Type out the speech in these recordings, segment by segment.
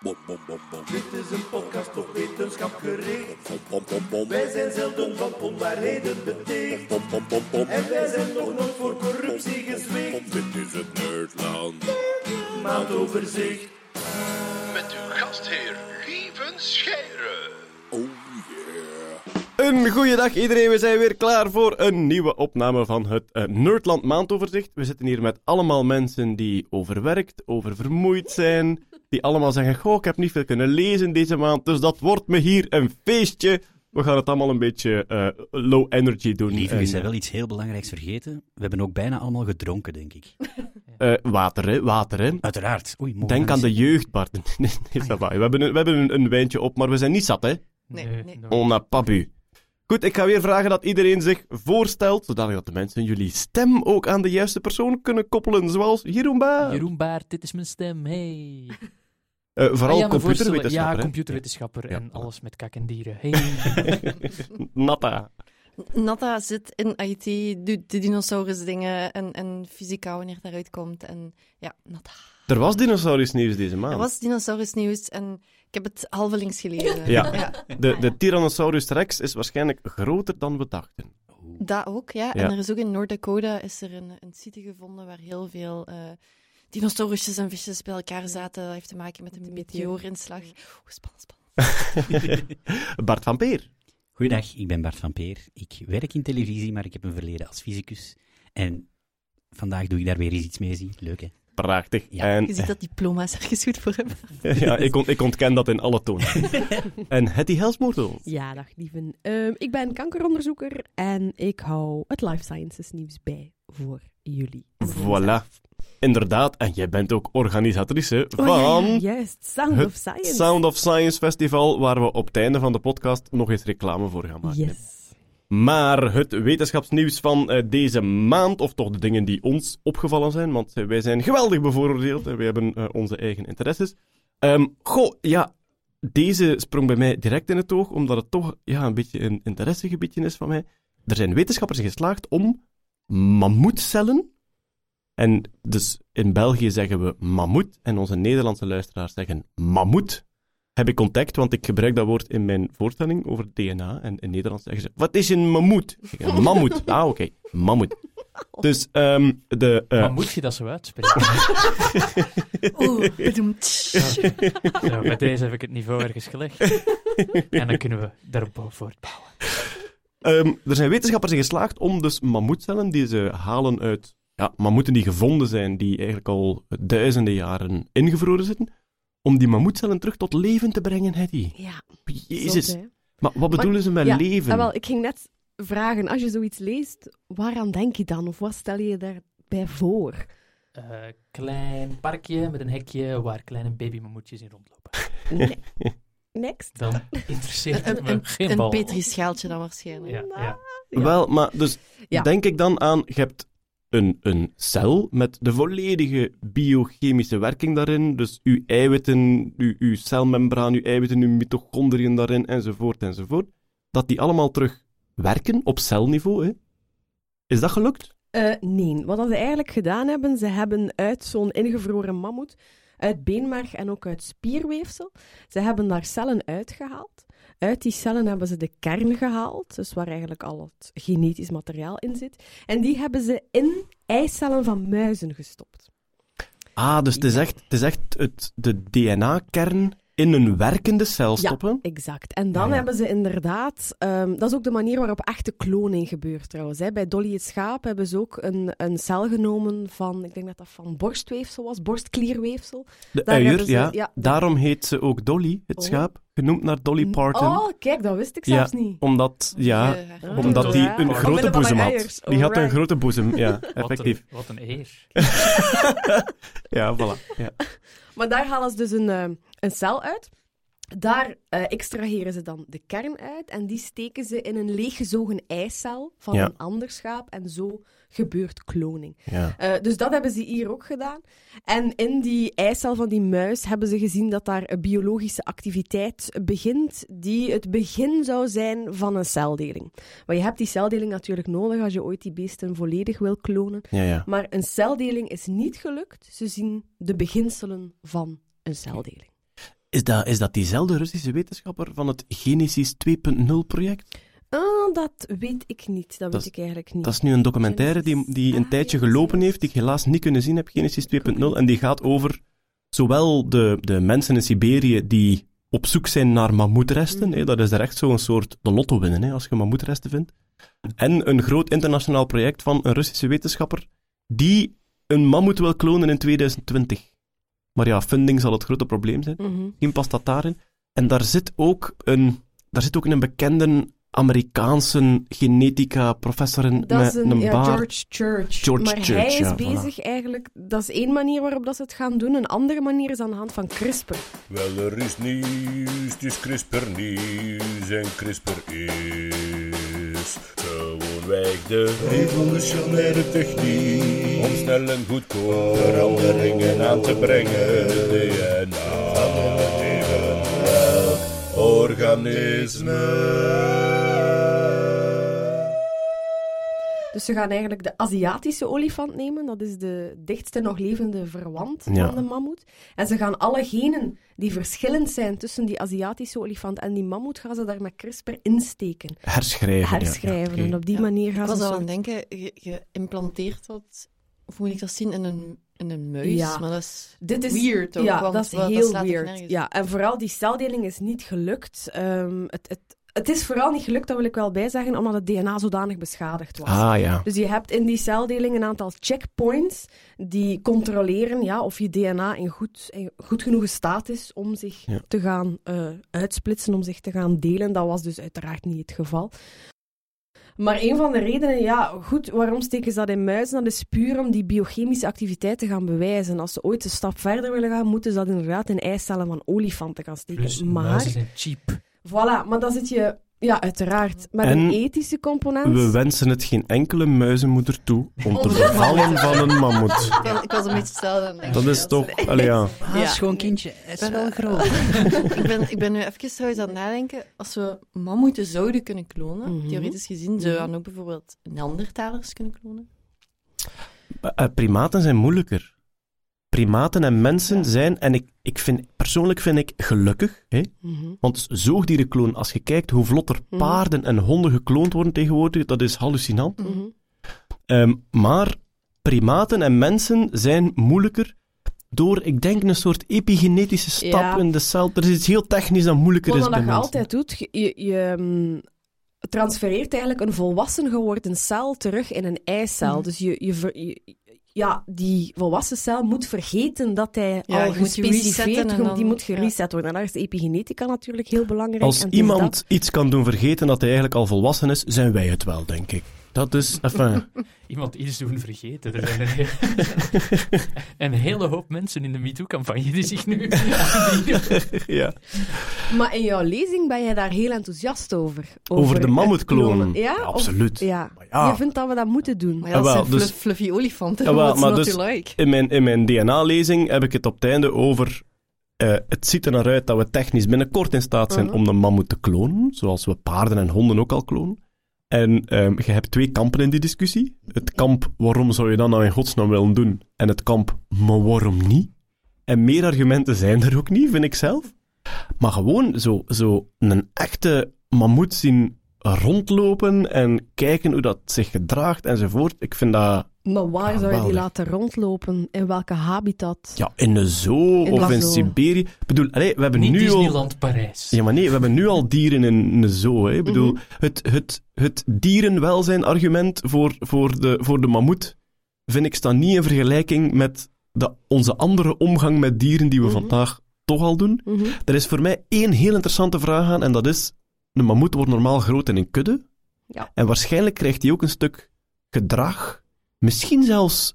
Bom, bom, bom, bom. Dit is een podcast op wetenschap gericht. Bom, bom, bom, bom. Wij zijn zelden van onwaarheden beticht. Bom, bom, bom, bom. En wij zijn nog nooit voor corruptie gezwicht. Dit is het Nerdland. Maandoverzicht. Met uw gastheer Lieven Scheire. Oh yeah. Een goeiedag iedereen, we zijn weer klaar voor een nieuwe opname van het eh, Nerdland maandoverzicht. We zitten hier met allemaal mensen die overwerkt, oververmoeid zijn, die allemaal zeggen, goh, ik heb niet veel kunnen lezen deze maand, dus dat wordt me hier een feestje. We gaan het allemaal een beetje eh, low energy doen. Lieve, En, je bent wel iets heel belangrijks vergeten. We hebben ook bijna allemaal gedronken, denk ik. eh, water, hè, water, hè. Uiteraard. Oei, mogen Denk aan de jeugd, Bart. Nee, nee, ça va. We hebben, een, we hebben een, een wijntje op, maar we zijn niet zat, hè. Nee, nee. On pas bu. Goed, ik ga weer vragen dat iedereen zich voorstelt, zodanig dat de mensen jullie stem ook aan de juiste persoon kunnen koppelen, zoals Jeroen Baar. Jeroen Baart, dit is mijn stem, hey. Eh, vooral Ah computerwetenschapper. Ja, hè? computerwetenschapper Ja. en alles met kak en dieren. Hey. Natta. Natta zit in IT, doet de dinosaurus-dingen en, en fysica wanneer het eruit komt. En ja, Natta. Er was dinosaurus nieuws deze maand. Er was dinosaurus-nieuws en ik heb het halvelings gelezen. Ja. De, de Tyrannosaurus rex is waarschijnlijk groter dan we dachten. Dat ook, ja. Ja. En er is ook in Noord-Dakota is er een, een site gevonden waar heel veel eh dinosaurusjes en visjes bij elkaar zaten. Dat heeft te maken met een meteoorinslag. Oeh, spannend, spannend. Bart van Peer. Goeiedag, ik ben Bart van Peer. Ik werk in televisie, maar ik heb een verleden als fysicus. En vandaag doe ik daar weer eens iets mee, zie. Leuk, hè? Prachtig. Ja, en, Je ziet dat diploma's ergens goed voor hebben. ja, ik, ont- ik ontken dat in alle tonen. en Hetty Helsmoortel. Ja, dag lieven. Ehm, ik ben kankeronderzoeker en ik hou het life sciences nieuws bij voor jullie. Voilà. Inderdaad, en jij bent ook organisatrice Oh, van... ja, ja, juist. Sound het of Science. Sound of Science Festival, waar we op het einde van de podcast nog eens reclame voor gaan maken. Yes. Maar het wetenschapsnieuws van eh, deze maand, of toch de dingen die ons opgevallen zijn, want eh, wij zijn geweldig bevooroordeeld en wij hebben eh, onze eigen interesses. Ehm, goh, ja, deze sprong bij mij direct in het oog, omdat het toch ja, een beetje een interessegebiedje is van mij. Er zijn wetenschappers geslaagd om mammoetcellen, en dus in België zeggen we mammoet, en onze Nederlandse luisteraars zeggen mammoet, heb ik ontdekt, want ik gebruik dat woord in mijn voorstelling over DNA. En in Nederland zeggen ze, wat is een mammoet? Ik zeg, Een mammoet. Ah, oké. Mammoet. Dus ehm, de... eh, Maar moet je dat zo uitspreken? Oeh, bedoemd. Zo, bij deze heb ik het niveau ergens gelegd. En dan kunnen we daarop voortbouwen. ehm, er zijn wetenschappers in geslaagd om dus mammoetcellen die ze halen uit ja, mammoeten die gevonden zijn, die eigenlijk al duizenden jaren ingevroren zitten, om die mammoetcellen terug tot leven te brengen, Hetty. Ja, Jezus. zot. Maar wat bedoelen ze met ja, leven? Ah, wel, ik ging net vragen, als je zoiets leest, waaraan denk je dan? Of wat stel je je daarbij voor? Eh, klein parkje met een hekje waar kleine babymammoetjes in rondlopen. Ne- Next. Dan interesseert het Een, me een, geen een bal. petrischaaltje dan waarschijnlijk. Ja, ja. Ja. Wel, maar dus Ja. denk ik dan aan, je hebt een, een cel met de volledige biochemische werking daarin, dus uw eiwitten, uw, uw celmembraan, uw eiwitten, uw mitochondriën daarin, enzovoort, enzovoort, dat die allemaal terug werken op celniveau, hè? Is dat gelukt? Eh, nee, wat ze eigenlijk gedaan hebben, ze hebben uit zo'n ingevroren mammoet, uit beenmerg en ook uit spierweefsel, ze hebben daar cellen uitgehaald. Uit die cellen hebben ze de kern gehaald, dus waar eigenlijk al het genetisch materiaal in zit. En die hebben ze in eicellen van muizen gestopt. Ah, dus het is echt, het is echt het, de DNA-kern in een werkende cel stoppen? Exact. En dan ja. hebben ze inderdaad... ehm, dat is ook de manier waarop echte kloning gebeurt trouwens. Hè. Bij Dolly het schaap hebben ze ook een, een cel genomen van... Ik denk dat dat van borstweefsel was, borstklierweefsel. De Daar uier, ze- ja. ja. Daarom heet ze ook Dolly, het Oh. schaap, genoemd naar Dolly Parton. Oh, kijk, dat wist ik Ja. zelfs niet. Omdat, ja, omdat die Ja. een Omwille grote boezem had. eiers. Die had een grote boezem, ja, Wat effectief. een, wat een eer. Ja, voilà. Ja. Maar daar halen ze dus een, eh, een cel uit. Daar eh, extraheren ze dan de kern uit en die steken ze in een leeggezogen eicel van Ja. een ander schaap en zo gebeurt kloning. Ja. Eh, dus dat hebben ze hier ook gedaan. En in die eicel van die muis hebben ze gezien dat daar een biologische activiteit begint, die het begin zou zijn van een celdeling. Maar je hebt die celdeling natuurlijk nodig als je ooit die beesten volledig wil klonen. Ja. Maar een celdeling is niet gelukt. Ze zien de beginselen van een celdeling. Is dat, is dat diezelfde Russische wetenschapper van het Genesis 2.0 project? Ah, dat weet ik niet. Dat, Dat weet ik eigenlijk niet. Dat is nu een documentaire die, die een Ah, tijdje gelopen heeft, die ik helaas niet kunnen zien heb, Genesis 2.0. En die gaat over zowel de, de mensen in Siberië die op zoek zijn naar mammoetresten, Mhm. hè, dat is er echt zo'n soort de lotto winnen, hè, als je mammoetresten vindt. En een groot internationaal project van een Russische wetenschapper die een mammoet wil klonen in 2020. Maar ja, funding zal het grote probleem zijn. Misschien past dat daarin. En daar zit ook een, daar zit ook een bekende Amerikaanse genetica-professor in Dat met is een, een ja, baard. George Church. George maar Church, hij is ja, bezig eigenlijk... Dat is één manier waarop dat ze het gaan doen. Een andere manier is aan de hand van CRISPR. Wel, er is nieuws, het is CRISPR nieuws en CRISPR is gewoonweg de revolutionaire techniek om snel en goedkoop veranderingen aan te brengen. DNA organisme. Dus ze gaan eigenlijk de Aziatische olifant nemen. Dat is de dichtste nog levende verwant Ja. van de mammoet. En ze gaan alle genen die verschillend zijn tussen die Aziatische olifant en die mammoet, gaan ze daar met CRISPR insteken. Herschrijven. ja, Herschrijven. ja. En op die Ja. manier Ik gaan was ze... al een aan het denken, je, geïmplanteerd dat, of moet ik dat zien, in een, in een muis? Ja. Maar dat is Dit is weird ook, Ja, want dat is heel weird. Ja, en vooral die celdeling is niet gelukt. Ehm, het, het, het is vooral niet gelukt, dat wil ik wel bijzeggen, omdat het DNA zodanig beschadigd was. Ah ja. Dus je hebt in die celdeling een aantal checkpoints die controleren ja, of je DNA in goed, in goed genoeg staat is om zich Ja. te gaan eh, uitsplitsen, om zich te gaan delen. Dat was dus uiteraard niet het geval. Maar een van de redenen, ja, goed, waarom steken ze dat in muizen? Dat is puur om die biochemische activiteit te gaan bewijzen. Als ze ooit een stap verder willen gaan, moeten ze dat inderdaad in eicellen van olifanten gaan steken. Plus, maar, muizen zijn cheap. voilà, maar dan zit je, ja, uiteraard, met En een ethische component. We wensen het geen enkele muizenmoeder toe om te bevallen van een mammoet. Ik was, ik was een beetje hetzelfde. Dat is toch... Allee, ja. Ah, Ja. schoon kindje. Het is wel groot. ik, ben, ik ben nu even trouwens aan het nadenken. Als we mammoeten zouden kunnen klonen, Mhm. theoretisch gezien, zou je dan ook bijvoorbeeld Neandertalers kunnen klonen? Eh, primaten zijn moeilijker. Primaten en mensen zijn, en ik, ik vind, persoonlijk vind ik gelukkig, hè, Mhm. want zoogdierenkloon, als je kijkt hoe vlot er Mhm. paarden en honden gekloond worden tegenwoordig, dat is hallucinant. Mhm. Ehm, maar primaten en mensen zijn moeilijker door, ik denk, een soort epigenetische stap Ja. in de cel. Er is iets heel technisch dat moeilijker Wat is dat bij je mensen. altijd doet, je, je, je, mm, transfereert eigenlijk een volwassen geworden cel terug in een eicel. Mhm. Dus je, je, ver- je- ja, die volwassen cel moet vergeten dat hij Ja, al gespecificeerd wordt. Die moet ja. gereset worden. En daar is de epigenetica natuurlijk heel belangrijk. Als En iemand dat- iets kan doen vergeten dat hij eigenlijk al volwassen is, zijn wij het wel, denk ik. Dat is, enfin, Iemand iets doen vergeten. Er zijn een, heel- een hele hoop mensen in de MeToo-campagne die zich nu ja. Maar in jouw lezing ben jij daar heel enthousiast over. Over de mammoetklonen. klonen. Ja? Ja, Of- absoluut. ja. Ja. Je vindt dat we dat moeten doen. Maar ja, dat Ah, wel, zijn dus- fluff- fluffy olifanten. Ah, wel, What's maar dus- like? In mijn, in mijn DNA-lezing heb ik het op het einde over. eh, het ziet er naar uit dat we technisch binnenkort in staat zijn Mhm. om de mammoet te klonen, zoals we paarden en honden ook al klonen. En ehm, je hebt twee kampen in die discussie. Het kamp, waarom zou je dat nou in godsnaam willen doen? En het kamp, maar waarom niet? En meer argumenten zijn er ook niet, vind ik zelf. Maar gewoon zo, zo een echte mammoet zien rondlopen en kijken hoe dat zich gedraagt enzovoort. Ik vind dat Maar waar zou je die laten rondlopen? In welke habitat? Ja, in de zoo In of in zoo. Siberië. Ik bedoel, allee, we hebben Niet nu al... Disneyland Parijs. Ja, maar nee, we hebben nu al dieren in de zoo. Hè. Ik bedoel, Mhm. het, het, het dierenwelzijn-argument voor, voor, de, voor de mammoet vind ik staat niet in vergelijking met de, onze andere omgang met dieren die we Mhm. vandaag toch al doen. Mhm. Er is voor mij één heel interessante vraag aan en dat is, de mammoet wordt normaal groot in een kudde. Ja. En waarschijnlijk krijgt hij ook een stuk gedrag, misschien zelfs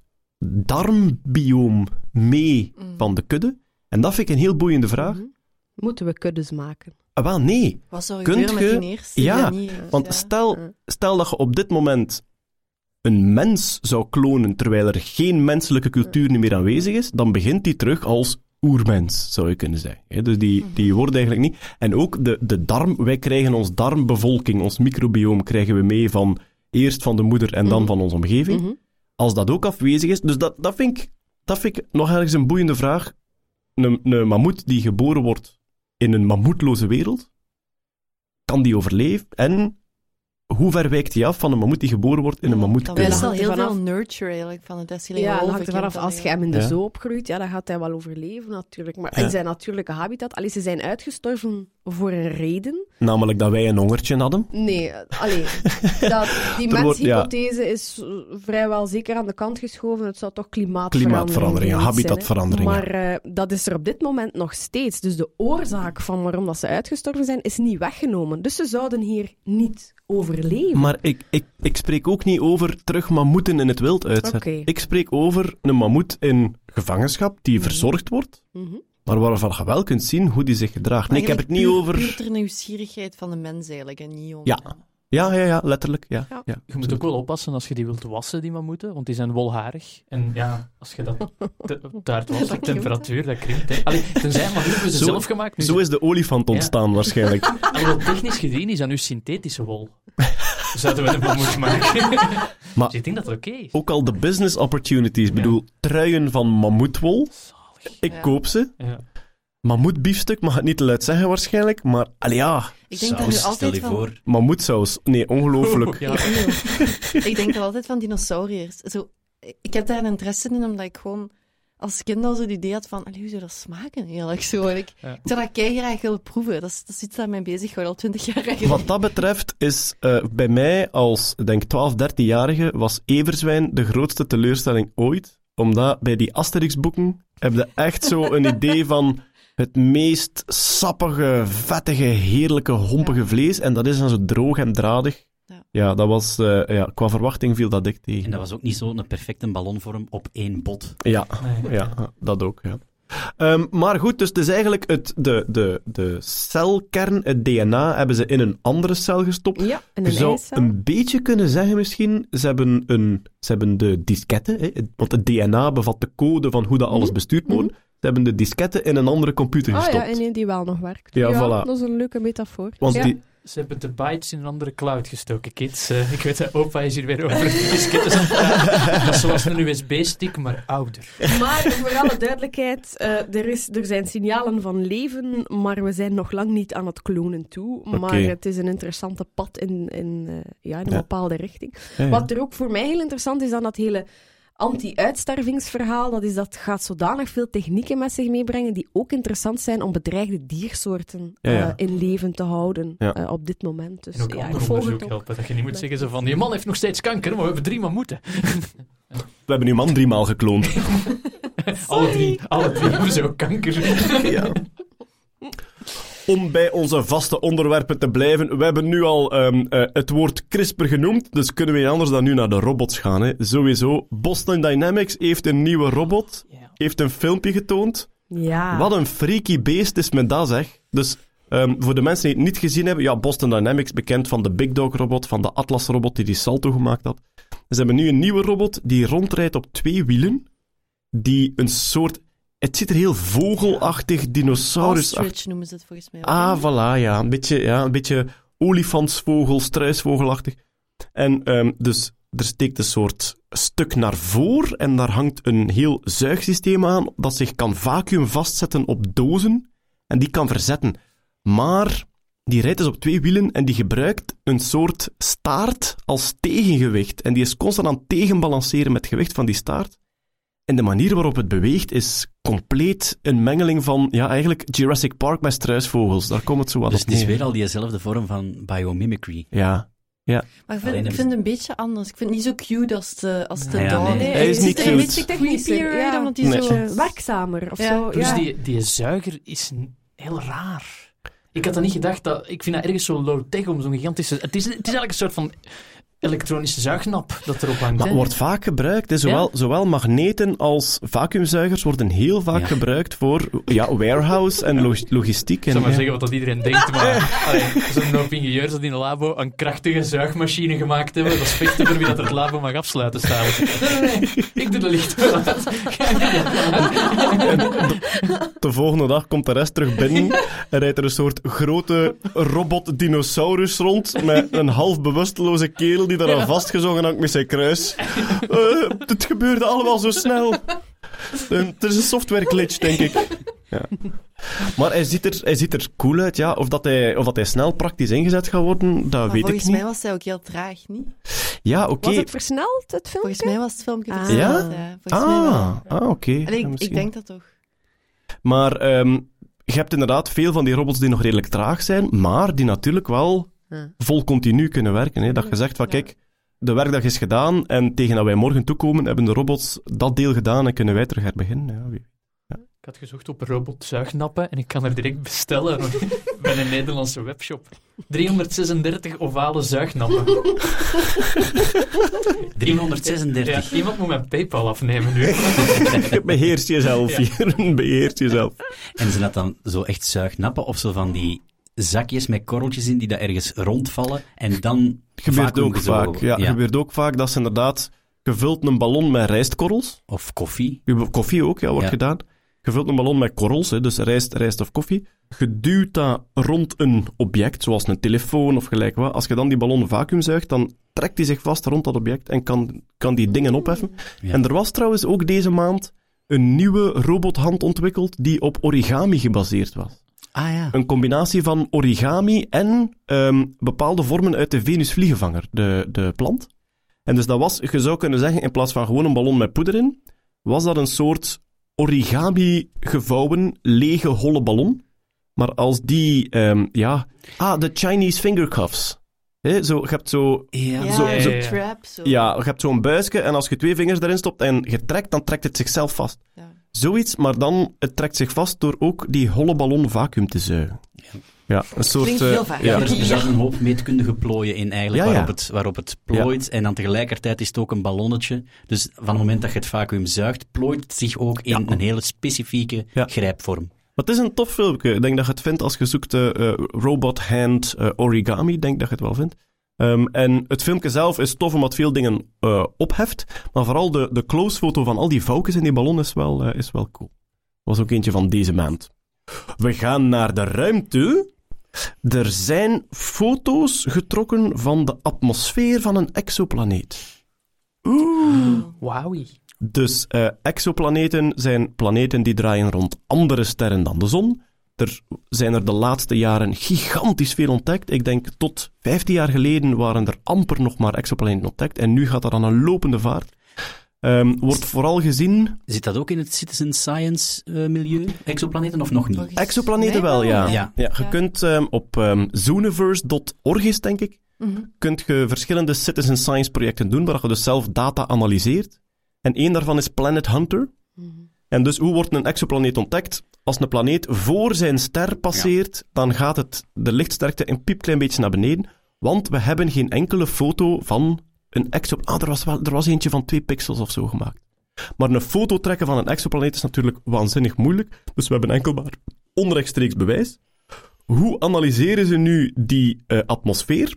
darmbioom mee Mm. van de kudde. En dat vind ik een heel boeiende vraag. Mhm. Moeten we kuddes maken? Ah, wel, nee. Wat zou Kunt met die eerste? Ja, niet, Want ja. stel, stel dat je op dit moment een mens zou klonen terwijl er geen menselijke cultuur meer aanwezig is, dan begint die terug als oermens, zou je kunnen zeggen. Hè, Dus die, die wordt eigenlijk niet... En ook de, de darm, wij krijgen ons darmbevolking, ons microbioom, krijgen we mee van eerst van de moeder en dan Mhm. van onze omgeving. Als dat ook afwezig is, dus dat, dat, vind ik, dat vind ik nog ergens een boeiende vraag. Een, een mammoet die geboren wordt in een mammoetloze wereld? Kan die overleven? En hoe ver wijkt die af van een mammoet die geboren wordt in een Dat mammoetkudde? is wel hangt er heel vanaf. veel nurture eigenlijk van het destileren. Ja, dat hangt er vanaf. Als je hem in de Ja. zoo opgroeit, ja, dan gaat hij wel overleven natuurlijk. Maar Ja. in zijn natuurlijke habitat, allee, ze zijn uitgestorven voor een reden. Namelijk dat wij een hongertje hadden. Nee, allee, dat, die ja. menshypothese is vrijwel zeker aan de kant geschoven. Het zou toch klimaatverandering Klimaatverandering, geweest zijn, hè. habitatverandering. Maar eh, dat is er op dit moment nog steeds. Dus de oorzaak van waarom dat ze uitgestorven zijn, is niet weggenomen. Dus ze zouden hier niet overleven. Maar ik, ik, ik spreek ook niet over terug mammoeten in het wild uitzetten. Ik spreek over een mammoet in gevangenschap die verzorgd wordt, Mhm. Maar waarvan je wel kunt zien hoe die zich gedraagt. Nee, ik heb het niet over... Puur ter nieuwsgierigheid van de mens eigenlijk, en niet om... Ja. Ja, ja, ja, letterlijk. Ja, Ja. ja. Je moet ook wel oppassen als je die wilt wassen, die mammoeten, want die zijn wolharig. En ja, als je dat te, te hard wast, de temperatuur, dat krimpt. Hè. Allee, tenzij maar hebben ze Zo- zelf gemaakt. Nu Zo is de olifant ontstaan waarschijnlijk. Alhoewel, technisch gezien is dat nu synthetische wol. Zouden we een mammoet maken. Maar- Dus ik denk dat het oké is. Ook al de business opportunities. Ik bedoel, truien van mammoetwol. Ik Ja. koop ze. Ja. Mammoetbiefstuk mag het niet te luid zeggen waarschijnlijk, maar allee, ja, Ik denk nu Saus, stel altijd je van... voor. mammoetsaus. Nee, ongelooflijk. Ja. ik denk er altijd van dinosauriërs. Zo, ik heb daar een interesse in, omdat ik gewoon als kind al zo het idee had van, allee, hoe zou dat smaken eigenlijk zo? En ik, Ja. ik zou dat kei graag willen proeven. Dat is, dat is iets dat mij bezighoudt al twintig jaar eigenlijk. Wat dat betreft is eh, bij mij als, ik denk 12, 13-jarige, was Everzwijn de grootste teleurstelling ooit. Omdat bij die Asterix-boeken heb je echt zo een idee van het meest sappige, vettige, heerlijke, hompige vlees. En dat is dan zo droog en dradig. Ja. Ja, dat was, eh, ja, qua verwachting viel dat dik tegen. En dat was ook niet zo'n perfecte ballonvorm op één bot. Ja, Nee. ja, dat ook, ja. Ehm, maar goed, dus het is eigenlijk het, de, de, de celkern, het DNA, hebben ze in een andere cel gestopt. Ja, in Je een zou eicel. een beetje kunnen zeggen misschien, ze hebben, een, ze hebben de disketten, hè, want het DNA bevat de code van hoe dat alles Mhm. bestuurd moet. worden. Ze hebben de disketten in een andere computer Ah gestopt. ja, en die wel nog werkt. Ja, voilà. dat is een leuke metafoor. Want ja. die, Ze hebben de bytes in een andere cloud gestoken, kids. Eh, ik weet dat opa is hier weer over de disketten aan het praten. Dat is zoals een USB-stick, maar ouder. Maar voor alle duidelijkheid, eh, er, is, er zijn signalen van leven, maar we zijn nog lang niet aan het klonen toe. Maar het is een interessante pad in, in, eh, ja, in een Ja. bepaalde richting. ja, ja. Wat er ook voor mij heel interessant is aan dat hele anti-uitstervingsverhaal, dat is dat gaat zodanig veel technieken met zich meebrengen die ook interessant zijn om bedreigde diersoorten Ja, ja. eh, in leven te houden Ja. eh, op dit moment. Dus En ook ja, ik ander volg onderzoek het ook. helpen. Dat je niet moet zeggen zo van, die man heeft nog steeds kanker, maar we hebben drie mammoeten. We hebben uw man driemaal gekloond. Alle drie, alle drie hebben zo kanker. Ja. Om bij onze vaste onderwerpen te blijven, we hebben nu al ehm, eh, het woord CRISPR genoemd, dus kunnen we niet anders dan nu naar de robots gaan. Hè. Sowieso, Boston Dynamics heeft een nieuwe robot, heeft een filmpje getoond. Ja. Wat een freaky beest is met dat, zeg. Dus ehm, voor de mensen die het niet gezien hebben, ja, Boston Dynamics, bekend van de Big Dog robot, van de Atlas robot die die salto gemaakt had. Ze hebben nu een nieuwe robot die rondrijdt op twee wielen, die een soort... Het ziet er heel vogelachtig, dinosaurusachtig... Ostrich noemen ze het volgens mij. ook, Ah, voilà, ja. Een beetje, ja, een beetje olifantsvogel, struisvogelachtig. En ehm, dus er steekt een soort stuk naar voren en daar hangt een heel zuigsysteem aan dat zich kan vacuüm vastzetten op dozen en die kan verzetten. Maar die rijdt dus op twee wielen en die gebruikt een soort staart als tegengewicht. En die is constant aan het tegenbalanceren met het gewicht van die staart. En de manier waarop het beweegt is compleet een mengeling van, ja, eigenlijk Jurassic Park met struisvogels. Daar komt het zo wat Dus op het is weer al diezelfde vorm van biomimicry. Ja. Maar ik vind, Alleen ik vind het een beetje anders. Ik vind het niet zo cute als de, als de Ja, dog. nee. Hij is Het niet een cute. beetje creepier, Ja. omdat hij Nee. zo... Werkzamer of Ja. zo. Plus ja. die, die zuiger is heel raar. Ik had dat niet gedacht. Dat, ik vind dat ergens zo low-tech om zo'n gigantische... Het is, het is eigenlijk een soort van elektronische zuignap dat erop hangt. Maar wordt vaak gebruikt. Hè. Zowel, zowel magneten als vacuümzuigers worden heel vaak Ja. gebruikt voor ja, warehouse en log- logistiek. Ik zal maar ja. zeggen wat dat iedereen denkt, maar er een hoop ingenieurs dat in een labo een krachtige zuigmachine gemaakt hebben. Dat is vechten voor wie dat er het labo mag afsluiten staan. Nee, nee, nee, ik doe de licht wel uit. De volgende dag komt de rest terug binnen en rijdt er een soort grote robot-dinosaurus rond met een half bewusteloze kerel die daar aan vastgezongen hangt met zijn kruis. Eh, het gebeurde allemaal zo snel. Het is een software glitch, denk ik. Ja. Maar hij ziet, er, hij ziet er cool uit, ja. Of dat hij, of dat hij snel praktisch ingezet gaat worden, dat Maar weet ik volgens niet. mij was hij ook heel traag, niet? Ja, oké. Was het versneld, het filmpje? Volgens mij was het filmpje Ah. versneld, Ja? ja. Volgens. Ah, ah oké. Ja, ik, denk dat toch. Maar ehm, je hebt inderdaad veel van die robots die nog redelijk traag zijn, maar die natuurlijk wel. Vol continu kunnen werken. Hè? Dat je zegt van, kijk, de werkdag is gedaan en tegen dat wij morgen toekomen, hebben de robots dat deel gedaan en kunnen wij terug herbeginnen. Ja, wie- Ik had gezocht op robot zuignappen en ik kan er direct bestellen bij een Nederlandse webshop. 336 ovale zuignappen. 336. Ja, iemand moet mijn PayPal afnemen nu. Beheers jezelf Ja. hier, beheers jezelf. En zijn dat dan zo echt zuignappen of zo van die zakjes met korreltjes in die daar ergens rondvallen en dan Gebeurt ook vaak. Ja, gebeurt ook vaak dat ze inderdaad gevuld een ballon met rijstkorrels. Of koffie. Koffie ook, ja, wordt Ja. gedaan. Gevuld een ballon met korrels, hè, dus rijst, rijst of koffie. Geduwd dat rond een object, zoals een telefoon of gelijk wat. Als je dan die ballon vacuümzuigt, dan trekt die zich vast rond dat object en kan, kan die dingen opheffen. Ja. En er was trouwens ook deze maand een nieuwe robothand ontwikkeld die op origami gebaseerd was. Ah ja. Een combinatie van origami en ehm, bepaalde vormen uit de Venusvliegenvanger, de, de plant. En dus dat was, je zou kunnen zeggen, in plaats van gewoon een ballon met poeder in, was dat een soort origami gevouwen, lege, holle ballon. Maar als die, ehm, ja... Ah, de Chinese finger cuffs. Hè, zo, je hebt zo... Ja. Ja, zo- een zo- trap, zo. Ja, je hebt zo'n buisje en als je twee vingers erin stopt en je trekt, dan trekt het zichzelf vast. Ja. Zoiets, maar dan het trekt zich vast door ook die holle ballon vacuüm te zuigen. Ja, een soort... Klinkt eh, heel vaak. Ja, ja. er, er een hoop meetkundige plooien in eigenlijk, Ja, ja. Waarop, het, waarop het plooit. En dan tegelijkertijd is het ook een ballonnetje. Dus van het moment dat je het vacuüm zuigt, plooit het zich ook in Ja. een hele specifieke Ja. grijpvorm. Maar het is een tof filmpje. Ik denk dat je het vindt als je zoekt eh, eh, robot hand origami. Ik denk dat je het wel vindt. Ehm, en het filmpje zelf is tof omdat veel dingen eh, opheft. Maar vooral de, de close foto van al die vouwtjes in die ballon is wel, eh, is wel cool. Was ook eentje van deze maand. We gaan naar de ruimte. Er zijn foto's getrokken van de atmosfeer van een exoplaneet. Wauwie. Dus eh, exoplaneten zijn planeten die draaien rond andere sterren dan de zon. Er zijn er de laatste jaren gigantisch veel ontdekt. Ik denk tot 15 jaar geleden waren er amper nog maar exoplaneten ontdekt. En nu gaat dat aan een lopende vaart. Ehm, wordt vooral gezien... Zit dat ook in het citizen science eh, milieu, exoplaneten, of nog niet? Exoplaneten wel, ja. Ja. ja je Ja. kunt ehm, op ehm zooniverse.org is, denk ik, Mhm. kunt je verschillende citizen science projecten doen, waar je dus zelf data analyseert. En één daarvan is Planet Hunter. Mhm. En dus hoe wordt een exoplaneet ontdekt? Als een planeet voor zijn ster passeert, dan gaat het de lichtsterkte een piepklein beetje naar beneden. Want we hebben geen enkele foto van een exoplaneet. Ah, er was, wel, er was eentje van twee pixels of zo gemaakt. Maar een foto trekken van een exoplaneet is natuurlijk waanzinnig moeilijk. Dus we hebben enkel maar onrechtstreeks bewijs. Hoe analyseren ze nu die eh, atmosfeer?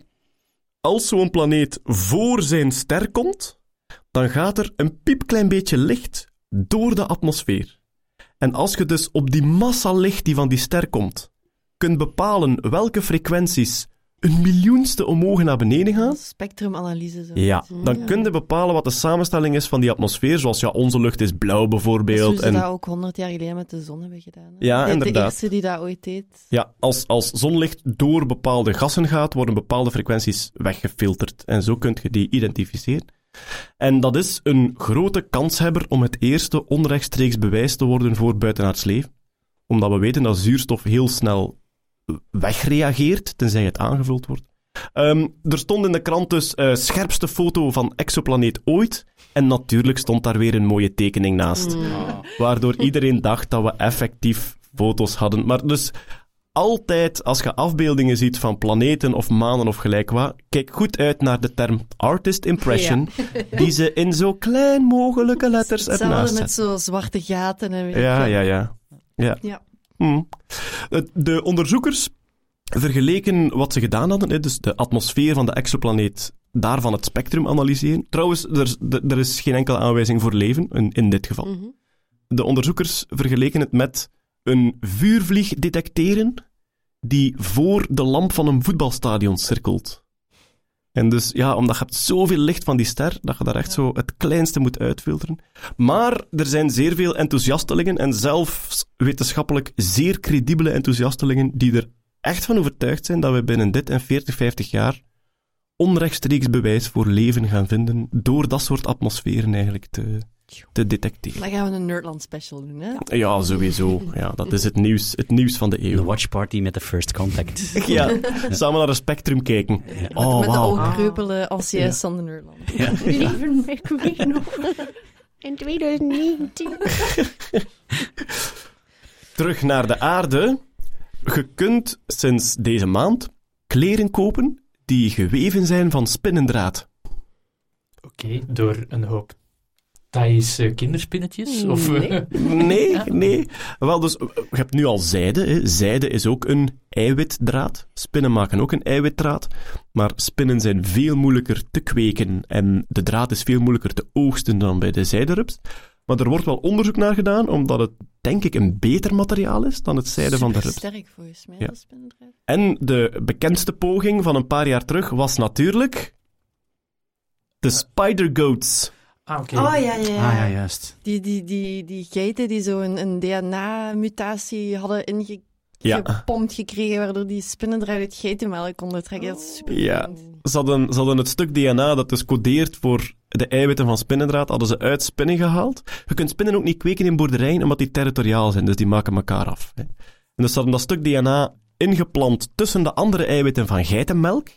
Als zo'n planeet voor zijn ster komt, dan gaat er een piepklein beetje licht door de atmosfeer. En als je dus op die massa licht die van die ster komt, kunt bepalen welke frequenties een miljoenste omhoog naar beneden gaan, Spectrumanalyse. Zo. ja, dan kun je bepalen wat de samenstelling is van die atmosfeer, zoals ja, onze lucht is blauw Dat bijvoorbeeld. hoe ze En dat ook honderd jaar geleden met de zon hebben gedaan. hè. Ja, De- De inderdaad. eerste die dat ooit deed. ja, als, als zonlicht door bepaalde gassen gaat, worden bepaalde frequenties weggefilterd. En zo kun je die identificeren. En dat is een grote kanshebber om het eerste onrechtstreeks bewijs te worden voor buitenaards leven. Omdat we weten dat zuurstof heel snel wegreageert, tenzij het aangevuld wordt. Ehm, er stond in de krant dus eh, scherpste foto van exoplaneet ooit. En natuurlijk stond daar weer een mooie tekening naast. Waardoor iedereen dacht dat we effectief foto's hadden. Maar dus altijd als je afbeeldingen ziet van planeten of manen of gelijk wat, kijk goed uit naar de term artist impression, die ze in zo klein mogelijke letters ernaast Hetzelfde zetten. met zo zwarte gaten en weet Ja, ja, ja. ja. Ja. Hm. Het- De onderzoekers vergeleken wat ze gedaan hadden, dus de atmosfeer van de exoplaneet, daarvan het spectrum analyseren. Trouwens, er, is- er is geen enkele aanwijzing voor leven, in, in dit geval. Mhm. De onderzoekers vergeleken het met een vuurvlieg detecteren die voor de lamp van een voetbalstadion cirkelt. En dus, ja, omdat je hebt zoveel licht van die ster, dat je daar echt zo het kleinste moet uitfilteren. Maar er zijn zeer veel enthousiastelingen, en zelfs wetenschappelijk zeer credibele enthousiastelingen, die er echt van overtuigd zijn dat we binnen dit en 40, 50 jaar onrechtstreeks bewijs voor leven gaan vinden door dat soort atmosferen eigenlijk te, te detecteren. Dan gaan we een Nerdland special doen, hè? Ja, sowieso. Ja, dat is het nieuws, het nieuws van de De eeuw. watchparty met de First Contact. Ja, samen naar een spectrum kijken. Oh, Met de wauw. oogkreupele anciërs van de Nerdland. Leven met mij nog. In 2019. Terug naar de aarde. Je kunt sinds deze maand kleren kopen die geweven zijn van spinnendraad. Oké, door een hoop Thaise kinderspinnetjes? Of, eh, Nee, nee. Wel, dus, eh, je hebt nu al zijde. Hè. Zijde is ook een eiwitdraad. Spinnen maken ook een eiwitdraad. Maar spinnen zijn veel moeilijker te kweken. En de draad is veel moeilijker te oogsten dan bij de zijderups. Maar er wordt wel onderzoek naar gedaan, omdat het, denk ik, een beter materiaal is dan het zijde van de rups. sterk volgens mij, Ja. dat spinnendraad. En de bekendste poging van een paar jaar terug was natuurlijk... De Spider Goats. Ah, oké. Oh, ja, ja, ja. Ah ja, juist. Die, die, die, die geiten die zo een, een DNA-mutatie hadden Ja. ingepompt gekregen, waardoor die spinnendraad uit geitenmelk konden trekken. Dat is super Ja. Ze hadden, ze hadden het stuk DNA dat dus codeert voor de eiwitten van spinnendraad, hadden ze uit spinnen gehaald. Je kunt spinnen ook niet kweken in boerderijen, omdat die territoriaal zijn, dus die maken elkaar af. Hè. En dus ze hadden dat stuk DNA ingeplant tussen de andere eiwitten van geitenmelk.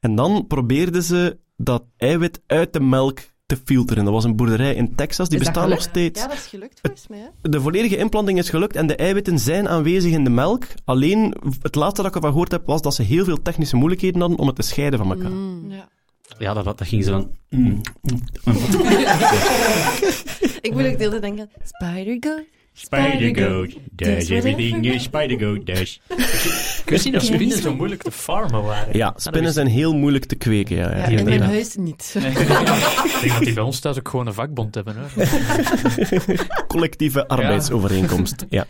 En dan probeerden ze dat eiwit uit de melk te filteren. Dat was een boerderij in Texas, die bestaat nog steeds. Ja, dat is gelukt volgens mij. Hè? De volledige implanting is gelukt en de eiwitten zijn aanwezig in de melk. Alleen, het laatste dat ik ervan gehoord heb, was dat ze heel veel technische moeilijkheden hadden om het te scheiden van elkaar. Ja. Ja, dat, dat ging zo van... mm, mm. Ik moet ook de hele tijd denken, Spider-Goat. Spider-Goat does everything a Spider-Goat does. Ik wist niet dat spinnen zo moeilijk te farmen waren. Ja, spinnen zijn heel moeilijk te kweken. Ja, ja, Ja, in mijn huis niet. Ik denk dat die bij ons thuis ook gewoon een vakbond hebben. Hoor. Collectieve arbeidsovereenkomst. Ja.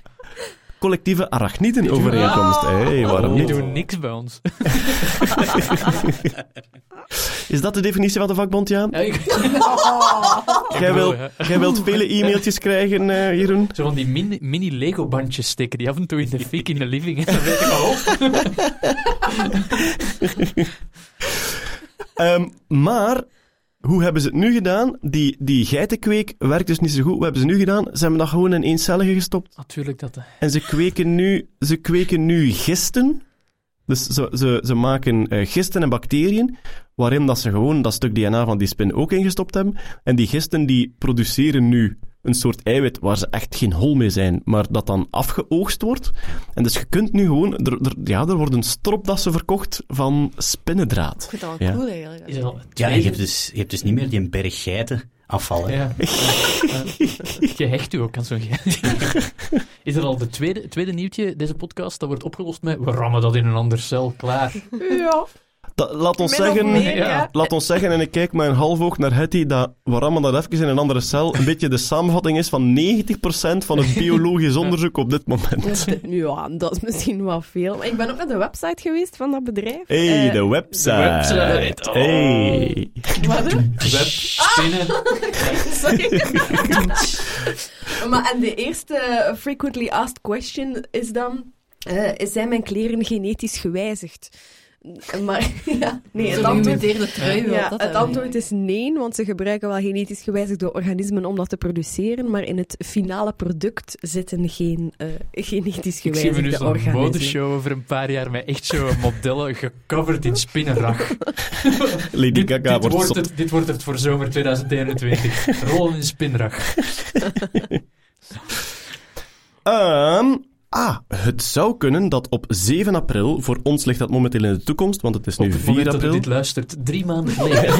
Collectieve arachnidenovereenkomst. Hey, waarom Die doen niks bij ons. Is dat de definitie van de vakbond, Jaan? Ja, ik- Jij, wil, jij wilt vele e-mailtjes krijgen, eh, Jeroen? Zo van die mini, mini Lego-bandjes steken die af en toe in de fik in de living. En dan weet ik al op. Ehm, maar, hoe hebben ze het nu gedaan? Die, die geitenkweek werkt dus niet zo goed. Hoe hebben ze nu gedaan? Ze hebben dat gewoon in eencellige gestopt. Natuurlijk dat. hè. En ze kweken nu, ze kweken nu gisten. Dus ze, ze, ze maken eh, gisten en bacteriën, waarin dat ze gewoon dat stuk DNA van die spin ook ingestopt hebben. En die gisten die produceren nu een soort eiwit waar ze echt geen hol mee zijn, maar dat dan afgeoogst wordt. En dus je kunt nu gewoon... Er, er, ja, er worden stropdassen verkocht van spinnendraad. Ik vind dat wel Ja. cool eigenlijk. Ja, je hebt, dus, je hebt dus niet meer die berg geiten afvallen. Ja. Je hecht u ook aan zo'n geit. Is er al de tweede, het tweede nieuwtje, deze podcast, dat wordt opgelost met we rammen dat in een ander cel, klaar. Ja. Dat- laat ons Min zeggen... meer, ja. Laat ons zeggen, en ik kijk met een half oog naar Hetty, dat waarom dat even in een andere cel een beetje de samenvatting is van 90% van het biologisch onderzoek op dit moment. Ja, dat is misschien wel veel. Maar ik ben ook naar de website geweest van dat bedrijf. Hey, Eh, de website. website. Oh. Hey. Wat? Web. Sorry. maar en de eerste frequently asked question is dan... eh, zijn mijn kleren genetisch gewijzigd? Maar ja, nee, het Zo'n antwoord, trui ja, dat het antwoord is nee, want ze gebruiken wel genetisch gewijzigde organismen om dat te produceren, maar in het finale product zitten geen eh, genetisch Ik zie me nu gewijzigde zo'n organismen. modeshow over een paar jaar met echt zo modellen gecoverd in spinnenrag. Lady dit, Gaga dit, wordt het, dit wordt het voor zomer 2021. Rollen in spinrag. Ehm, ah, het zou kunnen dat op 7 april, voor ons ligt dat momenteel in de toekomst, want het is nu Op het 4 moment dat je april, dit luistert, drie maanden geleden.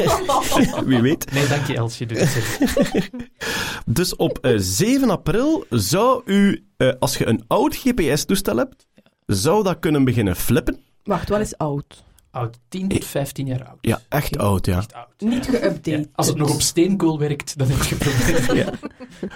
wie weet. Nee, dank je Els, je doet het zelf. Dus op eh, 7 april zou u, eh, als je een oud GPS-toestel hebt, zou dat kunnen beginnen flippen. Wacht, wat is oud? Oud, 10 tot 15 jaar oud. Ja, echt oud, ja. Echt oud. Niet geüpdate. Ja, als het nog op steenkool werkt, dan heb je problemen.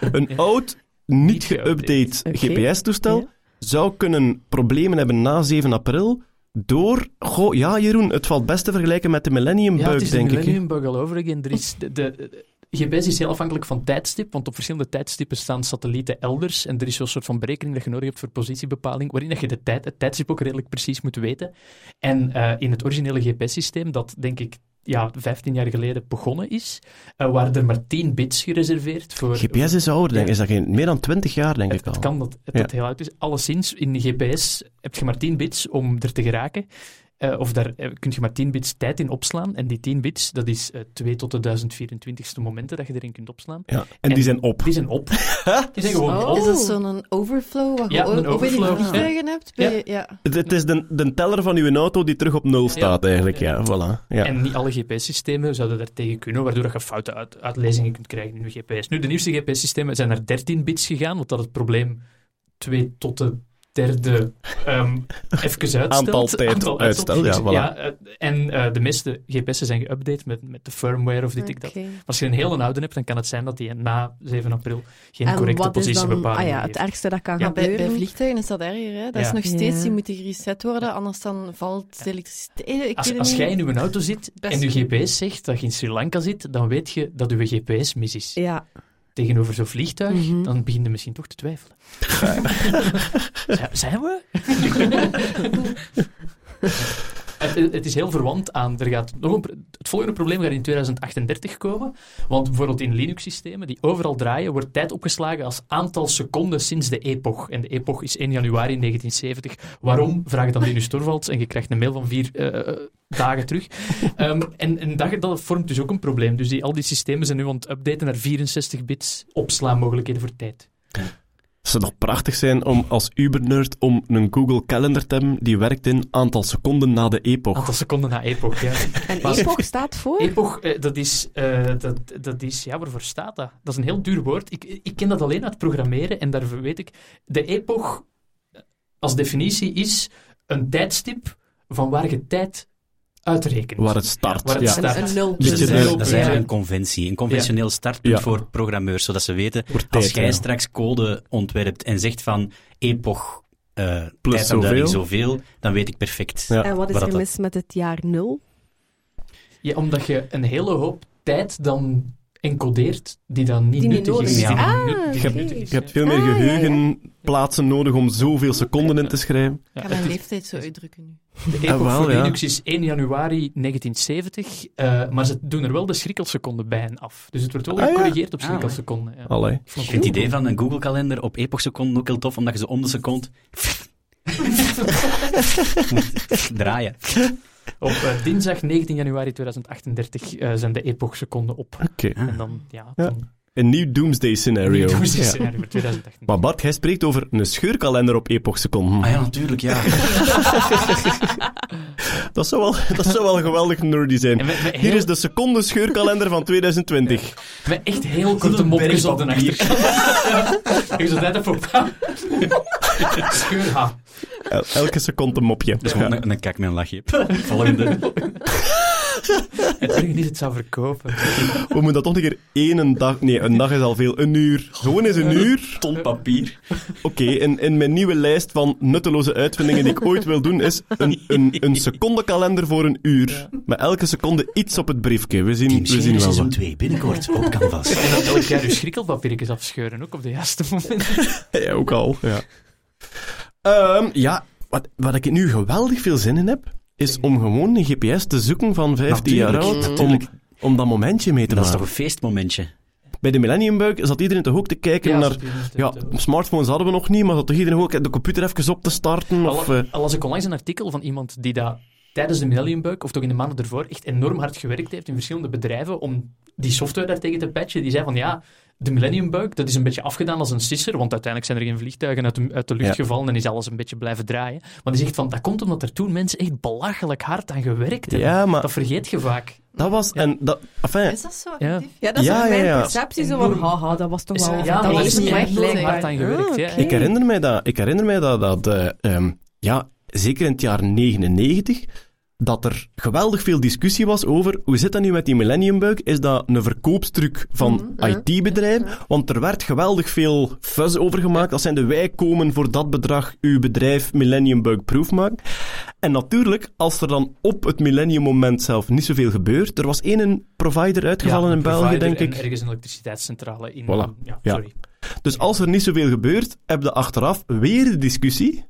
Een Ja. oud, niet Niet geüpdate. GPS-toestel. Zou kunnen problemen hebben na 7 april, door... Goh, ja, Jeroen, het valt best te vergelijken met de Millennium Ja, het Bug, is de denk ik. hè. Millennium Bug all over again. Er is de, de, de- GPS is heel afhankelijk van tijdstip, want op verschillende tijdstippen staan satellieten elders. En er is zo'n soort van berekening dat je nodig hebt voor positiebepaling, waarin dat je de tijd, het tijdstip ook redelijk precies moet weten. En eh, in het originele GPS-systeem, dat denk ik ja, 15 jaar geleden begonnen is, eh, waren er maar 10 bits gereserveerd voor... GPS is ouder, denk ik. Is dat geen... Meer dan 20 jaar, denk Het, ik al. het kan dat het, Ja. het heel oud is. Alleszins, in de GPS heb je maar 10 bits om er te geraken. Eh, of daar eh, kun je maar 10 bits tijd in opslaan. En die 10 bits, dat is eh 2 tot de 1024ste momenten dat je erin kunt opslaan. Ja. En, die zijn op. Die zijn op. Die zijn gewoon Is op. dat zo'n overflow wat je Ja, een bij die overflow, ja. hebt? Bij, ja. Het, is de, de teller van uw auto die terug op nul staat, eigenlijk. Ja, voilà. Ja. En niet alle GPS-systemen zouden daar tegen kunnen, waardoor dat je foute uit, uitlezingen kunt krijgen in je GPS. Nu, de nieuwste GPS-systemen zijn naar 13 bits gegaan, wat dat het probleem 2 tot de derde ehm even uitstelt. Aantal tijd uitstel, ja, voilà. eh, en eh, de meeste GPS'en zijn geüpdate met, met de firmware of dit ik dat. Als je een hele oude hebt, dan kan het zijn dat die na 7 april geen En correcte wat is dan positiebepaling ah ja, het ergste dat kan Maar bij, bij gebeuren? vliegtuigen is dat erger. Hè? Dat is Ja. nog steeds, Ja. die moeten gereset worden, anders dan valt de elektriciteit. Ik weet Als, als jij in uw auto zit Best en je goed. GPS zegt dat je in Sri Lanka zit, dan weet je dat uw GPS mis is. Ja, tegenover zo'n vliegtuig, Mhm. dan begin je misschien toch te twijfelen. Zijn- Zijn we? het, het is heel verwant aan. Er gaat nog een, het volgende probleem gaat in 2038 komen. Want bijvoorbeeld in Linux-systemen die overal draaien, wordt tijd opgeslagen als aantal seconden sinds de epoch. En de epoch is 1 januari 1970. Waarom? Vraag het aan Linus Torvalds en je krijgt een mail van vier eh, eh, dagen terug. Ehm, en en dat, dat vormt dus ook een probleem. Dus die, al die systemen zijn nu aan het updaten naar 64 bits opslaanmogelijkheden voor tijd. Het zou nog prachtig zijn om als Uber-nerd om een Google Calendar te hebben die werkt in aantal seconden na de epoch. Aantal seconden na epoch, ja. en Maar- epoch staat voor? Epoch, eh, dat is, eh, dat, dat is, ja, waarvoor staat dat? Dat is een heel duur woord. Ik, ik ken dat alleen uit programmeren en daarvoor weet ik, de epoch eh, als definitie is een tijdstip van waar je tijd uitrekent. Waar het start. Waar het ja. start. Een, een nul. Beetje Dat is, eigenlijk- dat is Ja. eigenlijk een conventie, een conventioneel startpunt Ja. voor programmeurs, zodat ze weten, als jij ja. straks code ontwerpt en zegt van epoch uh, Plus zoveel. zoveel, dan weet ik perfect. Ja. En wat is er dat- mis met het jaar nul? Ja, omdat je een hele hoop tijd dan encodeert die dan niet Die nuttig is. Die Ah, Je hebt ja. veel meer Ah, ja, ja. geheugenplaatsen nodig om zoveel seconden in te schrijven. Ja, Ik ga het mijn leeftijd zo uitdrukken nu. De epoch Ah, wel, voor ja. Linux is 1 januari 1970, eh, maar ze doen er wel de schrikkelseconden bij en af. Dus het wordt wel Ah, ja. gecorrigeerd op schrikkelseconden. Ja. Allee. Ik vind het idee van een Google-kalender op epochseconden ook heel tof, omdat je ze om de seconde draaien. Op eh, dinsdag 19 januari 2038 eh, zijn de epochseconden op. Oké. En dan, ja, Ja. dan Een nieuw doomsday scenario. Ja. scenario voor 2018? Maar Bart, jij spreekt over een scheurkalender op epochseconden. Ah ja, natuurlijk, ja. Dat, zou wel, dat zou wel geweldig nerdy zijn. En Hier heel- is de seconde scheurkalender van 2020. met echt heel korte mopjes op de achterkant. Ik zat net even op... Scheur, ha. El- elke seconde een mopje. Dus gewoon Ja. een, een kak met een lachje. Volgende. Het ding niet het zou verkopen. We moeten dat toch een keer één dag... Nee, een dag is al veel. Een uur. Gewoon eens een uur. Ton papier. Oké, in, in mijn nieuwe lijst van nutteloze uitvindingen die ik ooit wil doen, is een, een, een secondekalender voor een uur. Met elke seconde iets op het briefje. We zien, Team we zien wel seizoen wat. 2, binnenkort op Canvas. En dan elk jaar je schrikkelpapiertjes afscheuren, ook op de juiste moment. Ja, ook al, ja. Ehm, ja, wat, wat ik nu geweldig veel zin in heb, is om gewoon een GPS te zoeken van 15 jaar oud, om, om dat momentje mee te Dat is toch maken. een feestmomentje? Bij de Millennium Bug zat iedereen toch ook te kijken naar... Ja, smartphones hadden we nog niet, maar zat toch iedereen ook de computer even op te starten? Of, Al, eh, al las ik onlangs een artikel van iemand die dat tijdens de Millennium Bug, of toch in de maanden ervoor, echt enorm hard gewerkt heeft in verschillende bedrijven om die software daartegen te patchen. Die zei van ja, de Millennium Bug, dat is een beetje afgedaan als een sisser, want uiteindelijk zijn er geen vliegtuigen uit de, uit de lucht Ja. gevallen en is alles een beetje blijven draaien. Maar die zegt van, dat komt omdat er toen mensen echt belachelijk hard aan gewerkt hebben. ja, maar Dat vergeet je vaak. dat was... En dat, enfin, Is dat zo? Ja. Ja, dat is Ja, mijn ja, ja. perceptie. Zo van, haha, dat was toch Is- wel... ja, dat er is niet niet echt hard aan gewerkt, Ah, ja. oké. Ik herinner mij dat, ik herinner mij dat, dat eh, ehm, ja, zeker in het jaar 99, dat er geweldig veel discussie was over hoe zit dat nu met die Millennium Bug? Is dat een verkoopstruc van IT-bedrijven? Want er werd geweldig veel fuzz over gemaakt. Dat zijn de wij komen voor dat bedrag uw bedrijf Millennium Bug proof maken. En natuurlijk, als er dan op het millenniummoment zelf niet zoveel gebeurt, er was één provider uitgevallen Ja, in België, denk en ik. ergens een elektriciteitscentrale in... Voilà. Ja, Ja. sorry. Dus als er niet zoveel gebeurt, heb je achteraf weer de discussie.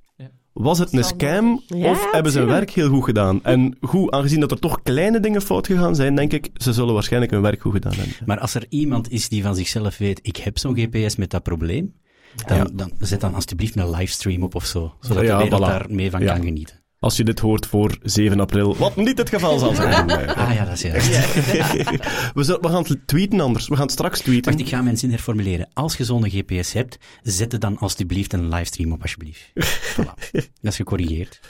Was het een scam Ja, of hebben ze hun werk heel goed gedaan? En goed, aangezien dat er toch kleine dingen fout gegaan zijn, denk ik, ze zullen waarschijnlijk hun werk goed gedaan hebben. Maar als er iemand is die van zichzelf weet, ik heb zo'n GPS met dat probleem, dan, Ja. dan zet dan alsjeblieft een livestream op of zo, zodat Ja, de wereld voilà. daar mee van Ja. kan genieten. Als je dit hoort voor 7 april, wat niet het geval zal zijn. Ah ja, dat is juist. we, zullen, we gaan het tweeten anders. We gaan het straks tweeten. Wacht, ik ga mijn zin herformuleren. Als je zo'n GPS hebt, zet er dan alsjeblieft een livestream op, alsjeblieft. Voilà. Dat is gecorrigeerd.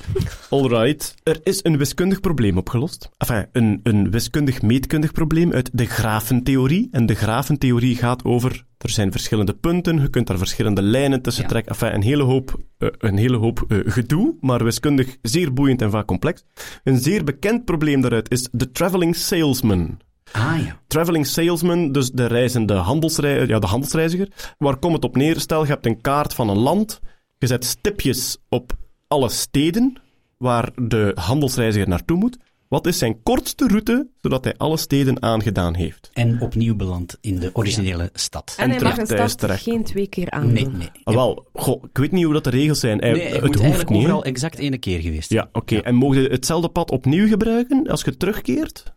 Alright. Er is een wiskundig probleem opgelost. Enfin, een, een wiskundig meetkundig probleem uit de grafentheorie. En de grafentheorie gaat over, er zijn verschillende punten, je kunt daar verschillende lijnen tussen Ja. trekken. Enfin, een hele hoop, eh, een hele hoop eh, gedoe, maar wiskundig zeer boeiend en vaak complex. Een zeer bekend probleem daaruit is de traveling salesman. Ah ja. Traveling salesman, dus de reizende handelsrei ja, de handelsreiziger. Waar komt het op neer? Stel, je hebt een kaart van een land. Je zet stipjes op alle steden waar de handelsreiziger naartoe moet. Wat is zijn kortste route, zodat hij alle steden aangedaan heeft? En opnieuw beland in de originele stad. En hij terug mag een stad terecht. geen twee keer aan. Nee, nee. Ah, wel, goh, ik weet niet hoe dat de regels zijn. Hij- Nee, het moet hoeft eigenlijk niet. overal exact één keer geweest. Ja, oké. En mogen je hetzelfde pad opnieuw gebruiken als je terugkeert?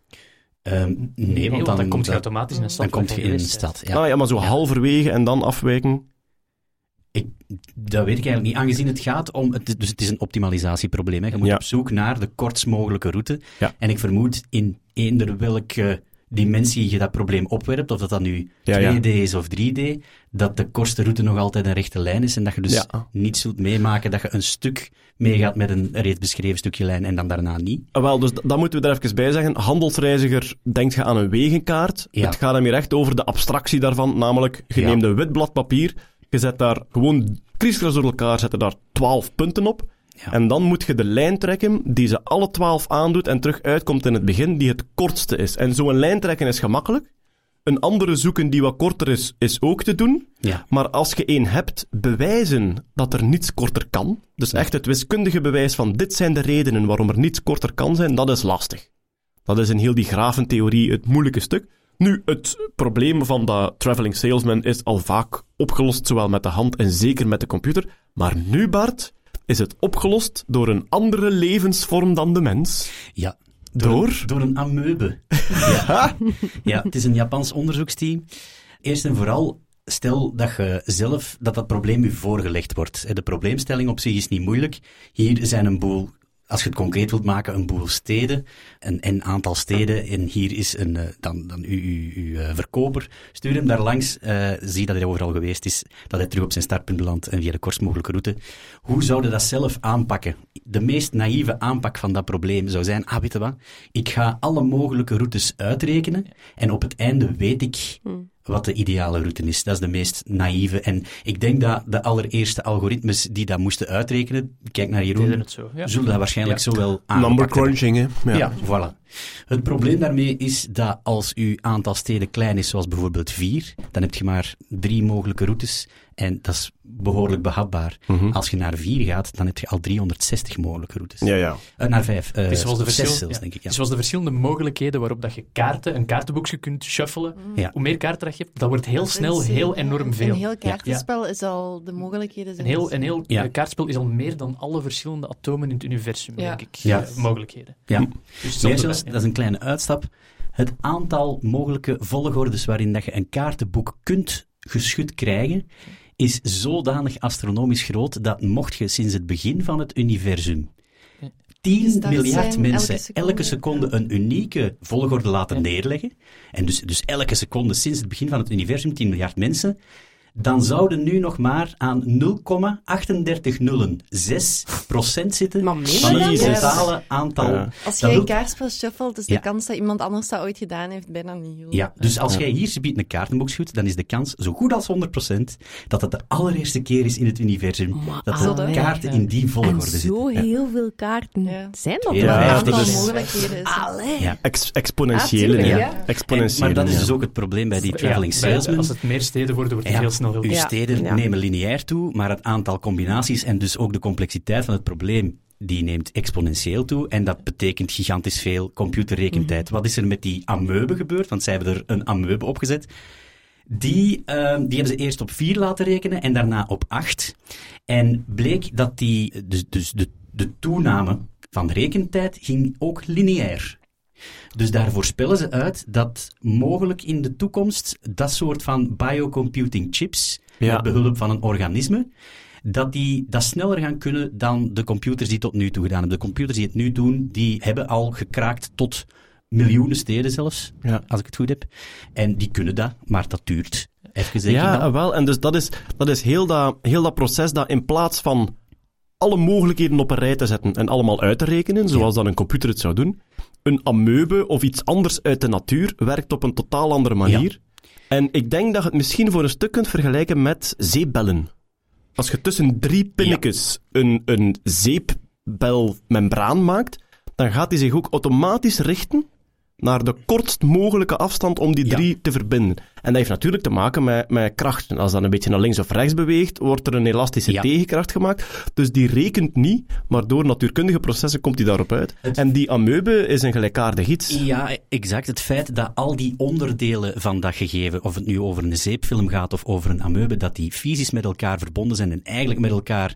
Ehm, nee, want dan, kom je dan, automatisch in een stad. dan komt je je in een stad. Ja. Ah ja, maar zo Ja. halverwege en dan afwijken. Ik, dat weet ik eigenlijk niet, aangezien het gaat om... Het, dus het is een optimalisatieprobleem. Hè. Je moet Ja. op zoek naar de kortst mogelijke route. Ja. En ik vermoed in eender welke dimensie je dat probleem opwerpt, of dat dat nu Ja, ja. 2D is of 3D, dat de kortste route nog altijd een rechte lijn is en dat je dus niet zult meemaken dat je een stuk meegaat met een reeds beschreven stukje lijn en dan daarna niet. Ah, Wel, dus dat moeten we er even bij zeggen. Handelsreiziger denkt je aan een wegenkaart. Ja. Het gaat hem hier echt over de abstractie daarvan. Namelijk, je neemt een wit blad papier, je zet daar gewoon kriskras door elkaar, zet er daar 12 punten op. Ja. En dan moet je de lijn trekken die ze alle 12 aandoet en terug uitkomt in het begin, die het kortste is. En zo'n lijn trekken is gemakkelijk. Een andere zoeken die wat korter is, is ook te doen. Ja. Maar als je één hebt, bewijzen dat er niets korter kan. Dus echt het wiskundige bewijs van dit zijn de redenen waarom er niets korter kan zijn, dat is lastig. Dat is in heel die graventheorie het moeilijke stuk. Nu, het probleem van dat traveling salesman is al vaak opgelost, zowel met de hand en zeker met de computer. Maar nu, Bart, is het opgelost door een andere levensvorm dan de mens. Ja. Door? Een, door een amoebe. ja. ja, het is een Japans onderzoeksteam. Eerst en vooral, stel dat je zelf, dat dat probleem u voorgelegd wordt. De probleemstelling op zich is niet moeilijk. Hier zijn een boel, als je het concreet wilt maken, een boel steden, een, een aantal steden. En hier is een, eh, dan, dan uw, eh, verkoper. Stuur hem daar langs, eh, zie dat hij overal geweest is, dat hij terug op zijn startpunt belandt en via de kortst mogelijke route. Hoe zouden dat zelf aanpakken? De meest naïeve aanpak van dat probleem zou zijn, ah, weet je wat? Ik ga alle mogelijke routes uitrekenen en op het einde weet ik wat de ideale route is. Dat is de meest naïeve. En ik denk dat de allereerste algoritmes die dat moesten uitrekenen, kijk naar Jeroen, het zo. Ja. zullen dat waarschijnlijk Ja. zo wel Number crunching, hè? Ja. voilà. Het probleem daarmee is dat als uw aantal steden klein is, zoals bijvoorbeeld vier, dan heb je maar drie mogelijke routes en dat is behoorlijk behapbaar. Mhm. Als je naar vier gaat, dan heb je al 360 mogelijke routes. Ja, ja. Eh, naar vijf. eh, Het is zoals de, zes verschil- zelfs, ja. denk ik. Ja. Is zoals de verschillende mogelijkheden waarop dat je kaarten, een kaartenboekje kunt shuffelen. Ja. Hoe meer kaarten dat je hebt, dat wordt heel snel Dat heel enorm veel. Een heel kaartenspel is al de mogelijkheden. Een zijn heel, dus- een heel Ja. eh, kaartspel is al meer dan alle verschillende atomen in het universum, Ja. denk ik. Ja. mogelijkheden. Ja. Dus Meer zelfs, dat is een kleine uitstap. Het aantal mogelijke volgordes waarin dat je een kaartenboek kunt geschud krijgen, is zodanig astronomisch groot dat mocht je sinds het begin van het universum Ja. 10 Gestart miljard mensen elke seconde, elke seconde een unieke volgorde laten Ja. neerleggen, en dus, dus elke seconde sinds het begin van het universum 10 miljard mensen, dan zouden nu nog maar aan 0,38006 procent zitten Maar van het totale aantal Ja. Als jij een wil- kaartspel shuffelt, is Ja. de kans dat iemand anders dat ooit gedaan heeft bijna niet. Ja, dus als jij hier biedt een kaartenboek schudt, dan is de kans zo goed als 100% dat het de allereerste keer is in het universum Maar dat de kaarten in die En volgorde zo zitten. heel veel kaarten. Ja. Zijn dat Ja, ja, aantal mogelijkheden. Ja. Ex- exponentiële, Ah, tuurlijk, ja. En- Exponentiële, maar dat is dus ook het probleem bij die traveling salesman. Als het meer steden worden, wordt het Ja, heel snel uw steden Ja. nemen lineair toe, maar het aantal combinaties en dus ook de complexiteit van het probleem die neemt exponentieel toe en dat betekent gigantisch veel computerrekentijd. Wat is er met die amoebe gebeurd? Want zij hebben er een amoebe opgezet. Die, uh, die hebben ze eerst op 4 laten rekenen en daarna op 8. En bleek dat die, dus, dus de, de toename van rekentijd ging ook lineair. Dus daar voorspellen ze uit dat mogelijk in de toekomst dat soort van biocomputing chips, Ja. met behulp van een organisme, dat die dat sneller gaan kunnen dan de computers die tot nu toe gedaan hebben. De computers die het nu doen, die hebben al gekraakt tot miljoenen steden zelfs, Ja. als ik het goed heb. En die kunnen dat, maar dat duurt. Even zeggen Ja, dan. wel. En dus dat is, dat is heel, dat, heel dat proces dat in plaats van alle mogelijkheden op een rij te zetten en allemaal uit te rekenen, zoals dan een computer het zou doen, een amoebe of iets anders uit de natuur werkt op een totaal andere manier. En ik denk dat je het misschien voor een stuk kunt vergelijken met zeepbellen. Als je tussen drie pinnetjes een, een zeepbelmembraan maakt, dan gaat die zich ook automatisch richten naar de kortst mogelijke afstand om die Ja. drie te verbinden. En dat heeft natuurlijk te maken met, met krachten. Als dat een beetje naar links of rechts beweegt, wordt er een elastische Ja. tegenkracht gemaakt. Dus die rekent niet, maar door natuurkundige processen komt die daarop uit. En die amoebe is een gelijkaardig iets. Ja, exact. Het feit dat al die onderdelen van dat gegeven, of het nu over een zeepfilm gaat of over een amoebe, dat die fysisch met elkaar verbonden zijn en eigenlijk met elkaar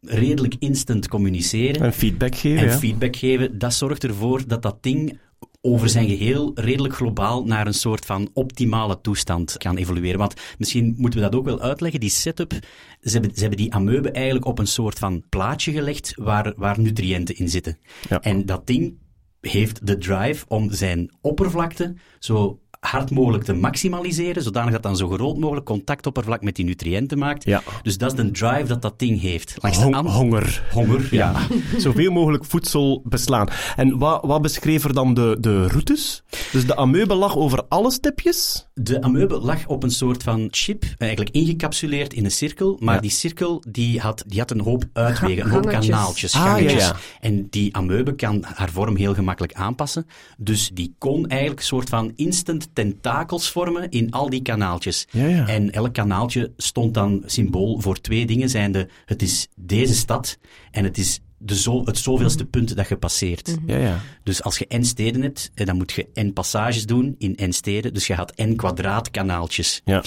redelijk instant communiceren En feedback geven, en ja. feedback geven, dat zorgt ervoor dat dat ding over zijn geheel redelijk globaal naar een soort van optimale toestand kan evolueren. Want misschien moeten we dat ook wel uitleggen. Die setup, ze hebben, ze hebben die amoebe eigenlijk op een soort van plaatje gelegd waar, waar nutriënten in zitten. Ja. En dat ding heeft de drive om zijn oppervlakte zo hard mogelijk te maximaliseren, zodanig dat dan zo groot mogelijk contactoppervlak met die nutriënten maakt. Ja. Dus dat is de drive dat dat ding heeft. Hong- honger. Honger, ja. Zoveel mogelijk voedsel beslaan. En wat, wat beschreef er dan de, de routes? Dus de amoebe lag over alle stipjes? De amoebe lag op een soort van chip, eigenlijk ingecapsuleerd in een cirkel, maar Ja. die cirkel die had, die had een hoop uitwegen, een hoop Gangetjes. kanaaltjes, Ah, gangetjes. ja, ja. En die amoebe kan haar vorm heel gemakkelijk aanpassen, dus die kon eigenlijk een soort van instant tentakels vormen in al die kanaaltjes. Ja, ja. En elk kanaaltje stond dan symbool voor twee dingen, zijnde het is deze stad en het is de zo, het zoveelste punt dat je passeert. Ja, ja. Dus als je n steden hebt, eh, dan moet je n passages doen in n steden. Dus je had n kwadraatkanaaltjes. Ja.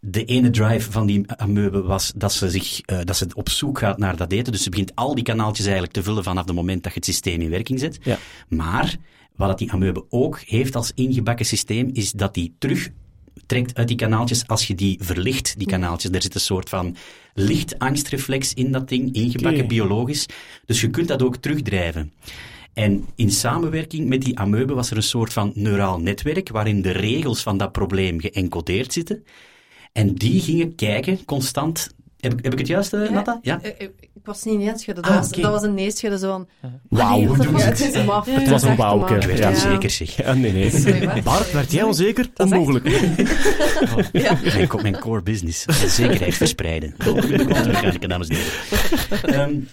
De ene drive van die amoebe was dat ze, zich, eh, dat ze op zoek gaat naar dat eten. Dus ze begint al die kanaaltjes eigenlijk te vullen vanaf het moment dat je het systeem in werking zet. Ja. Maar wat dat die amoebe ook heeft als ingebakken systeem, is dat die terug trekt uit die kanaaltjes als je die verlicht, die kanaaltjes. Er zit een soort van lichtangstreflex in dat ding, ingebakken biologisch. Dus je kunt dat ook terugdrijven. En in samenwerking met die amoebe was er een soort van neuraal netwerk waarin de regels van dat probleem geëncodeerd zitten. En die gingen kijken constant. Heb ik, heb ik het juist, eh, Natta? Ja? Ik was niet neerschudden. Dat, Ah, was, dat was een neerschudden zo van... Wauw? Het. Ja, Het was een wauw. Ik werd Ja. onzeker, zeg. Ja, nee, nee. Sorry? Bart, werd jij onzeker? Dat is echt- Onmogelijk. Mijn, co- mijn core business. Zekerheid verspreiden. Dames en heren.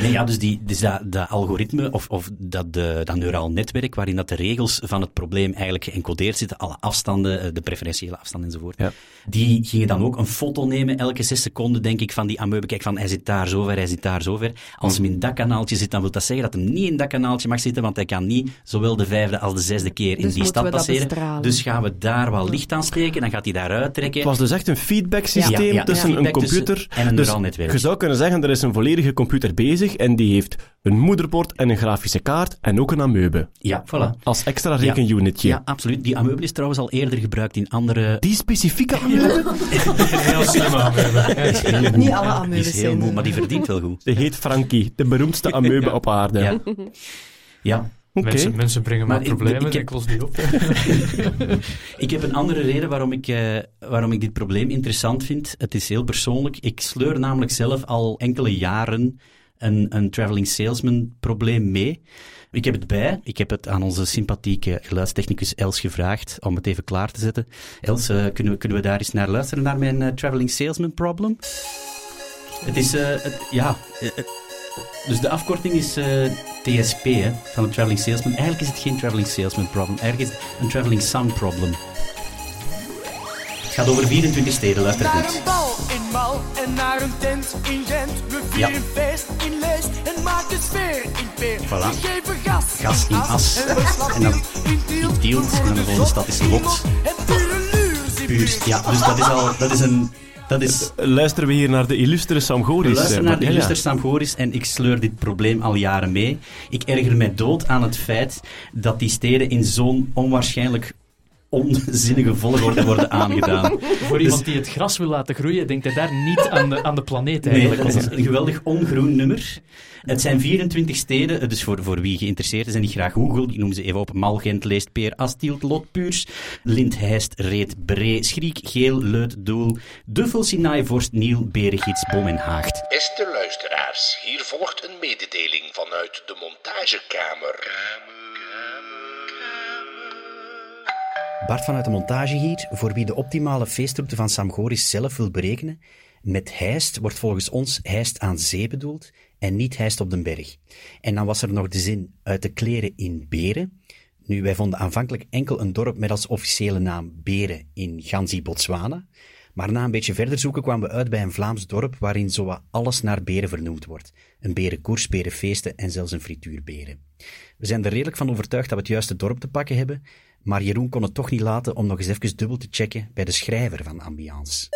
Nee, ja, dus, die, dus dat, dat algoritme of, of dat, de, dat neuraal netwerk waarin dat de regels van het probleem eigenlijk geëncodeerd zitten, alle afstanden, eh, de preferentiële afstanden enzovoort, Ja. die gingen dan ook een foto nemen elke zes seconden, denk ik, van die amoebe. Kijk, van hij zit daar zo ver, hij zit daar zo ver. Als hem in dat kanaaltje zit, dan wil dat zeggen dat hij niet in dat kanaaltje mag zitten, want hij kan niet zowel de vijfde als de zesde keer in Dus die moeten stad we dat passeren. Dus gaan we daar wat licht aan steken, dan gaat hij daaruit trekken. Het was dus echt een feedback systeem Ja, ja, tussen ja. een computer en een dus neuraal netwerk. Je zou kunnen zeggen, er is een volledige computer bezig en die heeft een moederbord en een grafische kaart en ook een amoebe. Ja, voilà. Als extra rekenunitje. Ja, absoluut. Die amoebe is trouwens al eerder gebruikt in andere... Die specifieke amoebe? Heel slim amoebe. Niet alle Die amoebes is heel zijn- moe, maar die verdient wel goed. Die heet Frankie, de beroemdste amoebe op aarde. Ja. Ja. Mensen, mensen brengen maar, problemen, ik ik, heb- los die op. Ik heb een andere reden waarom ik, eh, waarom ik dit probleem interessant vind. Het is heel persoonlijk. Ik sleur namelijk zelf al enkele jaren een, een traveling salesman probleem mee. Ik heb het bij. Ik heb het aan onze sympathieke geluidstechnicus Els gevraagd om het even klaar te zetten. Els, eh, kunnen, we, kunnen we daar eens naar luisteren, naar mijn eh, traveling salesman problem? Het is, eh, het- ja... dus de afkorting is TSP, hè, van een traveling salesman. Eigenlijk is het geen traveling salesman problem. Eigenlijk is het een traveling sound problem. Het gaat over 24 steden, luister Naar goed. een bal in Mal en naar een tent in Gent. We Ja. vieren feest in Leest en maken sfeer in peer. Voilà. We geven gas, Gas in as. En dan in tielt. En dan de volgende stad is lot. Puur. Ja, dus dat is al... Dat is een... Dat is... Luisteren we hier naar de illustere Sam Goris. We luisteren eh, naar de ja, ja. illuster Sam Goris en ik sleur dit probleem al jaren mee. Ik erger mij dood aan het feit dat die steden in zo'n onwaarschijnlijk onzinnige volgorde worden aangedaan. Voor iemand die het gras wil laten groeien, denkt hij daar niet aan de, aan de planeet Nee, eigenlijk. dat is een geweldig ongroen nummer. Het zijn 24 steden, dus voor, voor wie geïnteresseerd is en die graag Google, ik noem ze even op, Mal, Gent, Leest, Peer, Astielt, Lot, Puurs, Lint, Heist, Reet, Bree, Schriek, Geel, Leut, Doel, Duffel, Sinaai, Vorst, Niel, Beregids, Bom en Haagt. Beste luisteraars, hier volgt een mededeling vanuit de montagekamer. Bart vanuit de montage hier, voor wie de optimale feestroute van Sam Goris zelf wil berekenen. Met Heist wordt volgens ons Heist aan zee bedoeld en niet Heist op den berg. En dan was er nog de zin uit de kleren in Beren. Nu, wij vonden aanvankelijk enkel een dorp met als officiële naam Beren in Ganzi, Botswana. Maar na een beetje verder zoeken kwamen we uit bij een Vlaams dorp waarin zowat alles naar beren vernoemd wordt. Een berenkoers, berenfeesten en zelfs een frituurberen. We zijn er redelijk van overtuigd dat we het juiste dorp te pakken hebben, maar Jeroen kon het toch niet laten om nog eens even dubbel te checken bij de schrijver van Ambiance.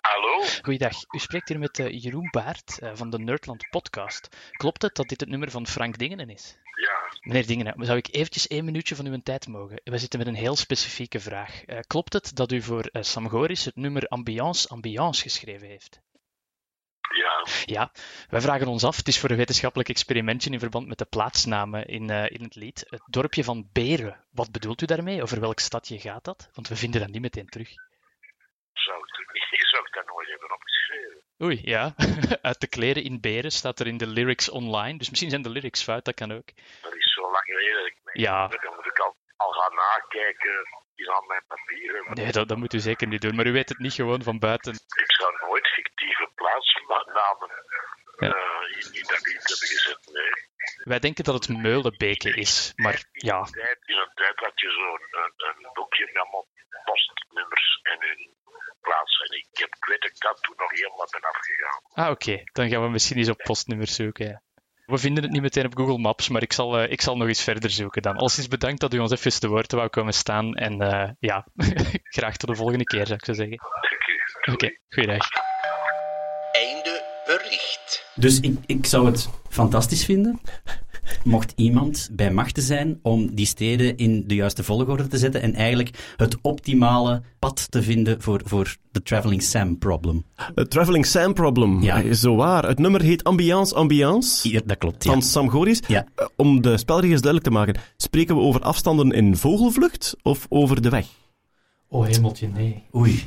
Hallo? Goeiedag, u spreekt hier met eh, Jeroen Baert eh, van de Nerdland podcast. Klopt het dat dit het nummer van Frank Dingenen is? Ja, Meneer Dingenen, zou ik eventjes één minuutje van uw tijd mogen? We zitten met een heel specifieke vraag. Eh, klopt het dat u voor eh, Sam Goris het nummer Ambiance Ambiance geschreven heeft? Ja. Ja, wij vragen ons af, het is voor een wetenschappelijk experimentje in verband met de plaatsnamen in, eh, in het lied. Het dorpje van Beren, wat bedoelt u daarmee? Over welk stadje gaat dat? Want we vinden dat niet meteen terug. Zou ik, ik zou het daar nooit hebben opgeschreven. Oei, ja. Uit de kleren in Beren staat er in de lyrics online. Dus misschien zijn de lyrics fout, dat kan ook. Dat is zo lang geleden. dat Ik Ja. Dan moet ik al, al gaan nakijken hier aan mijn papieren. Nee, dat, dat moet u zeker niet doen. Maar u weet het niet gewoon van buiten. Ik zou nooit fictieve plaatsnamen Ja. eh, in, in dat lied hebben gezet. Nee. Wij denken dat het Meulenbeke is. Maar ja, In een tijd, in een tijd had je zo'n een, een boekje met allemaal postnummers en hun plaats. En ik, heb, ik weet dat ik dat toen nog helemaal ben afgegaan. ah, oké. Dan gaan we misschien eens op postnummers zoeken. ja. We vinden het niet meteen op Google Maps, maar ik zal, eh, ik zal nog eens verder zoeken dan. Alleszins bedankt dat u ons even te woord wou komen staan. En eh, ja, graag tot de volgende keer, zou ik zo zeggen. Oké, goeiedag. Einde bericht. Dus ik, ik zou het fantastisch vinden, mocht iemand bij machten zijn om die steden in de juiste volgorde te zetten en eigenlijk het optimale pad te vinden voor, voor de Traveling Sam problem. Het Traveling Sam Problem. Ja. Is zo waar. Het nummer heet Ambiance Ambiance. Ja, dat klopt, ja. Van Sam Goris. Ja. Eh, Om de spelregels duidelijk te maken. Spreken we over afstanden in vogelvlucht of over de weg? Oh, hemeltje, nee. Oei.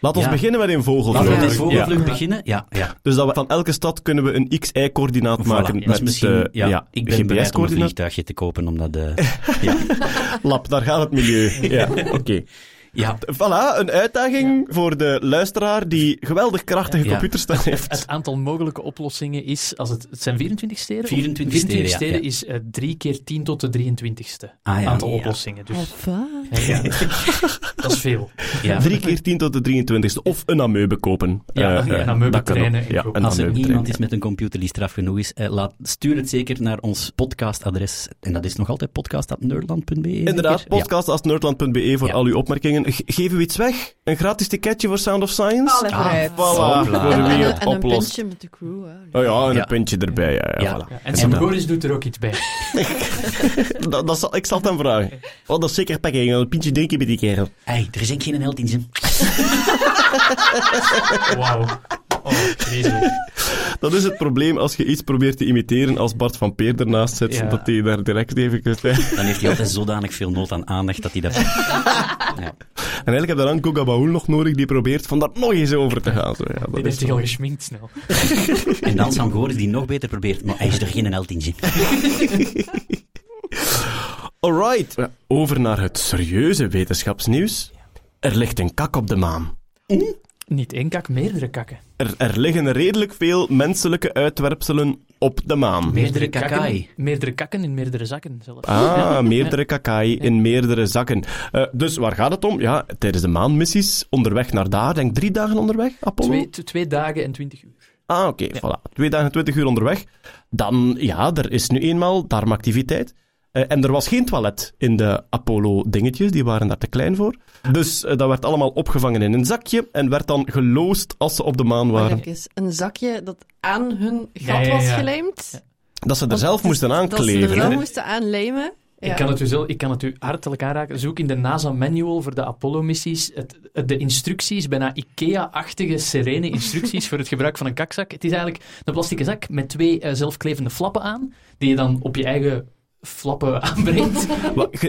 Laat ons beginnen met in vogelvlucht. Laten we met Ja. vogelvlucht beginnen? Ja, ja. Dus dat we van elke stad kunnen we een x-y-coördinaat maken. Dat met misschien, eh, ja, ik ben bereid om een vliegtuigje te kopen, omdat de... ja. Lap, daar gaat het milieu. Ja, oké. Ja, Voilà, een uitdaging voor de luisteraar die geweldig krachtige Ja. computerstijl heeft. Het aantal mogelijke oplossingen is, als het, het zijn 24 steden? Of 24 steden, ja, steden ja. is eh, 3 keer 10 tot de 23ste Ah, ja. aantal Ja. oplossingen. Dus ja, dat is veel. ja. Drie keer 10 tot de 23ste. Of een amoebe kopen. Ja, Eh, ja, eh, een kan ook. trainen Ja, kopen. Als er iemand is met een computer die straf genoeg is, eh, laat, stuur het zeker naar ons podcastadres. En dat is nog altijd podcast.nerdland.be. Inderdaad? Ja. podcast.nerdland.be voor Ja. al uw opmerkingen. Ge- geven we iets weg? Een gratis ticketje voor Sound of Science? Allee, Ah. Voilà, voor wie En, en een puntje met de crew. Hè. Oh ja, en Ja. een puntje erbij. Ja, ja, Ja. voilà. En Sam Goris doet er ook iets bij. Dat, dat zal, ik zal het hem vragen. Oh, dat is zeker pakken. Een pintje drinken met die kerel. Hey, er is geen held in zijn. Wauw. Oh. Dat is het probleem als je iets probeert te imiteren als Bart van Peer ernaast zit. Ja. Dat hij daar direct even... kunt- En Dan heeft hij altijd zodanig veel nood aan aandacht dat hij dat... Ja. eigenlijk heb je dan Goga Baul nog nodig die probeert van daar nog eens over te gaan. Zo, ja, dat Die is zich al geschminkt snel. En dan Sam Goris die nog beter probeert, maar hij is er geen held in. Alright, Ja, over naar het serieuze wetenschapsnieuws. Er ligt een kak op de maan. Niet één kak, meerdere kakken. Er, er liggen redelijk veel menselijke uitwerpselen op de maan. Meerdere kakken, kakai. meerdere kakken in meerdere zakken zelfs. Ah, meerdere kakai in meerdere zakken. Eh, dus waar gaat het om? Ja, tijdens de maanmissies onderweg naar daar, denk drie dagen onderweg, Apollo? Twee, twee dagen en twintig uur. Ah, oké, voilà. Twee dagen, 20 uur onderweg. Dan, ja, er is nu eenmaal darmactiviteit. Eh, en er was geen toilet in de Apollo-dingetjes, die waren daar te klein voor. Dus eh, dat werd allemaal opgevangen in een zakje en werd dan geloosd als ze op de maan waren. even, een zakje dat aan hun gat Ja, ja, was ja. gelijmd. Dat ze er Want zelf moesten Dat ze er aankleven. wel hè. moesten aanlijmen. Ja. Ik, kan het u zelf, ik kan het u hartelijk aanraken. Zoek in de NASA-manual voor de Apollo-missies de instructies, bijna IKEA-achtige, serene instructies voor het gebruik van een kakzak. Het is eigenlijk een plastieke zak met twee eh, zelfklevende flappen aan, die je dan op je eigen flappen aanbrengt.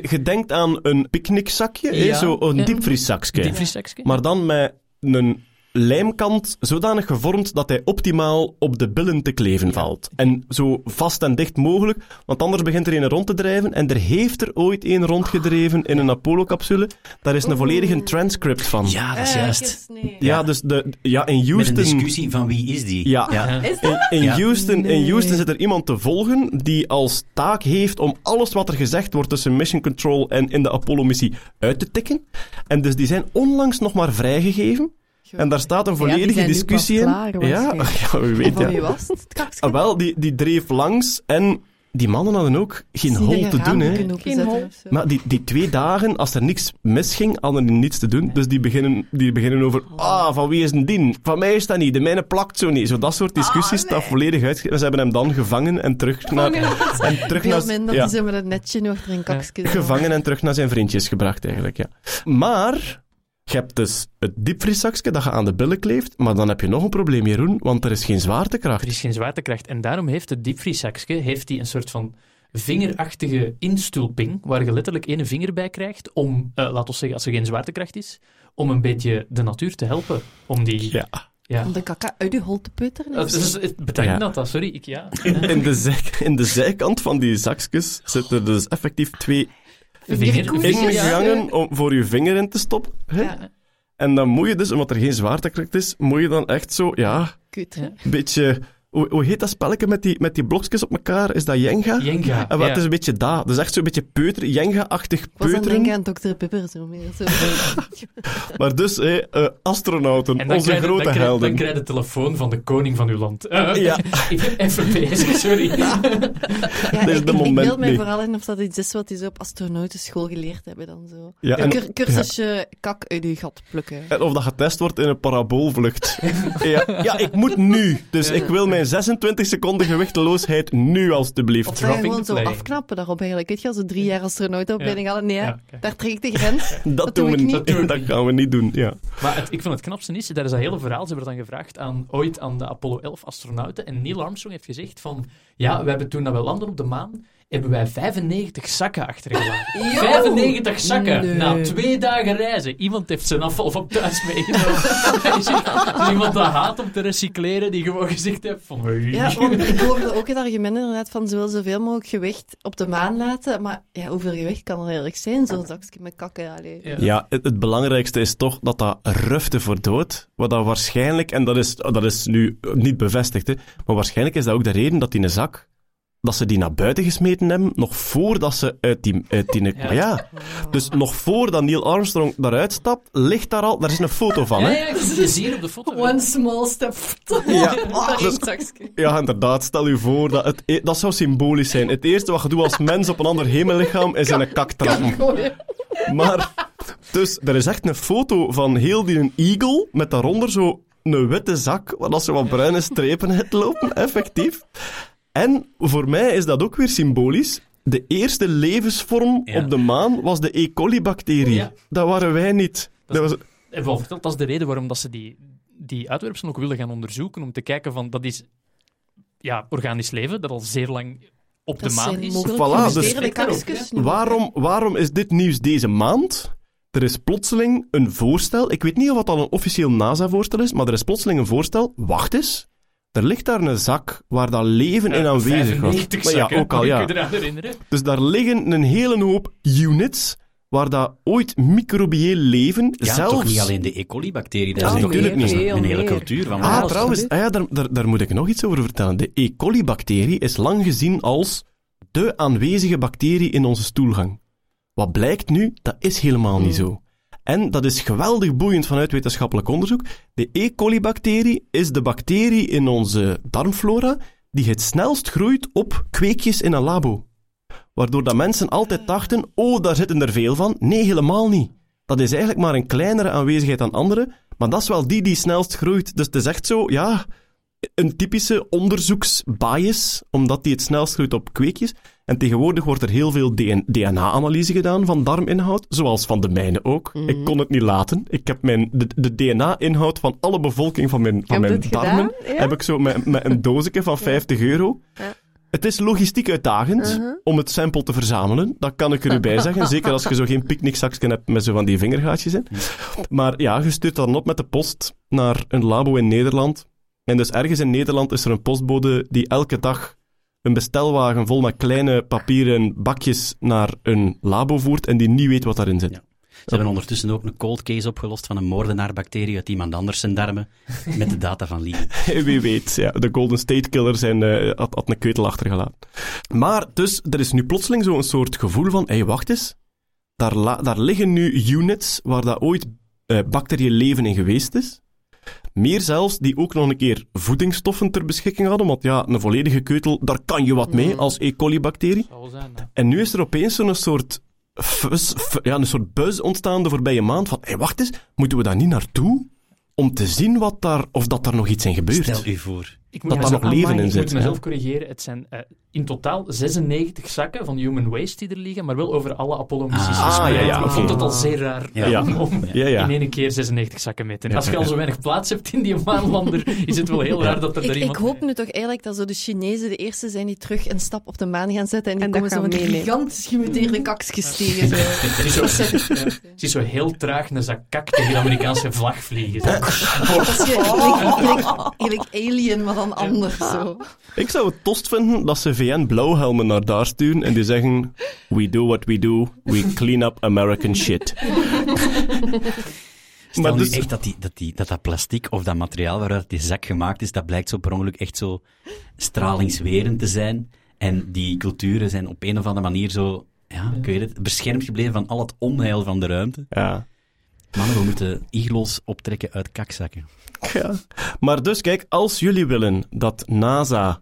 Je, denkt aan een picknickzakje, hè, Ja. zo een diepvrieszakje. Diepvrieszakje. Maar dan met een lijmkant zodanig gevormd dat hij optimaal op de billen te kleven valt. En zo vast en dicht mogelijk, want anders begint er een rond te drijven. En er heeft er ooit een rondgedreven in een Apollo-capsule. Daar is een volledige transcript van. Ja, dat is juist. Ja, dus de, ja, in Met een Houston... discussie van wie is die. Ja. ja. Ja. Is In, dat? in, Ja. Houston, in. Houston zit er iemand te volgen die als taak heeft om alles wat er gezegd wordt tussen Mission Control en in de Apollo-missie uit te tikken. En dus die zijn onlangs nog maar vrijgegeven. En daar staat een Ja, die volledige discussie pas in. klaar, ja, ja, wie En weet van ja. wie was het? Ah, wel, die, die dreef langs en die mannen hadden ook geen hol te doen. Hè. Geen hol. Maar die, die twee dagen, als er niks misging, hadden die niets te doen. Dus die beginnen, die beginnen over, ah, van wie is een dien? Van mij is dat niet, de mijne plakt zo niet. Zo dat soort discussies, dat volledig uitge... Ze hebben hem dan gevangen en terug naar... En terug naar minder ja, met een netje achter een kakske. zo. gevangen en terug naar zijn vriendjes gebracht, eigenlijk, ja. Maar... Je hebt dus het diepvrieszakje dat je aan de billen kleeft, maar dan heb je nog een probleem, Jeroen, want er is geen zwaartekracht. Er is geen zwaartekracht. En daarom heeft het diepvrieszakje heeft die een soort van vingerachtige instulping, waar je letterlijk één vinger bij krijgt, om, eh laten we zeggen, als er geen zwaartekracht is, om een beetje de natuur te helpen. Om die... Ja. ja. Om de kaka uit je hol te putteren. Dat is, betekent Ja. dat, dat, sorry. Ik, ja. In de, zij, in de zijkant van die zakjes zitten dus effectief twee Vingerkoefjes. ingangen om voor je vinger in te stoppen. Hè? Ja, En dan moet je dus, omdat er geen zwaartekracht is, moet je dan echt zo, ja, kut. Ja. een beetje... Hoe, hoe heet dat spelletje met die, met die blokjes op elkaar? Is dat Jenga? Jenga. En wat ja. is een beetje dat. Dus echt zo'n beetje peuter, Jenga-achtig was dan peuteren. denk aan Dr. Pepper zo meer. Zo. Maar dus, hè, eh, astronauten, onze krijg grote dan krijg, helden. Dan krijg je de telefoon van de koning van uw land. Eh, Ja. Ik ben even bezig, sorry. Ja, is ik, de ik moment beeld mij vooral in of dat iets is wat die zo op astronautenschool geleerd hebben dan zo. Ja, Een en- cur- cursusje kak uit je gat plukken. En of dat getest wordt in een paraboolvlucht. ja, ja, ik moet nu. Dus ik wil mijn 26 seconden gewichteloosheid nu, alstublieft. Of dat gewoon zo afknappen daarop eigenlijk. Weet je, als ze drie jaar astronautenopleiding hadden. Nee, Ja, daar trek ik de grens. Dat, dat doen doe we niet. Dat Dat gaan we niet doen, ja. Maar het, ik vond het knapste is, daar is dat hele verhaal, ze hebben dan gevraagd aan, ooit aan de Apollo 11 astronauten, en Neil Armstrong heeft gezegd van, ja, we hebben toen dat we landen op de maan, hebben wij 95 zakken achtergelaten. 95 zakken! Nee. Na twee dagen reizen. Iemand heeft zijn afval van thuis meegenomen. Er is iemand dat haat om te recycleren, die gewoon gezegd heeft van, hey. Ja, want ik hoorde ook het argument inderdaad van ze wil zoveel mogelijk gewicht op de maan laten. Maar ja, hoeveel gewicht kan er eigenlijk zijn? Zo'n zakje met kakken. Allee. Ja. Ja, het, het belangrijkste is toch dat dat rufte voor dood, wat dat waarschijnlijk, en dat is, dat is nu niet bevestigd, hè, maar waarschijnlijk is dat ook de reden dat die een zak, dat ze die naar buiten gesmeten hebben, nog voordat ze uit die... Uit die Ja. Maar ja, dus nog voordat Neil Armstrong daaruit stapt, ligt daar al... Daar is een foto van, Ja, hè? ja, ik zie het hier op de foto. One small step. Ja, Maar dus-. Ja, inderdaad. Stel je voor dat het... e- Dat zou symbolisch zijn. Het eerste wat je doet als mens op een ander hemellichaam is in een kak trappen. Maar, dus, er is echt een foto van heel die een eagle, met daaronder zo een witte zak, waar dat zo wat bruine strepen het lopen, effectief. En voor mij is dat ook weer symbolisch. De eerste levensvorm Ja. op de maan was de E. coli-bacterie. Ja. Dat waren wij niet. Dat Dat is- was, verteld, dat is de reden waarom dat ze die, die uitwerpselen ook willen gaan onderzoeken, om te kijken van, dat is ja, organisch leven, dat al zeer lang op Dat de maan is. mogelijk Voilà, dus- waarom, waarom is dit nieuws deze maand? Er is plotseling een voorstel. Ik weet niet of dat al een officieel NASA-voorstel is, maar er is plotseling een voorstel. Wacht eens. Er ligt daar een zak waar dat leven in aanwezig was. 95 Maar ja, ook al, ja. ik je eraan herinneren? Dus daar liggen een hele hoop units waar dat ooit microbieel leven, Ja, zelfs... toch niet alleen de E. coli-bacterie, dat Ja, is natuurlijk een, niet. een hele cultuur van Ah, trouwens, ah ja, daar, daar, daar moet ik nog iets over vertellen. De E. coli-bacterie is lang gezien als de aanwezige bacterie in onze stoelgang. Wat blijkt nu, dat is helemaal niet zo. En dat is geweldig boeiend vanuit wetenschappelijk onderzoek. De E. coli-bacterie is de bacterie in onze darmflora die het snelst groeit op kweekjes in een labo. Waardoor dat mensen altijd dachten, oh, daar zitten er veel van. Nee, helemaal niet. Dat is eigenlijk maar een kleinere aanwezigheid dan andere, maar dat is wel die die snelst groeit. Dus het is echt zo, ja, een typische onderzoeksbias, omdat die het snelst groeit op kweekjes. En tegenwoordig wordt er heel veel DNA-analyse gedaan van darminhoud, zoals van de mijne ook. Mhm. Ik kon het niet laten. Ik heb mijn, de, de DNA-inhoud van alle bevolking van mijn, van Heb mijn darmen? Ja? heb ik zo met, met een doosje van 50 euro. Ja. Het is logistiek uitdagend Uh-huh. om het sample te verzamelen. Dat kan ik er u bij zeggen. Zeker als je zo geen picknickzakje hebt met zo van die vingergaatjes in. Maar ja, je stuurt dan op met de post naar een labo in Nederland. En dus ergens in Nederland is er een postbode die elke dag een bestelwagen vol met kleine papieren bakjes naar een labo voert en die niet weet wat daarin zit. Ja. Ze hebben ondertussen ook een cold case opgelost van een moordenaarbacterie uit iemand anders zijn darmen, met de data van Lee. Wie weet, ja, de Golden State Killer zijn, eh, had, had een keutel achtergelaten. Maar dus, er is nu plotseling zo'n soort gevoel van, hé, hey, wacht eens, daar, daar liggen nu units waar dat ooit eh bacteriën leven in geweest is. Meer zelfs, die ook nog een keer voedingsstoffen ter beschikking hadden, want ja, een volledige keutel, daar kan je wat mee als E. coli-bacterie. En nu is er opeens zo'n soort, ja, een soort buzz ontstaan de voorbije maand van, hé, hey, wacht eens, moeten we daar niet naartoe om te zien wat daar, of dat daar nog iets in gebeurt? Stel u voor. Ik Dat daar nog leven in ik zit, moet mezelf corrigeren. Het zijn eh, in totaal 96 zakken van human waste die er liggen, maar wel over alle Apollo-missies Ah, gespreid. ja, ja, Ik vond het al zeer raar Ja. Ja. om, om Ja, ja. in één keer 96 zakken mee te nemen. Als je al zo weinig plaats hebt in die maanlander, is het wel heel raar dat er Ik, daar ik iemand... hoop nu toch eigenlijk dat zo de Chinezen de eerste zijn die terug een stap op de maan gaan zetten en die En komen zo die meenemen. gigantisch gemuteerde kakjes tegen. Zo. Het is zo, ja, het is zo heel traag een zak kak tegen de Amerikaanse vlag vliegen. Zo. Dat is gelijk Alien, maar dan anders. Zo. Ik zou het tost vinden dat ze VN-blauwhelmen naar daar sturen en die zeggen: We do what we do, we clean up American shit. Stel Maar nu dus- echt dat, die, dat, die, dat dat plastic of dat materiaal waaruit die zak gemaakt is, dat blijkt zo per ongeluk echt zo stralingswerend te zijn. En die culturen zijn op een of andere manier zo, ja, ik weet het, beschermd gebleven van al het onheil van de ruimte. Ja. Mannen, we moeten iglo's optrekken uit kakzakken. Ja. Maar dus, kijk, als jullie willen dat NASA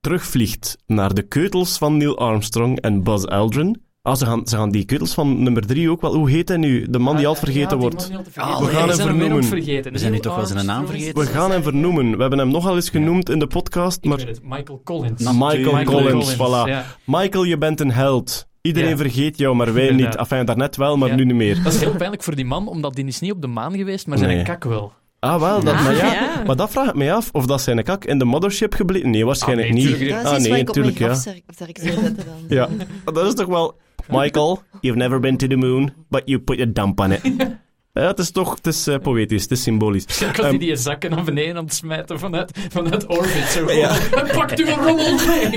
terugvliegt naar de keutels van Neil Armstrong en Buzz Aldrin. Ah, ze gaan, ze gaan die keutels van nummer drie ook wel. Hoe heet hij nu? De man die al vergeten wordt. Ah, we gaan hem vernoemen. vergeten. We zijn nu toch wel zijn naam vergeten? We gaan hem vernoemen. We hebben hem nogal eens genoemd in de podcast, Ik maar weet het, Michael Collins. Michael Collins, voilà. Ja. Michael, je bent een held. Iedereen Ja. vergeet jou, maar wij niet. Enfin, daarnet wel, maar Ja. nu niet meer. Dat is heel pijnlijk voor die man, omdat die is niet op de maan geweest, maar zijn Nee. een kak wel. Ah, wel. Dat, Ah, maar, ja, ja. maar dat vraagt mij af of dat zijn kak in de mothership gebleven. Nee, waarschijnlijk Ah, nee, niet. tuurlijk Dat is ah, nee, wat ik op mijn tuurlijk, ja. grafzerk zou zetten dan. Ja, dat is toch wel... Michael, you've never been to the moon, but you put a dump on it. Ja, het is toch het is, eh, poëtisch, het is symbolisch. Ik had die die zakken naar beneden aan het smijten vanuit, vanuit orbit. Zo. Ja. Pakt u een rommel mee.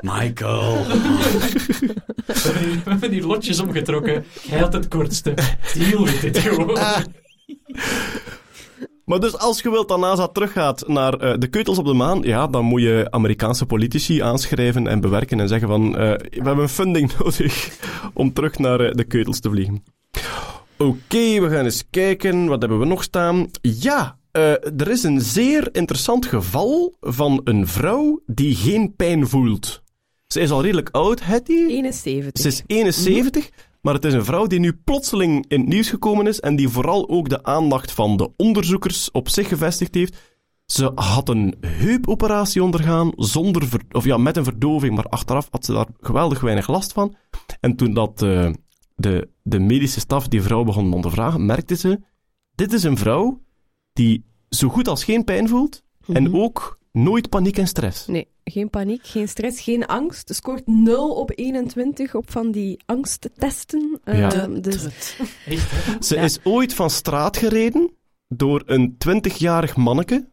Michael! We hebben die lotjes omgetrokken. Hij had het kortste. Deal with it gewoon. Maar dus als je wilt dat NASA teruggaat naar eh, de keutels op de maan, ja, dan moet je Amerikaanse politici aanschrijven en bewerken en zeggen van, eh, we hebben funding nodig om terug naar eh, de keutels te vliegen. Oké, we gaan eens kijken. Wat hebben we nog staan? Ja, er is een zeer interessant geval van een vrouw die geen pijn voelt. Ze is al redelijk oud, Hetty. 71. Ze is 71, maar het is een vrouw die nu plotseling in het nieuws gekomen is en die vooral ook de aandacht van de onderzoekers op zich gevestigd heeft. Ze had een heupoperatie ondergaan zonder ver- of ja, met een verdoving, maar achteraf had ze daar geweldig weinig last van. En toen dat eh, de, de medische staf die vrouw begon te ondervragen, merkte ze: dit is een vrouw die zo goed als geen pijn voelt en Mhm. ook nooit paniek en stress. Nee, geen paniek, geen stress, geen angst. Scoort 0 op 21 op van die angsttesten. Ja. Ehm, dus Echt? Ze Ja. is ooit van straat gereden door een 20-jarig manneke.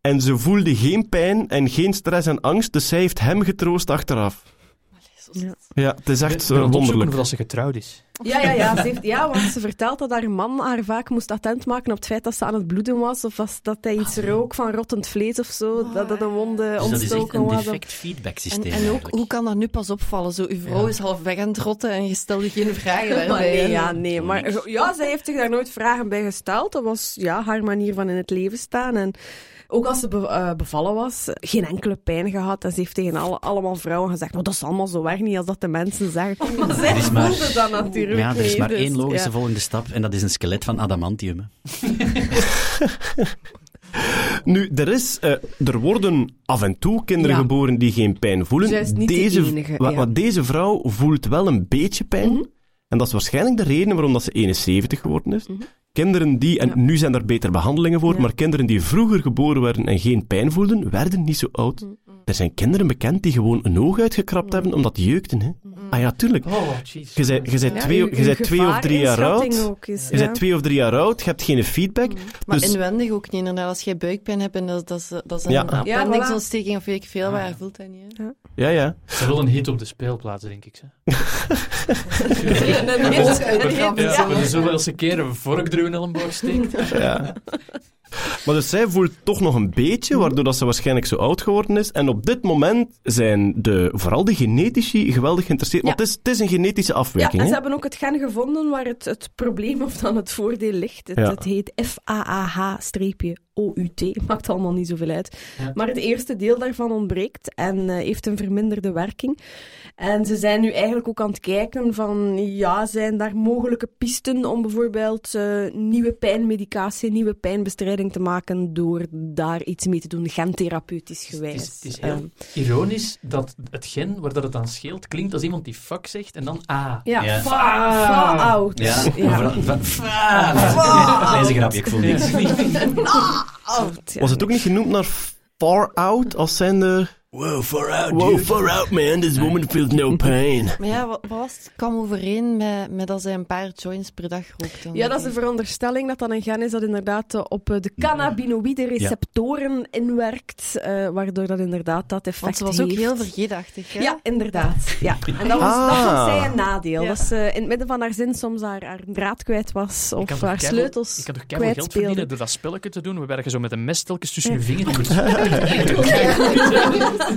En ze voelde geen pijn en geen stress en angst, dus zij heeft hem getroost achteraf. Ja. Ja, het is echt opzoeken wonderlijk. dat ze getrouwd is. Ja, ja, ja, ze heeft, ja, want ze vertelt dat haar man haar vaak moest attent maken op het feit dat ze aan het bloeden was, of was dat hij iets rook van rottend vlees of zo, dat het een wonde Dus dat is echt ontstoken een was. defect feedback En, systeem. en ook, eigenlijk. hoe kan dat nu pas opvallen? Zo, uw vrouw is half weg aan het rotten en je stelde geen vragen Maar daarbij. nee, hè? ja, nee. Maar ja, zij heeft zich daar nooit vragen bij gesteld. Dat was ja, haar manier van in het leven staan. En ook als ze be- eh, bevallen was, geen enkele pijn gehad. En ze heeft tegen alle, allemaal vrouwen gezegd, maar dat is allemaal zo weg niet als dat de mensen zeggen. Maar zij Er is maar- voelde dat natuurlijk Ja, er is maar dus, één logische ja. volgende stap en dat is een skelet van adamantium. Nu, er, is, eh, er worden af en toe kinderen Ja. geboren die geen pijn voelen. Juist niet de deze, enige, wa- ja. wa- deze vrouw voelt wel een beetje pijn. Mhm. En dat is waarschijnlijk de reden waarom dat ze 71 geworden is. Mhm. Kinderen die, en Ja. nu zijn er beter behandelingen voor, Ja. maar kinderen die vroeger geboren werden en geen pijn voelden, werden niet zo oud. Er zijn kinderen bekend die gewoon een oog uitgekrapt hebben omdat die jeukten. Hè? Ah ja, tuurlijk. Oh. Je bent, je twee, je twee of drie jaar oud. Je ja. bent twee of drie jaar oud, je hebt geen feedback. Maar Dus- inwendig ook niet, inderdaad. Als jij buikpijn hebt en dat, dat, is, dat is een Ja. Ja, appendixontsteking of weet ik veel, waar je voelt dat niet. Hè? Ja, ja. Ze wil een hit op de speelplaats, denk ik. Ze. En dan is het uitgegraven. Ja, de zoveelste keer een vork door hun elleboog steekt. ja. Maar dus zij voelt toch nog een beetje, waardoor dat ze waarschijnlijk zo oud geworden is. En op dit moment zijn de, vooral de genetici geweldig geïnteresseerd. Want het, is, het is een genetische Ja, afwijking. en ze hebben ook het gen gevonden waar het, het probleem of dan het voordeel ligt. Het, Ja. het heet FAAH-OUT. Maakt allemaal niet zoveel uit. Ja. Maar het eerste deel daarvan ontbreekt en eh, heeft een verminderde werking. En ze zijn nu eigenlijk ook aan het kijken van, ja, zijn daar mogelijke pisten om bijvoorbeeld eh, nieuwe pijnmedicatie, nieuwe pijnbestrijding te maken door daar iets mee te doen, gentherapeutisch Het gewijs. is, het is heel Ehm, ironisch dat het gen waar dat het aan scheelt klinkt als iemand die fuck zegt en dan A. ja, Ja. fa- fa-out. Ja, Ja. fa- grapje, ik voel niks. Out, ja. Was het ook niet genoemd naar far out als zijnde... Wow, far out, Wow, far out man, this woman feels no pain. Maar ja, wat, wat was het? Het kwam overeen met, met dat zij een paar joints per dag rookt. dan. Ja, dat is de veronderstelling dat dat een gen is dat inderdaad eh, op eh, de cannabinoïde receptoren inwerkt, eh, waardoor dat inderdaad dat effect Want ze was ook heeft. heel vergeetachtig. Hè? Ja, inderdaad. Ja. En dat, was, dat Ah. vond zij een nadeel. Ja. Dat ze in het midden van haar zin soms haar, haar draad kwijt was, of haar sleutels Je kan toch keihard geld verdienen door dat spelletje te doen, waarbij je zo met een mes telkens tussen je vingers moet.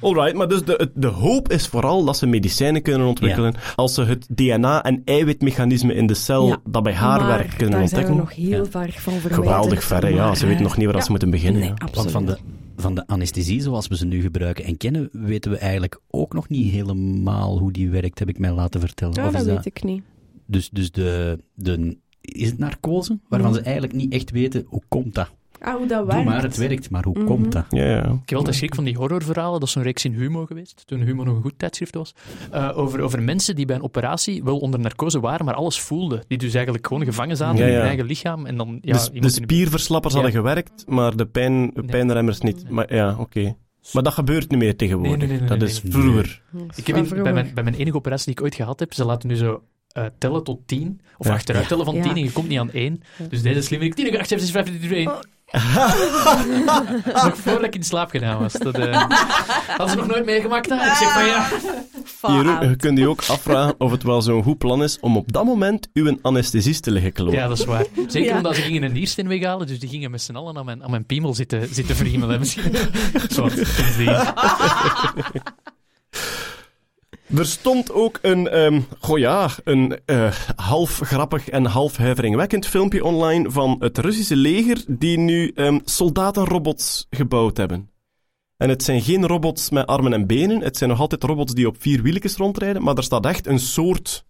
Alright, maar dus de, de hoop is vooral dat ze medicijnen kunnen ontwikkelen als ze het DNA- en eiwitmechanisme in de cel Ja. dat bij haar Maar werkt kunnen daar zijn we ontdekken. nog heel Ja. ver van verwijderd. Geweldig ver, ja. Ze weten nog niet waar ja. ze moeten beginnen. Nee, ja. absoluut. Want van de, van de anesthesie zoals we ze nu gebruiken en kennen, weten we eigenlijk ook nog niet helemaal hoe die werkt, heb ik mij laten vertellen. Ja, Of dat is weet ik niet. Dus, dus de, de, is het narcose, waarvan ze eigenlijk niet echt weten hoe komt dat? Ah, hoe dat Doe werkt. maar, het werkt, maar hoe Mhm. komt dat? Ja, ja. Ik heb altijd schrik van die horrorverhalen. Dat is zo'n reeks in Humo geweest, toen Humo nog een goed tijdschrift was. eh, over, over mensen die bij een operatie wel onder narcose waren, maar alles voelden. Die dus eigenlijk gewoon gevangen zaten Ja, in hun eigen lichaam. En dan, ja, dus de spierverslappers hadden gewerkt, maar de, pijn, de pijnremmers niet. Nee. Maar ja, oké. Maar dat gebeurt niet meer tegenwoordig. Nee, nee, nee, nee, dat is nee. vroeger. Ik heb in- bij, mijn, bij mijn enige operatie die ik ooit gehad heb, ze laten nu zo eh, tellen tot 10, of Ja. achteruit tellen van Ja. 10 en je komt niet aan 1. Dus deze slimme 10, 8, 7, 6, 5, 4, 3, 1. Nog voordat ik in slaap gedaan was. Dat eh hadden ze nog nooit meegemaakt. hè? Ik zeg van ja. Jeroen, je kunt je ook afvragen of het wel zo'n goed plan is om op dat moment uw anesthesist te liggen klonen. Ja, dat is waar. Zeker Ja. omdat ze gingen een niersteen weghalen, dus die gingen met z'n allen aan mijn, aan mijn piemel zitten, zitten vriemelen. Misschien. Sindsdien. Er stond ook een, ja, een eh, half grappig en half huiveringwekkend filmpje online van het Russische leger die nu ehm, soldatenrobots gebouwd hebben. En het zijn geen robots met armen en benen, het zijn nog altijd robots die op vier wieltjes rondrijden, maar er staat echt een soort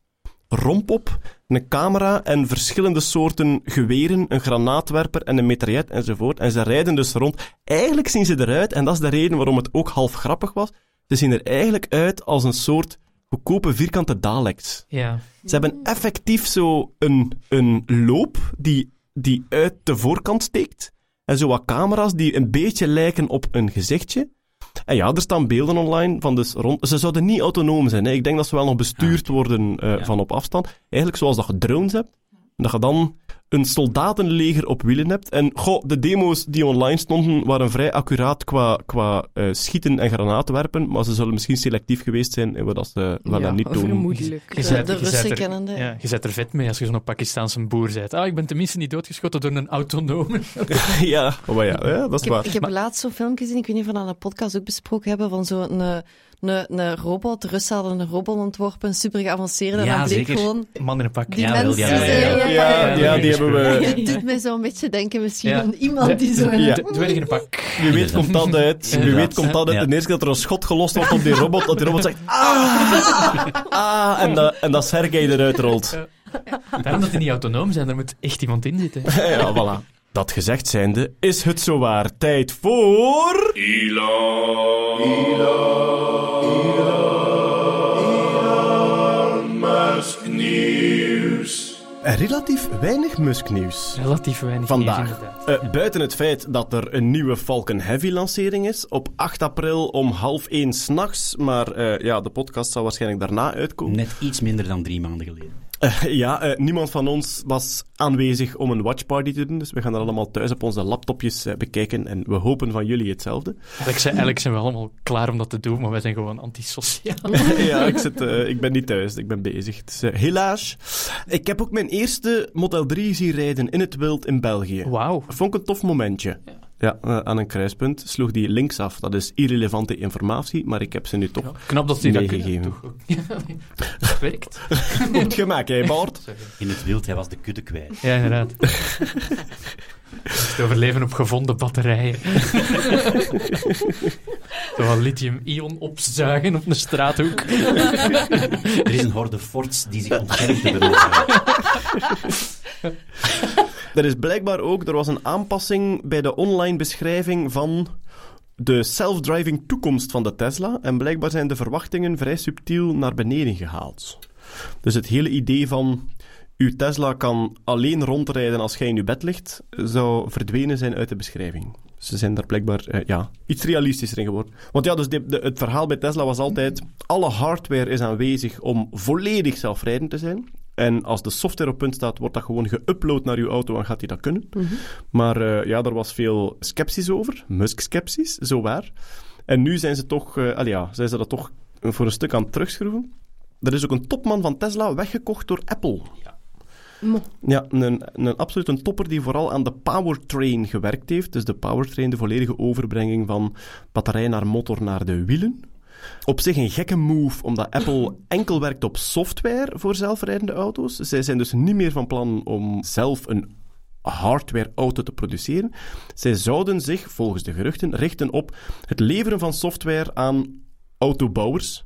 romp op, een camera en verschillende soorten geweren, een granaatwerper en een metraillet enzovoort. En ze rijden dus rond. Eigenlijk zien ze eruit, en dat is de reden waarom het ook half grappig was, ze zien er eigenlijk uit als een soort goedkope vierkante Daleks. Ja. Ze hebben effectief zo een, een loop die, die uit de voorkant steekt. En zo wat camera's die een beetje lijken op een gezichtje. En ja, er staan beelden online van dus rond... Ze zouden niet autonoom zijn. Hè. Ik denk dat ze wel nog bestuurd worden eh, Ja. van op afstand. Eigenlijk zoals dat je drones hebt. Dat je dan een soldatenleger op wielen hebt. En goh, de demo's die online stonden waren vrij accuraat qua, qua eh, schieten en granaten werpen, maar ze zullen misschien selectief geweest zijn in wat ze wel Ja, en niet doen. vermoedelijk. Je De, zet- de je zet er- kennende. Ja, je zet er vet mee als je zo'n Pakistaanse boer bent. Ah, ik ben tenminste niet doodgeschoten door een autonome. ja, maar ja, ja, dat is Ik heb, waar. ik heb laatst zo'n film gezien, ik weet niet of we dat aan de podcast ook besproken hebben, van zo'n een, een, een robot. De Russen hadden een robot ontworpen, een super geavanceerde. en Ja, dan bleek zeker. gewoon Man in een pak. die Ja, mensen ja, ja, ja. zijn. Ja, ja, die hebben we... Het doet mij zo'n beetje denken misschien Ja. aan iemand die zo... Ja. Dwerg in een pak. Wie weet komt dat uit. Wie weet komt dat uit. De eerste keer dat er een schot gelost wordt op die robot, dat die robot zegt ah, ah, en dat, en dat Sergej eruit rolt. Daarom dat die niet autonoom zijn, daar moet echt iemand in zitten. Ja, voilà. Dat gezegd zijnde, is het zowaar tijd voor... Relatief weinig Musk-nieuws. Relatief weinig Vandaag. nieuws, inderdaad. Eh, buiten het feit dat er een nieuwe Falcon Heavy lancering is, op 8 april om half 1 s'nachts, maar eh, ja, de podcast zal waarschijnlijk daarna uitkomen. Net iets minder dan drie maanden geleden. Eh, ja, eh, niemand van ons was aanwezig om een watchparty te doen, dus we gaan dat allemaal thuis op onze laptopjes eh, bekijken en we hopen van jullie hetzelfde. Eigenlijk zijn, eigenlijk zijn we allemaal klaar om dat te doen, maar wij zijn gewoon antisociaal. ja, ik, zit, eh, ik ben niet thuis, ik ben bezig. Dus, helaas. Ik heb ook mijn eerste Model 3 zien rijden in het wild in België. Wauw. Vond ik een tof momentje. Ja, eh, aan een kruispunt sloeg die links af. Dat is irrelevante informatie, maar ik heb ze nu toch Ja, knap dat die dat Meegegeven. kunnen. Toch ook. Respect. op het gemak, hè, Bart? In het wild, hij was de kudde kwijt. Ja, inderdaad. Het overleven op gevonden batterijen. Zo lithium-ion opzuigen op een straathoek. Er is een horde forts die zich ontfermd hebben. Er is blijkbaar ook, er was een aanpassing bij de online beschrijving van de self-driving toekomst van de Tesla. En blijkbaar zijn de verwachtingen vrij subtiel naar beneden gehaald. Dus het hele idee van uw Tesla kan alleen rondrijden als jij in je bed ligt, zou verdwenen zijn uit de beschrijving. Ze zijn daar blijkbaar eh, ja, iets realistischer in geworden. Want ja, dus het verhaal bij Tesla was altijd: alle hardware is aanwezig om volledig zelfrijdend te zijn. En als de software op punt staat, wordt dat gewoon geüpload naar uw auto en gaat hij dat kunnen. Maar eh, ja, er was veel sceptisch over. Musk-sceptisch, zo waar. En nu zijn ze toch, eh, allee, ja, zijn ze dat toch voor een stuk aan het terugschroeven. Er is ook een topman van Tesla weggekocht door Apple. Mo. Ja, een, een absoluut een topper die vooral aan de powertrain gewerkt heeft. Dus de powertrain, de volledige overbrenging van batterij naar motor naar de wielen. Op zich een gekke move, omdat Apple enkel werkt op software voor zelfrijdende auto's. Zij zijn dus niet meer van plan om zelf een hardware-auto te produceren. Zij zouden zich, volgens de geruchten, richten op het leveren van software aan autobouwers.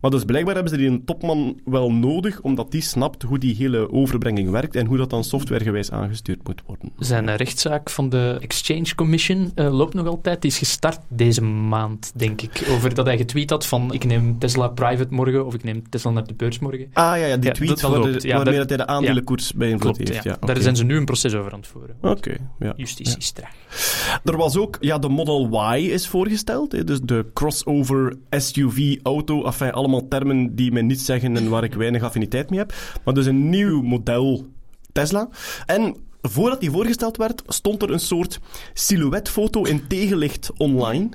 Maar dus blijkbaar hebben ze die een topman wel nodig, omdat die snapt hoe die hele overbrenging werkt en hoe dat dan softwaregewijs aangestuurd moet worden. Zijn rechtszaak van de Exchange Commission eh, loopt nog altijd. Die is gestart deze maand, denk ik. Over dat hij getweet had van ik neem Tesla private morgen of ik neem Tesla naar de beurs morgen. Ah ja, ja die Ja, tweet dat waar. Ja, waarmee dat- dat hij de aandelenkoers beïnvloed Klopt, heeft. ja. Ja, Daar zijn ze nu een proces over aan het voeren. Oké, ja. Justitie is traag. Er was ook, ja, de Model Y is voorgesteld. Hè, dus de crossover SUV-auto. Enfin, allemaal termen die mij niet zeggen en waar ik weinig affiniteit mee heb. Maar dus een nieuw model Tesla. En voordat die voorgesteld werd, stond er een soort silhouetfoto in tegenlicht online.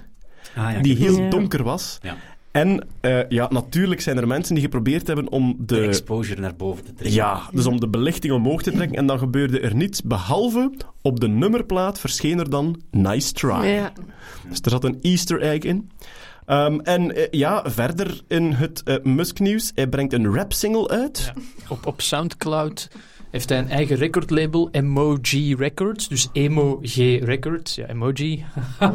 Ah, ja, die heel Ja. donker was. Ja. En eh, ja, natuurlijk zijn er mensen die geprobeerd hebben om de de... exposure naar boven te trekken. Ja, dus om de belichting omhoog te trekken. En dan gebeurde er niets, behalve op de nummerplaat verscheen er dan Nice Try. Ja. Dus er zat een easter egg in. Ehm, en eh, ja, verder in het eh, Musk-nieuws. Hij brengt een rap-single uit. Op, op Soundcloud heeft hij een eigen recordlabel, Emoji Records. Dus Emo-G Records. Ja, emoji.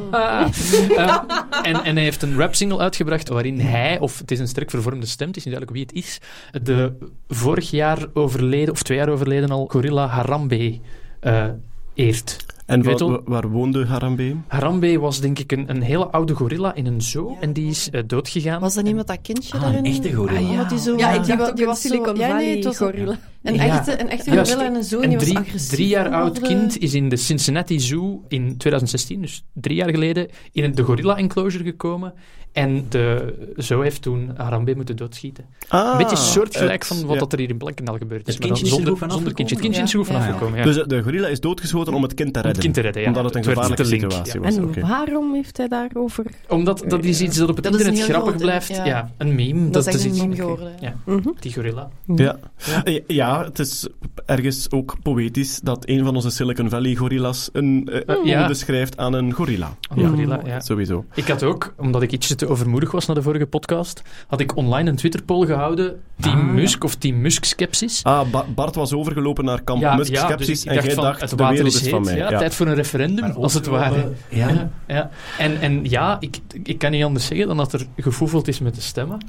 Eh, en, en hij heeft een rap-single uitgebracht waarin hij, of het is een sterk vervormde stem, het is niet duidelijk wie het is, de vorig jaar overleden, of twee jaar overleden al, Gorilla Harambe eh, eert. En wa- waar woonde Harambe? Harambe was denk ik een, een hele oude gorilla in een zoo en die is eh, doodgegaan. Was dat niet met dat kindje Ah, daarin? een echte gorilla. Ah, ja. die zo, Ja, ik die, dacht wa- ook die een was zo- Silicon ja, nee, Valley het was gorilla. Een Ja. echte, een echte Juist, gorilla en een zoon, een die was drie, agressief drie jaar oud kind is in de Cincinnati Zoo in 2016, dus drie jaar geleden, in de gorilla-enclosure gekomen. En de zoo heeft toen Harambe moeten doodschieten. Ah, een beetje soortgelijk het- van wat ja. dat er hier in Blankendaal gebeurd is. Het kindje is er zonder, goed vanaf zonder kindje. Het gekomen. kindje is er goed Ja, vanaf ja. gekomen, ja. Dus de gorilla is doodgeschoten om het kind te redden. het kind te redden, ja. Omdat het een gevaarlijke situatie was. En waarom heeft hij daarover... Omdat dat is iets dat op het Dat is internet heel grappig groot- blijft. Ja. ja. een meme. Dat is echt een iets- geworden. Ja, Mhm. die gorilla. Ja. Eh, ja, het is ergens ook poëtisch dat een van onze Silicon Valley gorilla's een eh, Eh, ja. ode schrijft aan een gorilla. Een gorilla, ja. Sowieso. Ik had ook, omdat ik ietsje te overmoedig was naar de vorige podcast, had ik online een Twitter-poll gehouden. Team Ah, ja. Musk of Team Musk-skepsis. Ah, Ba- Bart was overgelopen naar kamp Ja, Musk ja, skepsis dus ik en dacht jij van, dacht, het de wereld is is van heet, mij. Ja, Ja. Tijd voor een referendum, Maar als het ware. eh, ja. Ja, ja. En, en ja, ik, ik kan niet anders zeggen dan dat er gevoefeld is met de stemmen.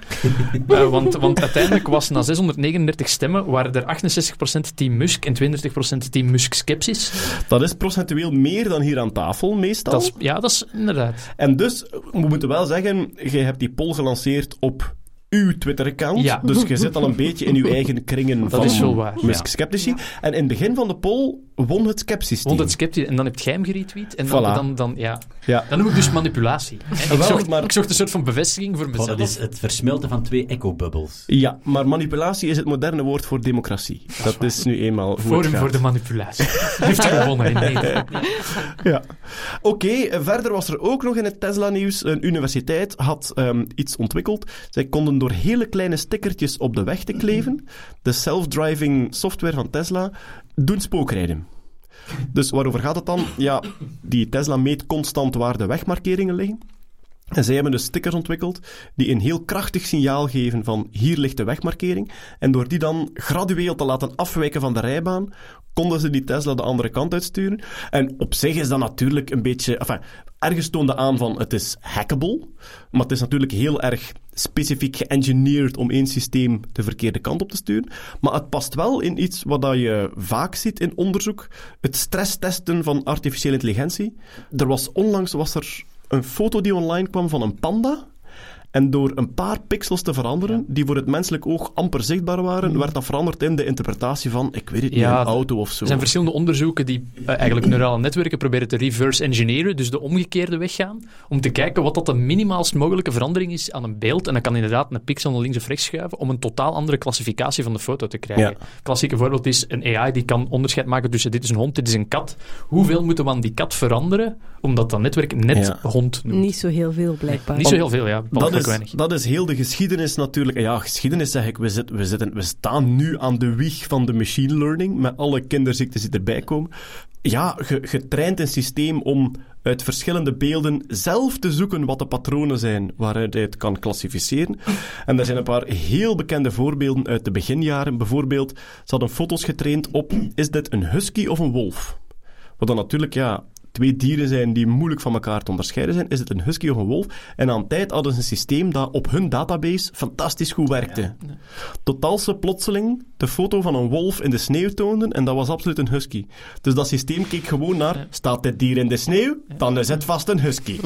Eh, want, want uiteindelijk was na 639 stemmen, waren er 68% Team Musk en 32% Team Musk-skepsis. Dat is procentueel meer dan hier aan tafel, meestal. Dat is, ja, dat is inderdaad. En dus, we moeten wel zeggen, jij hebt die poll gelanceerd op uw Twitter-account. Ja. Dus je zit al een beetje in uw eigen kringen Dat van is wel waar, Musk-sceptici. En in het begin van de poll won het skepsis Want het sceptisch, en dan heb jij hem geretweet. En dan, Voilà. dan, dan, ja. Ja. dan noem ik dus manipulatie. hè. Ik, zocht, maar- ik zocht een soort van bevestiging voor Oh, mezelf. dat is het versmelten van twee echo-bubbles. Ja, maar manipulatie is het moderne woord voor democratie. Dat is nu eenmaal hoe het Forum gaat. voor de manipulatie. Heeft gewonnen in Nederland. Ja. Oké, verder was er ook nog in het Tesla-nieuws. Een universiteit had ehm, iets ontwikkeld. Zij konden door hele kleine stickertjes op de weg te kleven, de self-driving software van Tesla, doen spookrijden. Dus waarover gaat het dan? Ja, die Tesla meet constant waar de wegmarkeringen liggen. En zij hebben dus stickers ontwikkeld die een heel krachtig signaal geven van hier ligt de wegmarkering. En door die dan gradueel te laten afwijken van de rijbaan, konden ze die Tesla de andere kant uitsturen. En op zich is dat natuurlijk een beetje... Enfin, ergens toonde aan van het is hackable, maar het is natuurlijk heel erg specifiek geëngineerd om één systeem de verkeerde kant op te sturen. Maar het past wel in iets wat je vaak ziet in onderzoek, het stresstesten van artificiële intelligentie. Er was onlangs was er een foto die online kwam van een panda. En door een paar pixels te veranderen, die voor het menselijk oog amper zichtbaar waren, werd dat veranderd in de interpretatie van, ik weet het niet, Ja, een auto of zo. Er zijn verschillende onderzoeken die eh, eigenlijk neurale netwerken proberen te reverse engineeren, dus de omgekeerde weg gaan, om te kijken wat dat de minimaalst mogelijke verandering is aan een beeld. En dan kan inderdaad een pixel naar links of rechts schuiven om een totaal andere klassificatie van de foto te krijgen. Ja. Klassieke voorbeeld is een AI die kan onderscheid maken tussen dit is een hond, dit is een kat. Hoeveel moeten we aan die kat veranderen, omdat dat netwerk net Ja. hond noemt? Niet zo heel veel, blijkbaar. Niet zo heel veel, ja. dat is, weinig. dat is heel de geschiedenis natuurlijk. Ja, geschiedenis zeg ik, we, zitten, we, zitten, we staan nu aan de wieg van de machine learning, met alle kinderziektes die erbij komen. Ja, ge, getraind een systeem om uit verschillende beelden zelf te zoeken wat de patronen zijn waaruit hij het kan klassificeren. En er zijn een paar heel bekende voorbeelden uit de beginjaren. Bijvoorbeeld, ze hadden foto's getraind op, is dit een husky of een wolf? Wat dan natuurlijk, ja, twee dieren zijn die moeilijk van elkaar te onderscheiden zijn. Is het een husky of een wolf? En aan tijd hadden ze een systeem dat op hun database fantastisch goed werkte. Als ze plotseling de foto van een wolf in de sneeuw toonden en dat was absoluut een husky. Dus dat systeem keek gewoon naar, staat dit dier in de sneeuw? Dan is het vast een husky.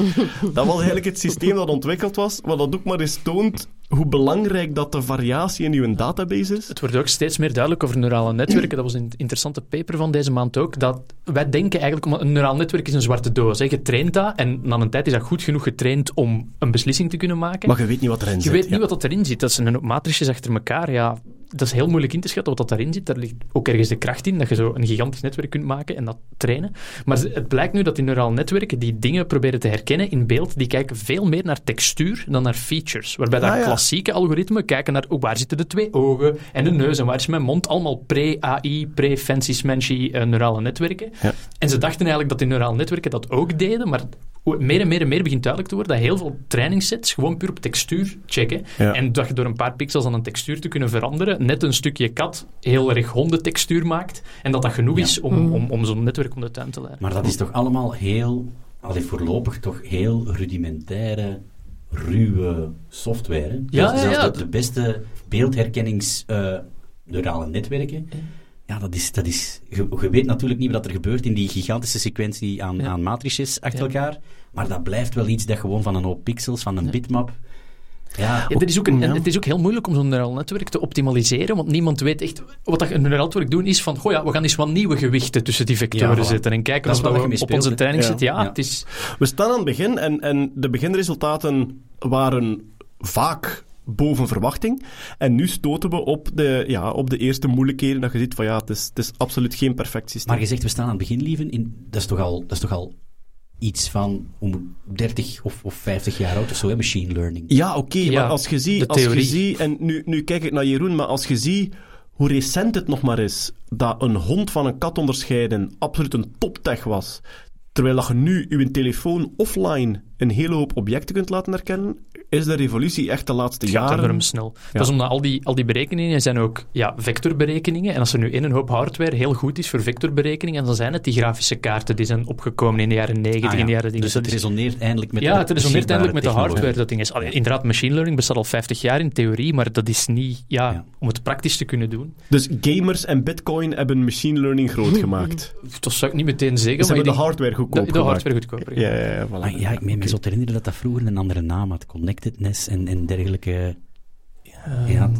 Dat was eigenlijk het systeem dat ontwikkeld was, wat dat ook maar eens toont hoe belangrijk dat de variatie in uw database is. Het wordt ook steeds meer duidelijk over neurale netwerken. Dat was een interessante paper van deze maand ook. Dat wij denken eigenlijk, een neuraal netwerk is een zwarte doos. Hè. Je traint dat en na een tijd is dat goed genoeg getraind om een beslissing te kunnen maken. Maar je weet niet wat erin je zit. weet ja. niet wat dat erin zit. Dat zijn een matrices achter elkaar. Ja, dat is heel moeilijk in te schatten wat dat daarin zit. Daar ligt ook ergens de kracht in, dat je zo een gigantisch netwerk kunt maken en dat trainen. Maar het blijkt nu dat die neurale netwerken die dingen proberen te herkennen in beeld, die kijken veel meer naar textuur dan naar features. Waarbij dat Ah, ja. klassieke algoritmen kijken naar oh, waar zitten de twee ogen en de neus en waar is mijn mond. Allemaal pre-AI, pre-fancy smanchy eh, neurale netwerken. Ja. En ze dachten eigenlijk dat die neurale netwerken dat ook deden, maar meer en meer en meer begint duidelijk te worden dat heel veel trainingssets gewoon puur op textuur checken. Ja. En dat je door een paar pixels aan een textuur te kunnen veranderen, net een stukje kat heel erg hondentextuur maakt. En dat dat genoeg is om, om, om zo'n netwerk om de tuin te leiden. Maar dat is toch allemaal heel, allee, voorlopig toch heel rudimentaire, ruwe software. hè? Ja, Zelfs ja, ja. De, de beste beeldherkennings eh, neurale netwerken. Ja, dat is, dat is, je, je weet natuurlijk niet wat er gebeurt in die gigantische sequentie aan, Ja. aan matrices achter Ja. elkaar. Maar dat blijft wel iets dat gewoon van een hoop pixels, van een bitmap. Ja, Ja, is ook een, Ja. het is ook heel moeilijk om zo'n neural netwerk te optimaliseren, want niemand weet echt... Wat dat een neural netwerk doen is van, goh ja, we gaan eens wat nieuwe gewichten tussen die vectoren Ja, voilà. zetten en kijken Dat of dat we op onze training Ja. zitten. Ja, Ja. het is... We staan aan het begin en, en de beginresultaten waren vaak boven verwachting. En nu stoten we op de, ja, op de eerste moeilijkheden dat je ziet van ja, het is, het is absoluut geen perfect systeem. Maar je zegt, we staan aan het begin, lieven. In, dat, is toch al, dat is toch al iets van om 30 of, of 50 jaar oud of zo, hè, machine learning. Ja, oké, Ja, maar als je ziet, als je ziet en nu, nu kijk ik naar Jeroen, maar als je ziet hoe recent het nog maar is dat een hond van een kat onderscheiden absoluut een toptech was, terwijl dat je nu je telefoon offline een hele hoop objecten kunt laten herkennen, is de revolutie echt de laatste Het gaat jaren... enorm snel. Dat is omdat al die, al die berekeningen zijn ook ja, vectorberekeningen. En als er nu in een hoop hardware heel goed is voor vectorberekeningen, dan zijn het die grafische kaarten die zijn opgekomen in de jaren 90, Ah, in de ja. jaren. Dus het Dat is- resoneert eindelijk met ja, de het resoneert eindelijk met de hardware. Dat ding is. Allee, inderdaad, machine learning bestaat al 50 jaar in theorie, maar dat is niet ja, Ja. om het praktisch te kunnen doen. Dus gamers en bitcoin hebben machine learning groot gemaakt. Dat zou ik niet meteen zeggen. Ze maar hebben de hardware goedkoop de, de gemaakt. hardware goedkoper. Ja, ja, ja, voilà. Ah, ja, ik meen me zo te herinneren dat dat vroeger een andere naam had. Connectedness en, en dergelijke. Ja,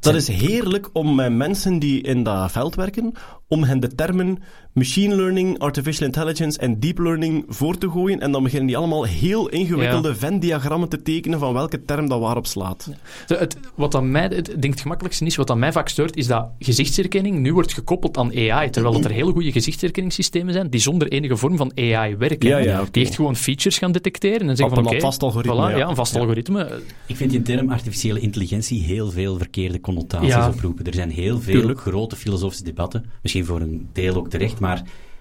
Dat is heerlijk om met mensen die in dat veld werken, om hen de termen machine learning, artificial intelligence en deep learning voor te gooien. En dan beginnen die allemaal heel ingewikkelde Venn-diagrammen te tekenen van welke term dat waarop slaat. Het, wat aan mij, het, denk het gemakkelijkste is, wat aan mij vaak stoort, is dat gezichtsherkenning nu wordt gekoppeld aan AI, terwijl dat er hele goede gezichtsherkenningssystemen zijn die zonder enige vorm van AI werken. Ja. Die echt gewoon features gaan detecteren en Op zeggen van een oké, vast algoritme, voilà, ja. ja. een vast Ja. algoritme. ik vind die term artificiële intelligentie heel veel verkeerde connotaties Ja. oproepen. Er zijn heel veel Tuurlijk. grote filosofische debatten, misschien voor een deel ook terecht, maar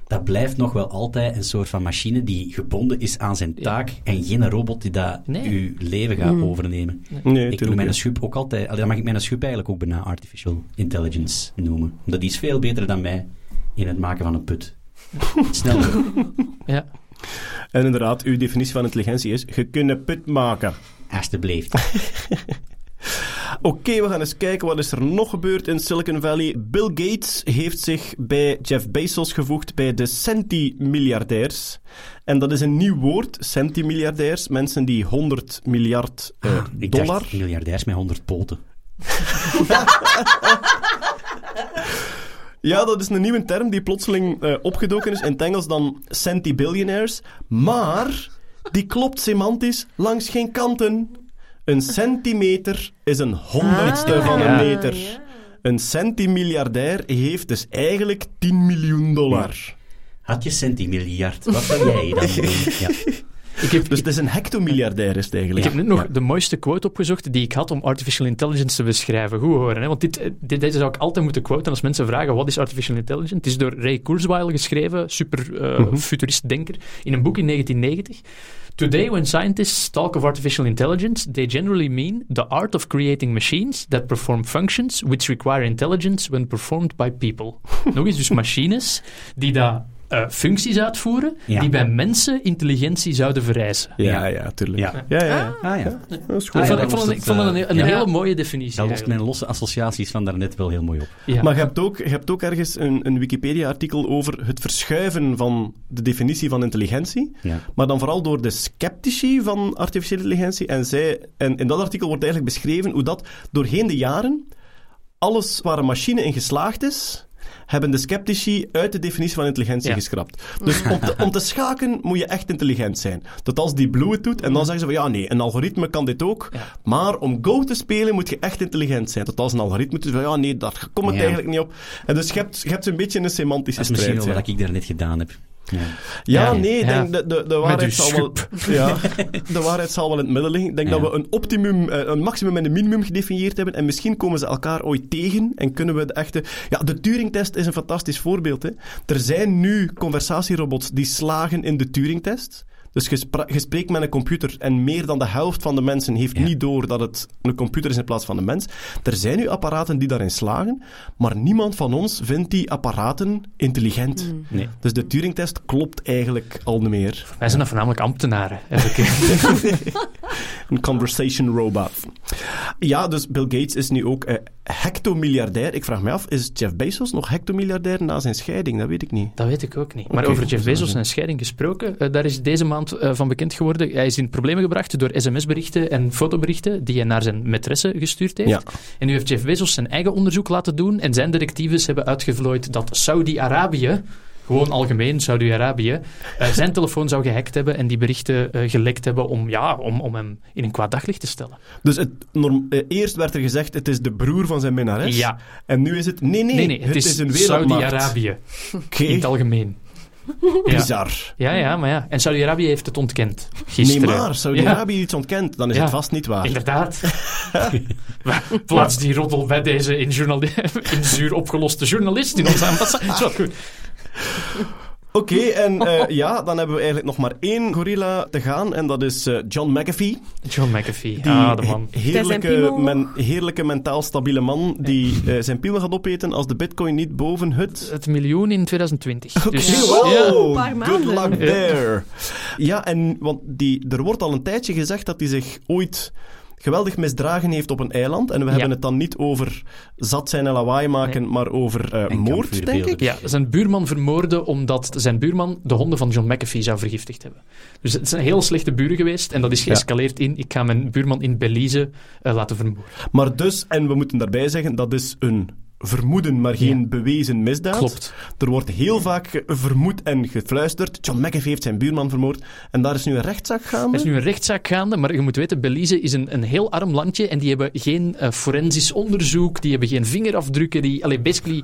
dat blijft nog wel altijd een soort van machine die gebonden is aan zijn taak en geen robot die dat Nee. uw leven gaat overnemen. Nee, Ik noem mijn schub ook altijd, allee, dan mag ik mijn schub eigenlijk ook bijna artificial intelligence noemen. Omdat die is veel beter dan mij in het maken van een put. Sneller. Ja. En inderdaad, uw definitie van intelligentie is, je kunt een put maken. Alsjeblieft. Oké, we gaan eens kijken wat is er nog gebeurd in Silicon Valley. Bill Gates heeft zich bij Jeff Bezos gevoegd bij de centimiljardairs. En dat is een nieuw woord, centimiljardairs. Mensen die 100 miljard eh, Ah, ik dollar... dacht miljardairs met 100 poten. Ja, dat is een nieuwe term die plotseling eh, opgedoken is. In het Engels dan centibillionaires. Maar die klopt semantisch langs geen kanten. Een centimeter is een honderdste Ah, van een ja. meter. ja. Een centimiljardair heeft dus eigenlijk 10 miljoen dollar. Had je centimiljard, wat zou jij dan doen? Ja. Ik heb, Dus het is een hectomiljardair is het ik eigenlijk. heb net nog de mooiste quote opgezocht die ik had om artificial intelligence te beschrijven. Goed horen, hè? want dit, eh, dit, deze zou ik altijd moeten quoten als mensen vragen wat is artificial intelligence. Het is door Ray Kurzweil geschreven, super eh, Mhm. futurist-denker, in een boek in 1990. Today, when scientists talk of artificial intelligence, they generally mean the art of creating machines that perform functions which require intelligence when performed by people. Nog eens, dus machines die daar eh, functies uitvoeren Ja. die bij mensen intelligentie zouden vereisen. Ja, ja, tuurlijk. Ja. Ja, ja, ja. Ah ja. Dat is goed. Ah, ja, ik vond, dat ik vond, het het, een, een eh, hele ja. mooie definitie. Dat lost mijn losse associaties van daarnet wel heel mooi op. Ja. Maar je hebt ook, je hebt ook ergens een, een Wikipedia-artikel over het verschuiven van de definitie van intelligentie. Ja. Maar dan vooral door de sceptici van artificiële intelligentie. En, zij, en in dat artikel wordt eigenlijk beschreven hoe dat doorheen de jaren alles waar een machine in geslaagd is, hebben de sceptici uit de definitie van intelligentie Ja. geschrapt. Dus om te, om te schaken moet je echt intelligent zijn. Dat als die Blue het doet, en dan zeggen ze van ja, nee, een algoritme kan dit ook. Ja. Maar om Go te spelen moet je echt intelligent zijn. Dat als een algoritme doet, van ja, nee, daar komt het eigenlijk niet op. En dus je hebt, je hebt een beetje een semantische Dat is misschien strijd. wel wat ik daarnet gedaan heb. Ja. Nee, ik denk de, de, de, waarheid zal wel, ja, de waarheid zal wel in het midden liggen. Ik denk dat we een optimum, eh, een maximum en een minimum gedefinieerd hebben. En misschien komen ze elkaar ooit tegen en kunnen we de echte... Ja, de Turing-test is een fantastisch voorbeeld. Hè. Er zijn nu conversatierobots die slagen in de Turing-test. Dus je, spreekt met een computer en meer dan de helft van de mensen heeft Ja. niet door dat het een computer is in plaats van een mens. Er zijn nu apparaten die daarin slagen, maar niemand van ons vindt die apparaten intelligent. Nee. Dus de Turing-test klopt eigenlijk al niet meer. Wij zijn dan voornamelijk ambtenaren. Een conversation robot. Ja, dus Bill Gates is nu ook... eh, hectomiljardair. Ik vraag me af, is Jeff Bezos nog hectomiljardair na zijn scheiding? Dat weet ik niet. Dat weet ik ook niet. Maar over Jeff zou Bezos zijn. en scheiding gesproken, eh, daar is deze maand van bekend geworden. Hij is in problemen gebracht door sms-berichten en fotoberichten die hij naar zijn maîtresse gestuurd heeft. Ja. En nu heeft Jeff Bezos zijn eigen onderzoek laten doen en zijn directives hebben uitgevlooid dat Saudi-Arabië, gewoon algemeen Saudi-Arabië, eh, zijn telefoon zou gehackt hebben en die berichten eh, gelekt hebben om, ja, om, om hem in een kwaad daglicht te stellen. Dus het, norm- eh, eerst werd er gezegd, het is de broer van zijn minnares. Ja. En nu is het, nee, nee, Nee, nee, het, is, een wereldmacht. Saudi-Arabië Oké, in het algemeen. Bizar. Ja, ja, maar ja. En Saudi-Arabië heeft het ontkend. Nee, Gisteren. maar, Saudi-Arabië iets ontkent, dan is het vast niet waar. Inderdaad. Plaats die roddel bij deze in, in zuur opgeloste journalist in onze ambassade. Is goed. Oké, en eh, ja, dan hebben we eigenlijk nog maar één gorilla te gaan, en dat is eh, John McAfee. John McAfee. Die ah, de man. heerlijke, men, heerlijke mentaal stabiele man die eh, zijn piemel gaat opeten als de bitcoin niet boven het... Het miljoen in 2020. Oké, Dus, wow, ja. een paar good luck Ja. there. Ja, en want die, er wordt al een tijdje gezegd dat hij zich ooit geweldig misdragen heeft op een eiland. En we hebben het dan niet over zat zijn en lawaai maken, maar over eh, moord, denk ik. Ja, zijn buurman vermoorden omdat zijn buurman de honden van John McAfee zou vergiftigd hebben. Dus het zijn heel slechte buren geweest en dat is geëscaleerd in ik ga mijn buurman in Belize eh, laten vermoorden. Maar dus, en we moeten daarbij zeggen, dat is een vermoeden, maar geen bewezen misdaad. Klopt. Er wordt heel vaak vermoed en gefluisterd. John McAfee heeft zijn buurman vermoord. En daar is nu een rechtszaak gaande. Er is nu een rechtszaak gaande, maar je moet weten, Belize is een, een heel arm landje en die hebben geen eh, forensisch onderzoek, die hebben geen vingerafdrukken, die... Allee, basically,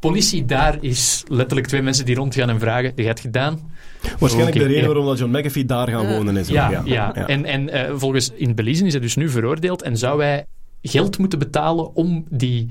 politie daar is letterlijk twee mensen die rondgaan en vragen, je het gedaan? Waarschijnlijk de reden ja. waarom dat John McAfee daar gaan wonen is. ook, Ja, ja. En, en eh, volgens in Belize is hij dus nu veroordeeld en zou hij geld moeten betalen om die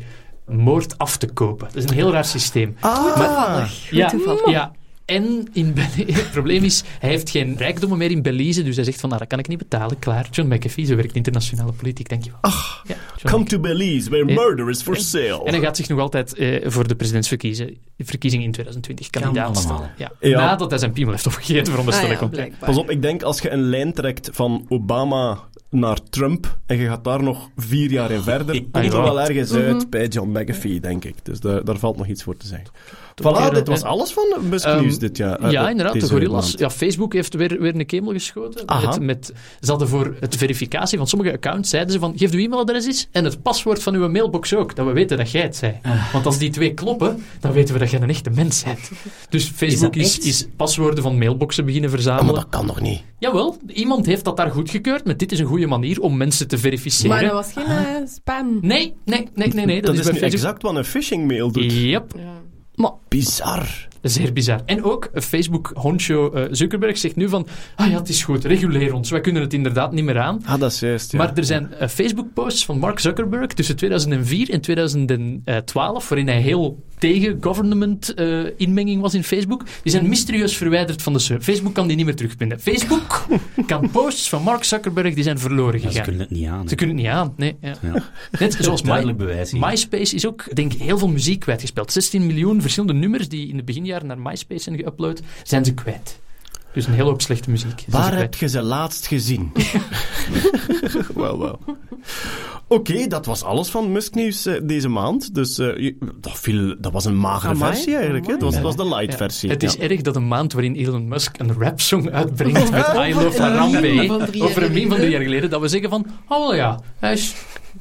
moord af te kopen. Dat is een heel raar systeem. Ah, Ja, ja. En in het probleem is, hij heeft geen rijkdommen meer in Belize, dus hij zegt van, nou, dat kan ik niet betalen. Klaar, John McAfee, zo werkt internationale politiek, denk je wel. Ach, ja, come to Belize, where Ja. murder is for sale. En hij gaat zich nog altijd eh, voor de presidentsverkiezing in 2020 Kan kandidaat stellen. Ja. Ja. Nadat hij zijn piemel heeft opgegeten, veronderstel Ah ik. ja, ook. blijkbaar. Pas op, ik denk als je een lijn trekt van Obama naar Trump en je gaat daar nog vier jaar in verder, Ah, komt er wel ergens uit bij John McAfee, denk ik. Dus daar, daar valt nog iets voor te zeggen. Voilà, dit was alles van Musk Ehm, News dit jaar. ja, eh, inderdaad, de gorillas. Ja, Facebook heeft weer, weer een kemel geschoten. Met, met, ze hadden voor het verificatie van sommige accounts, zeiden ze van, geef uw e-mailadres eens en het paswoord van uw mailbox ook, dat we weten dat jij het zei. Ah. Want als die twee kloppen, dan weten we dat jij een echte mens bent. Dus Facebook is, is, paswoorden van mailboxen beginnen Ah, maar verzamelen. dat kan nog niet. Jawel, iemand heeft dat daar goedgekeurd, met dit is een goede manier om mensen te verificeren. Maar dat was geen eh, spam. Nee, nee, nee, nee, nee. Dat, Dat, is, is Facebook... exact wat een phishing mail doet. Yep. Ja. Bizar. Zeer bizar. En ook eh, Facebook honcho eh, Zuckerberg zegt nu van ah ja, het is goed, reguleer ons. Wij kunnen het inderdaad niet meer aan. Ah, dat is juist, ja. Maar er zijn eh, Facebook-posts van Mark Zuckerberg tussen 2004 en 2012, waarin hij heel tegen government eh, inmenging was in Facebook. Die zijn mysterieus verwijderd van de server. Facebook kan die niet meer terugvinden. Facebook kan posts van Mark Zuckerberg, die zijn verloren Ja, gegaan. ze kunnen het niet aan. hè. Ze kunnen het niet aan, nee. Ja. Ja. Net zoals My, bewijs. MySpace is ook, denk ik, heel veel muziek kwijtgespeeld. 16 miljoen verschillende nummers die in de beginjaren naar MySpace zijn geüpload, zijn ze kwijt. Dus een hele hoop slechte muziek. Waar heb je ze laatst gezien? wel, wel. Oké, dat was alles van Musk Nieuws eh, deze maand. Dus eh, dat, viel, dat was een magere Amai, versie eigenlijk. Hè? Dat, was, dat was de light Ja. versie. Het is erg dat een maand waarin Elon Musk een rapsong uitbrengt met I Love Harambe over een meme van drie jaar geleden, dat we zeggen van, oh wel ja, hij is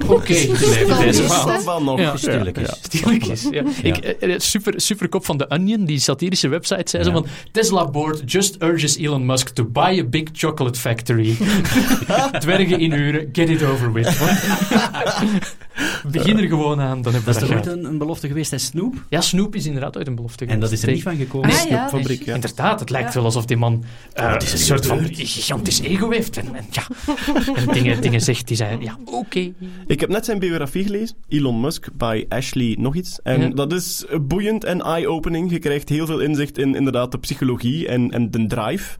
oké deze is maand. nog. Ja. Stilletjes. Stilletjes, ja. Ik, eh, eh, super, superkop van The Onion, die satirische website, zei ze Ja. van Tesla board just urges Elon Musk to buy a big chocolate factory. Dwergen inhuren, get it over with. Begin er gewoon aan, dan hebben Dat is dat toch ooit een, een belofte geweest, hè, Snoep? Ja, Snoop is inderdaad uit een belofte En dat is er niet geweest. van gekomen. Ah, ja. Fabriek, ja. Inderdaad, het lijkt wel alsof die man eh, er een soort van gigantisch ego heeft. En, en, ja, en dingen, dingen zegt die zijn, ja, oké. Ik heb net zijn biografie gelezen, Elon Musk, bij Ashley nog iets. En Ja. dat is boeiend en eye-opening. Je krijgt heel veel inzicht in inderdaad de psychologie en, en de drive.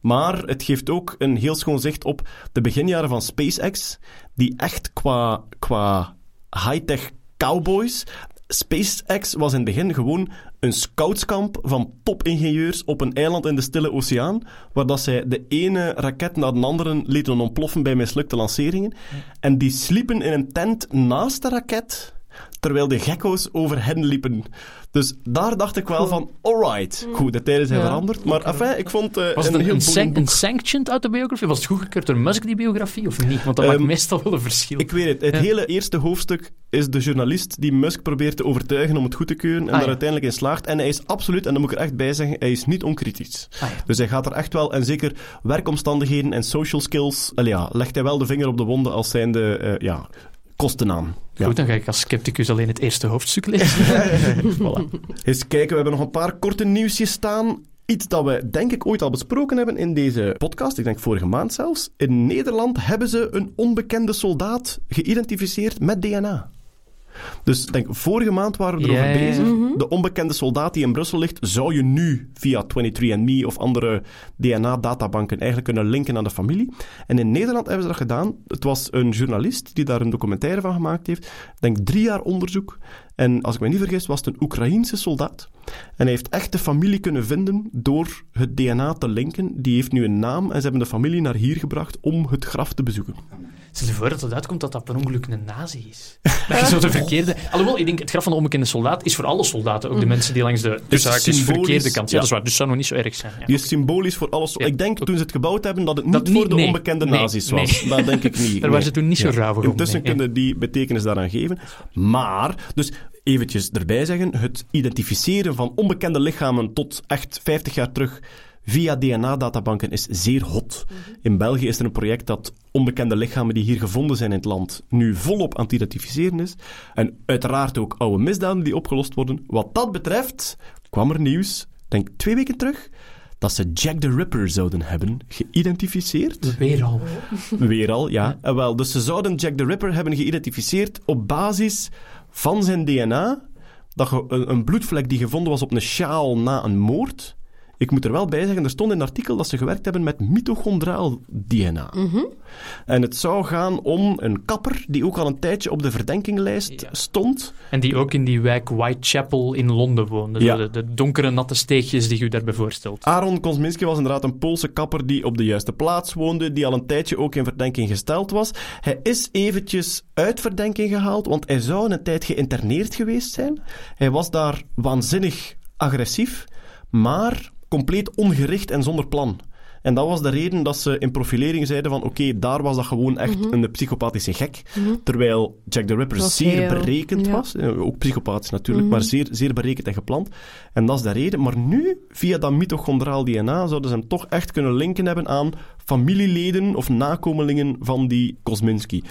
Maar het geeft ook een heel schoon zicht op de beginjaren van SpaceX, die echt qua, qua high-tech cowboys... SpaceX was in het begin gewoon een scoutskamp van topingenieurs op een eiland in de Stille Oceaan, waar dat zij de ene raket na de andere lieten ontploffen bij mislukte lanceringen. En die sliepen in een tent naast de raket, terwijl de gekko's over hen liepen. Dus daar dacht ik wel van, alright, goed, de tijden zijn Ja. veranderd. Maar enfin, ik vond eh, Was het een een, heel een, san- sanctioned autobiografie? Was het goedgekeurd door Musk, die biografie, of niet? Want dat Ehm, maakt meestal wel een verschil. Ik weet het. Het Ja. hele eerste hoofdstuk is de journalist die Musk probeert te overtuigen om het goed te keuren en Ah, daar ja. uiteindelijk in slaagt. En hij is absoluut, en dat moet ik er echt bij zeggen, hij is niet onkritisch. Ah, ja. Dus hij gaat er echt wel, en zeker werkomstandigheden en social skills, ja, legt hij wel de vinger op de wonden als zijnde, eh ja, kosten aan. Ja. Goed, dan ga ik als scepticus alleen het eerste hoofdstuk lezen. Voilà. Eens kijken, we hebben nog een paar korte nieuwsjes staan. Iets dat we denk ik ooit al besproken hebben in deze podcast, ik denk vorige maand zelfs. In Nederland hebben ze een onbekende soldaat geïdentificeerd met DNA. Dus denk, vorige maand waren we erover bezig. Mhm. De onbekende soldaat die in Brussel ligt, zou je nu via 23andMe of andere DNA-databanken eigenlijk kunnen linken aan de familie. En in Nederland hebben ze dat gedaan. Het was een journalist die daar een documentaire van gemaakt heeft. Ik denk drie jaar onderzoek. En als ik me niet vergis, was het een Oekraïense soldaat. En hij heeft echt de familie kunnen vinden door het DNA te linken. Die heeft nu een naam en ze hebben de familie naar hier gebracht om het graf te bezoeken. Stel je voor dat het uitkomt dat dat per ongeluk een nazi is. Dat je zo de verkeerde... Alhoewel, ik denk, het graf van de onbekende soldaat is voor alle soldaten. Ook de mensen die langs de dus symbolisch, verkeerde kant... Ja, ja. dat is waar. Dus zou nog niet zo erg zijn. Ja. Die is symbolisch voor alles. Ja. Ik denk toen ze het gebouwd hebben dat het niet Dat niet- voor de nee. onbekende Nee, nazi's nee. was. Dat denk ik niet. Daar Nee. waren ze toen niet zo rauwig om. Intussen nee. kunnen die betekenis daaraan geven. Maar, dus eventjes erbij zeggen, het identificeren van onbekende lichamen tot echt 50 jaar terug via DNA-databanken is zeer hot. In België is er een project dat onbekende lichamen die hier gevonden zijn in het land nu volop aan het identificeren is. En uiteraard ook oude misdaden die opgelost worden. Wat dat betreft kwam er nieuws, denk twee weken terug, dat ze Jack the Ripper zouden hebben geïdentificeerd. Weer al. Weer al, ja. En wel, dus ze zouden Jack the Ripper hebben geïdentificeerd op basis van zijn DNA. Dat ge- een, een bloedvlek die gevonden was op een sjaal na een moord. Ik moet er wel bij zeggen, er stond in een artikel dat ze gewerkt hebben met mitochondraal DNA. En het zou gaan om een kapper die ook al een tijdje op de verdenkinglijst Ja. stond. En die ook in die wijk Whitechapel in Londen woonde. Ja. De, de donkere, natte steegjes die je daarbij voorstelt. Aaron Kosminski was inderdaad een Poolse kapper die op de juiste plaats woonde, die al een tijdje ook in verdenking gesteld was. Hij is eventjes uit verdenking gehaald, want hij zou een tijd geïnterneerd geweest zijn. Hij was daar waanzinnig agressief, maar compleet ongericht en zonder plan. En dat was de reden dat ze in profilering zeiden van oké, daar was dat gewoon echt een psychopathische gek. Terwijl Jack the Ripper Mhm. Zeer heel- berekend ja. was. Eh, Ook psychopathisch natuurlijk, Mhm. maar zeer, zeer berekend en gepland. En dat is de reden. Maar nu, via dat mitochondraal DNA, zouden ze hem toch echt kunnen linken hebben aan familieleden of nakomelingen van die Kosminski.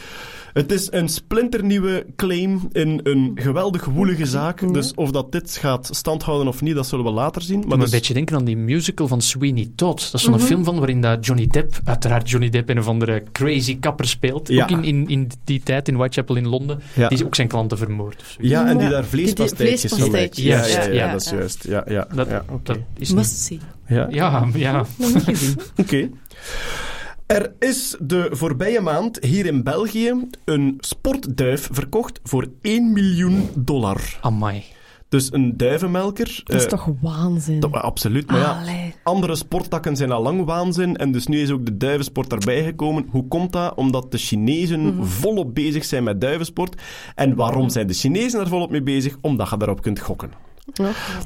Het is een splinternieuwe claim in een geweldig woelige zaak. Dus of dat dit gaat standhouden of niet, dat zullen we later zien. Maar Maar een dus, beetje denken aan die musical van Sweeney Todd. Dat is zo'n film van waarin dat Johnny Depp, uiteraard Johnny Depp, een of andere crazy kapper speelt. Ja. Ook in, in, in die tijd in Whitechapel in Londen. Ja. Die ook zijn klanten vermoord. of zoiets. ja, en die daar die van maakt. Ja, ja, ja, ja, dat is juist. Ja, ja, Dat, ja, oké. dat is niet... Must see. Ja. Ja, ja. Oké. Er is de voorbije maand hier in België een sportduif verkocht voor 1 miljoen dollar. Amai. Dus een duivenmelker. Dat is eh, toch waanzin? dat- absoluut, maar ja, andere sporttakken zijn al lang waanzin en dus nu is ook de duivensport erbij gekomen. Hoe komt dat? Omdat de Chinezen volop bezig zijn met duivensport. En waarom zijn de Chinezen er volop mee bezig? Omdat je daarop kunt gokken.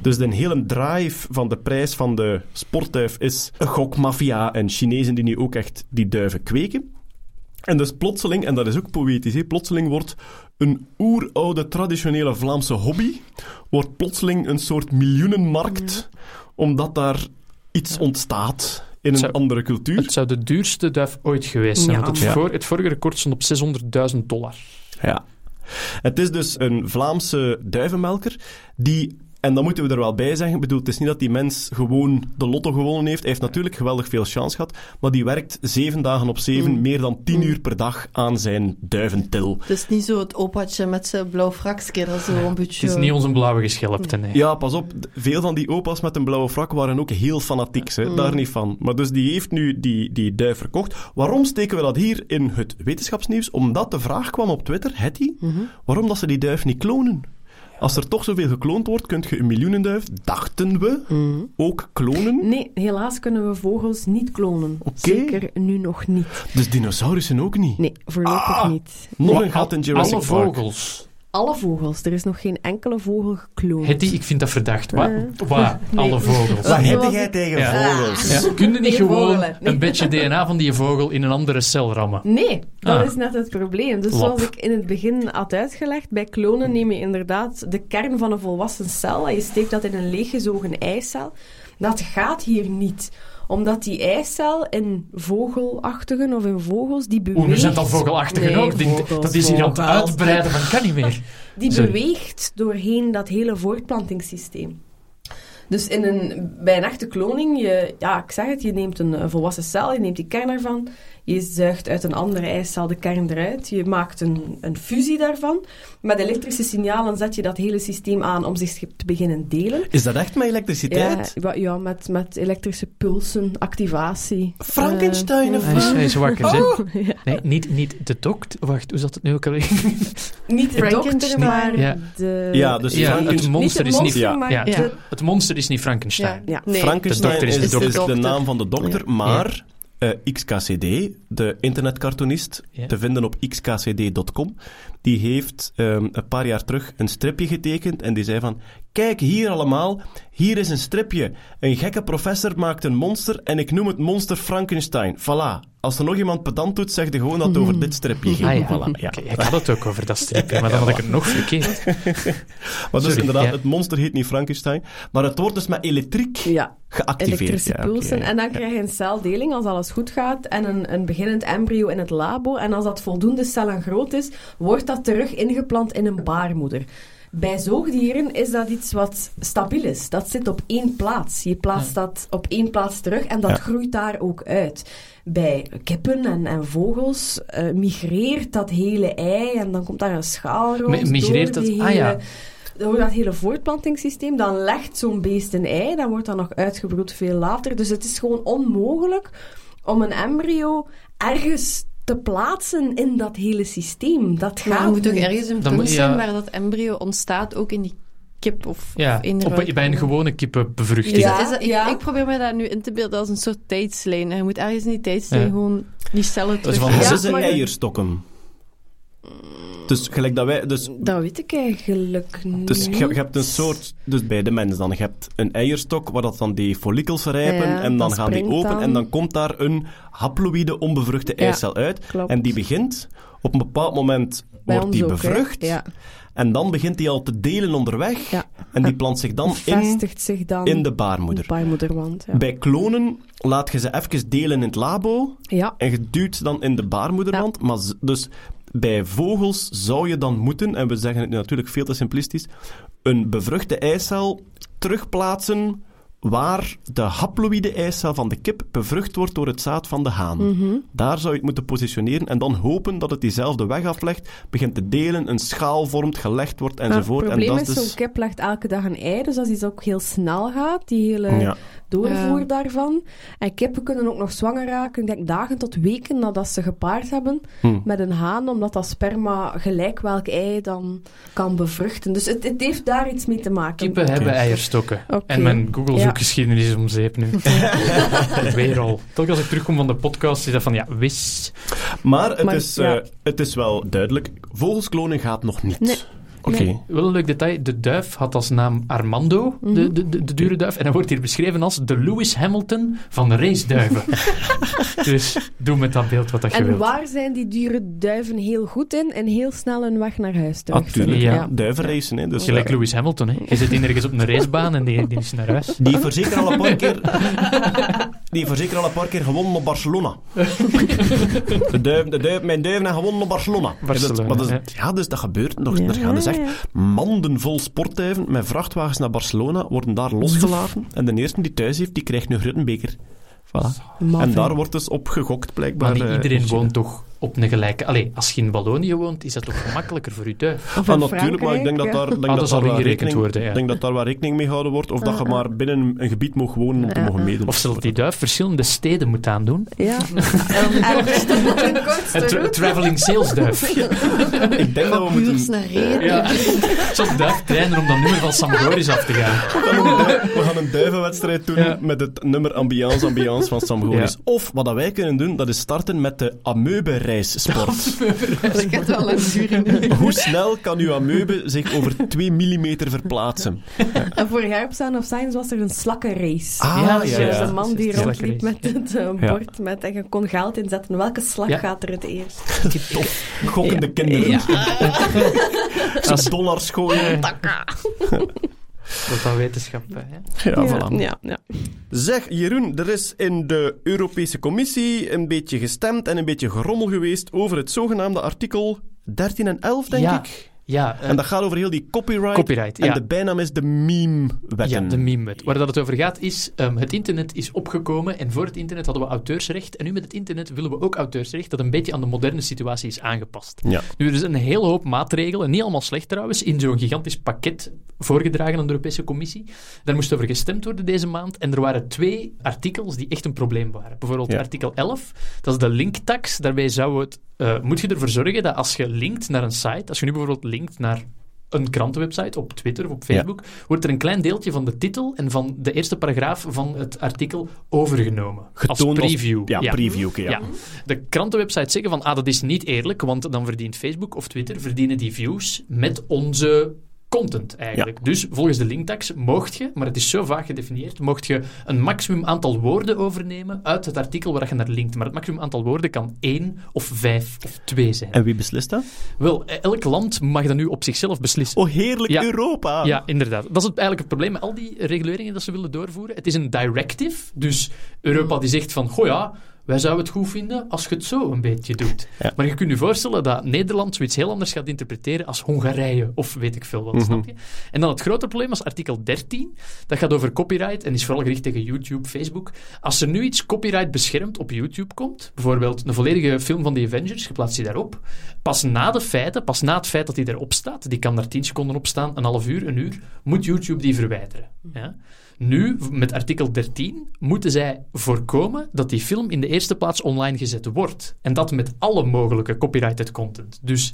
Dus de hele drive van de prijs van de sportduif is een gokmafia en Chinezen die nu ook echt die duiven kweken. En dus plotseling, en dat is ook poëtisch, hè, plotseling wordt een oeroude traditionele Vlaamse hobby, wordt plotseling een soort miljoenenmarkt, omdat daar iets ontstaat in een andere cultuur. Het zou de duurste duif ooit geweest zijn. Ja, want het, voor, het vorige record stond op 600.000 dollar. Ja. Het is dus een Vlaamse duivenmelker die... En dan moeten we er wel bij zeggen. Ik bedoel, het is niet dat die mens gewoon de lotto gewonnen heeft. Hij heeft natuurlijk geweldig veel chance gehad. Maar die werkt zeven dagen op zeven, meer dan tien uur per dag aan zijn duiventil. Het is niet zo het opaatje met zijn blauw fraksje, dat is zo een beetje... Het is niet onze blauwe geschelpte, nee. Ja, pas op. Veel van die opa's met een blauwe frak waren ook heel fanatiek. Hè? Daar niet van. Maar dus die heeft nu die, die duif verkocht. Waarom steken we dat hier in het wetenschapsnieuws? Omdat de vraag kwam op Twitter, Hetty, waarom dat ze die duif niet klonen? Als er toch zoveel gekloond wordt, kun je een miljoenenduif, dachten we, ook klonen. Nee, helaas kunnen we vogels niet klonen. Oké. Zeker nu nog niet. Dus dinosaurussen ook niet. Nee, voorlopig Ah. niet. Nog een gat in Jurassic Alle Park. vogels. Alle vogels. Er is nog geen enkele vogel gekloond. Hetty, ik vind dat verdacht. Wat? Wat? Nee. Alle vogels. Wat heb jij tegen Ja. vogels? Ja. Kun je niet gewoon. Nee. een beetje DNA van die vogel in een andere cel rammen? Nee, dat Ah. is net het probleem. Dus Lap. zoals ik in het begin had uitgelegd, bij klonen neem je inderdaad de kern van een volwassen cel en je steekt dat in een leeggezogen eicel. Dat gaat hier niet omdat die eicel in vogelachtigen of in vogels, die beweegt... Oeh, nu zijn al vogelachtigen Nee, ook. Die- vogels, dat is hier aan het uitbreiden van kan niet meer. Die Sorry. beweegt doorheen dat hele voortplantingssysteem. Dus in een, bij een echte kloning, je, ja, ik zeg het, je neemt een, eh, volwassen cel, je neemt die kern ervan, je zuigt uit een andere eicel de kern eruit, je maakt een, een fusie daarvan. Met elektrische signalen zet je dat hele systeem aan om zich te beginnen delen. Is dat echt met Ja, elektriciteit? wa- ja met, met elektrische pulsen, activatie. Frankenstein Eh, of Hij is, hij is wakker. Oh, ja. Nee, niet, niet de dokt. Wacht, hoe zat het nu ook alweer? Niet de dokter, maar Ja. de... Ja, dus Ja, het monster is niet... Ja. Ja. de- Het monster is niet Frankenstein. ja. Nee. Frankenstein De dokter is is, de is dokter. de naam van de dokter, maar eh, XKCD, de internetcartoonist, te vinden op xkcd.com, die heeft ehm, een paar jaar terug een stripje getekend en die zei van, kijk hier allemaal, hier is een stripje. Een gekke professor maakt een monster en ik noem het monster Frankenstein. Voilà. Als er nog iemand pedant doet, zeg je gewoon dat het over dit stripje ging. Ah ja, Voilà, ja. Ik had het ook over dat stripje, maar dan had ik het nog verkeerd. Maar dus Sorry, inderdaad, ja. het monster heet niet Frankenstein, maar het wordt dus met elektriek Ja, geactiveerd. elektrische Ja, pulsen. En dan krijg je een celdeling als alles goed gaat en een, een beginnend embryo in het labo. En als dat voldoende cellen groot is, wordt dat terug ingeplant in een baarmoeder. Bij zoogdieren is dat iets wat stabiel is. Dat zit op één plaats. Je plaatst dat op één plaats terug en dat Ja. groeit daar ook uit. Bij kippen en, en vogels eh, migreert dat hele ei en dan komt daar een schaal rond. Mi- migreert dat- ah, ja. door dat hele voortplantingssysteem, dan legt zo'n beest een ei, dan wordt dat nog uitgebroed veel later. Dus het is gewoon onmogelijk om een embryo ergens te plaatsen in dat hele systeem. Dat Maar gaat er moet toch ergens een Dan punt moet- zijn ja. waar dat embryo ontstaat, ook in die kip of, Ja, of op, welke- bij een gewone kippenbevruchting. Is Ja, dat- is dat- ik, ja. ik probeer me dat nu in te beelden als een soort tijdslijn. Je moet ergens in die tijdslijn Ja. gewoon die cellen Dat is terug... van- Dus Ja, maar- eierstokken. Dus gelijk dat wij... Dus, Dat weet ik eigenlijk niet. dus je, je hebt een soort... Dus bij de mens dan. Je hebt een eierstok waar dat dan die follicels rijpen Ja, en dan gaan die open dan. en dan komt daar een haploïde onbevruchte Ja, eicel uit. klopt. En die begint... Op een bepaald moment Bij wordt die ook, bevrucht. Ja. En dan begint die al te delen onderweg. Ja. En die plant zich dan in, Vestigt zich dan in de baarmoeder. de baarmoederwand. Ja. Bij klonen laat je ze even delen in het labo. ja. En je duwt ze dan in de baarmoederwand. Maar dus bij vogels zou je dan moeten, en we zeggen het nu natuurlijk veel te simplistisch, een bevruchte eicel terugplaatsen waar de haploïde eicel van de kip bevrucht wordt door het zaad van de haan. Mhm. Daar zou je het moeten positioneren en dan hopen dat het diezelfde weg aflegt, begint te delen, een schaal vormt, gelegd wordt Maar enzovoort. het en probleem dat is, is dus... zo'n kip legt elke dag een ei, dus is iets ook heel snel gaat, die hele Ja. Doorvoer Ja. daarvan. En kippen kunnen ook nog zwanger raken, ik denk dagen tot weken nadat ze gepaard hebben Hm. met een haan, omdat dat sperma gelijk welk ei dan kan bevruchten. Dus het, het heeft daar iets mee te maken. Kippen hebben eierstokken. Oké. En mijn Google Ja. zoekgeschiedenis is om zeep nu. Weer al. Telkens als ik terugkom van de podcast, is dat van ja, wis. Maar, het, Maar, is, ja. eh, het is wel duidelijk, vogelsklonen gaat nog niet. Nee. Oké. Nee. Wel een leuk detail. De duif had als naam Armando, Mhm. de, de, de, de dure duif. En hij wordt hier beschreven als de Lewis Hamilton van de raceduiven. dus doe met dat beeld wat dat je En wilt. waar zijn die dure duiven heel goed in? En heel snel een weg naar huis terug. Natuurlijk, Ja. ja. duivenracen. Hè. Dus, Gelijk eh, Lewis Hamilton, hè. Je zit hier ergens op een racebaan en die, die is naar huis. Die er zeker al een paar keer... Die heeft er zeker al een paar keer gewonnen op Barcelona. De duif, de mijn duiven hebben gewonnen op Barcelona. Barcelona, Ja, dat, maar dat is- ja. ja, dus dat gebeurt nog. Ja, er gaan dus echt ja. manden vol sportduiven met vrachtwagens naar Barcelona, worden daar losgelaten. En de eerste die thuis heeft, die krijgt nu een beker. Voilà. En daar wordt dus op gegokt, blijkbaar. Maar niet eh, iedereen woont toch op een gelijke... Allee, als je in Wallonië woont, is dat toch gemakkelijker voor je duif? Ah, natuurlijk, maar ik denk dat daar, denk Ah, dat dat zal ingerekend rekening, worden, ja. ik denk dat daar wel rekening mee gehouden wordt. Of dat je Ah, maar binnen een gebied mag wonen om te mogen ah. meedoen. Of zal die duif verschillende steden moeten aandoen? Ja. Een tra- traveling sales duif. Ik denk dat we moeten... Naar reden. Ja. Zoals duif trainen om dat nummer van Sam Goris af te gaan. We gaan een, duivenwedstrijd doen Ja. met het nummer Ambiance Ambiance van Sam Goris. Of wat dat wij kunnen doen, dat is starten met de ameubenreis wel. Hoe snel kan uw ameube zich over 2 mm verplaatsen? En vorig jaar op Sound of Science was er een slakkenrace. Ah, Ja, Dus ja, er ja. is een man die rondliep met het eh, Ja. bord met, en je kon geld inzetten. Welke slag Ja. gaat er het eerst? Tof. Gokkende kinderen. Ja. Zo'n dollars gooien. Dat is dan wetenschap. Hè. Ja, ja, voilà. ja, ja. Zeg, Jeroen, er is in de Europese Commissie een beetje gestemd en een beetje gerommel geweest over het zogenaamde artikel 13 en 11, denk Ja. ik. Ja, En dat gaat over heel die copyright. Copyright, En ja. de bijnaam is de meme-wetten. Ja, de meme-wet. Waar dat het over gaat is, ehm, het internet is opgekomen en voor het internet hadden we auteursrecht en nu met het internet willen we ook auteursrecht dat een beetje aan de moderne situatie is aangepast. Ja. Nu, er is een hele hoop maatregelen, niet allemaal slecht trouwens, in zo'n gigantisch pakket voorgedragen aan de Europese Commissie. Daar moest over gestemd worden deze maand en er waren twee artikels die echt een probleem waren. Bijvoorbeeld Ja. artikel 11, dat is de linktax. Daarbij zou het, eh, moet je ervoor zorgen dat als je linkt naar een site, als je nu bijvoorbeeld linkt naar een krantenwebsite op Twitter of op Facebook, wordt er een klein deeltje van de titel en van de eerste paragraaf van het artikel overgenomen. Getoond als preview. ja, preview, oké, ja. Ja. De krantenwebsites zeggen van, ah, dat is niet eerlijk, want dan verdient Facebook of Twitter verdienen die views met onze content eigenlijk. Dus volgens de linktax mocht je, maar het is zo vaag gedefinieerd, mocht je een maximum aantal woorden overnemen uit het artikel waar je naar linkt. Maar het maximum aantal woorden kan één of vijf of twee zijn. En wie beslist dat? Wel, elk land mag dat nu op zichzelf beslissen. Oh, heerlijk Ja. Europa! Ja, inderdaad. Dat is het, eigenlijk het probleem met al die reguleringen dat ze willen doorvoeren. Het is een directive, dus Europa die zegt van, goh ja, wij zouden het goed vinden als je het zo een beetje doet. Ja. Maar je kunt je voorstellen dat Nederland zoiets heel anders gaat interpreteren als Hongarije, of weet ik veel wat, Mhm. snap je? En dan het grote probleem is artikel 13, dat gaat over copyright en is vooral gericht tegen YouTube, Facebook. Als er nu iets copyright beschermd op YouTube komt, bijvoorbeeld een volledige film van de Avengers, je plaatst die daarop, pas na de feiten, pas na het feit dat die erop staat, die kan daar 10 seconden op staan, een half uur, een uur, moet YouTube die verwijderen. Ja? Nu, met artikel 13, moeten zij voorkomen dat die film in de eerste plaats online gezet wordt. En dat met alle mogelijke copyrighted content. Dus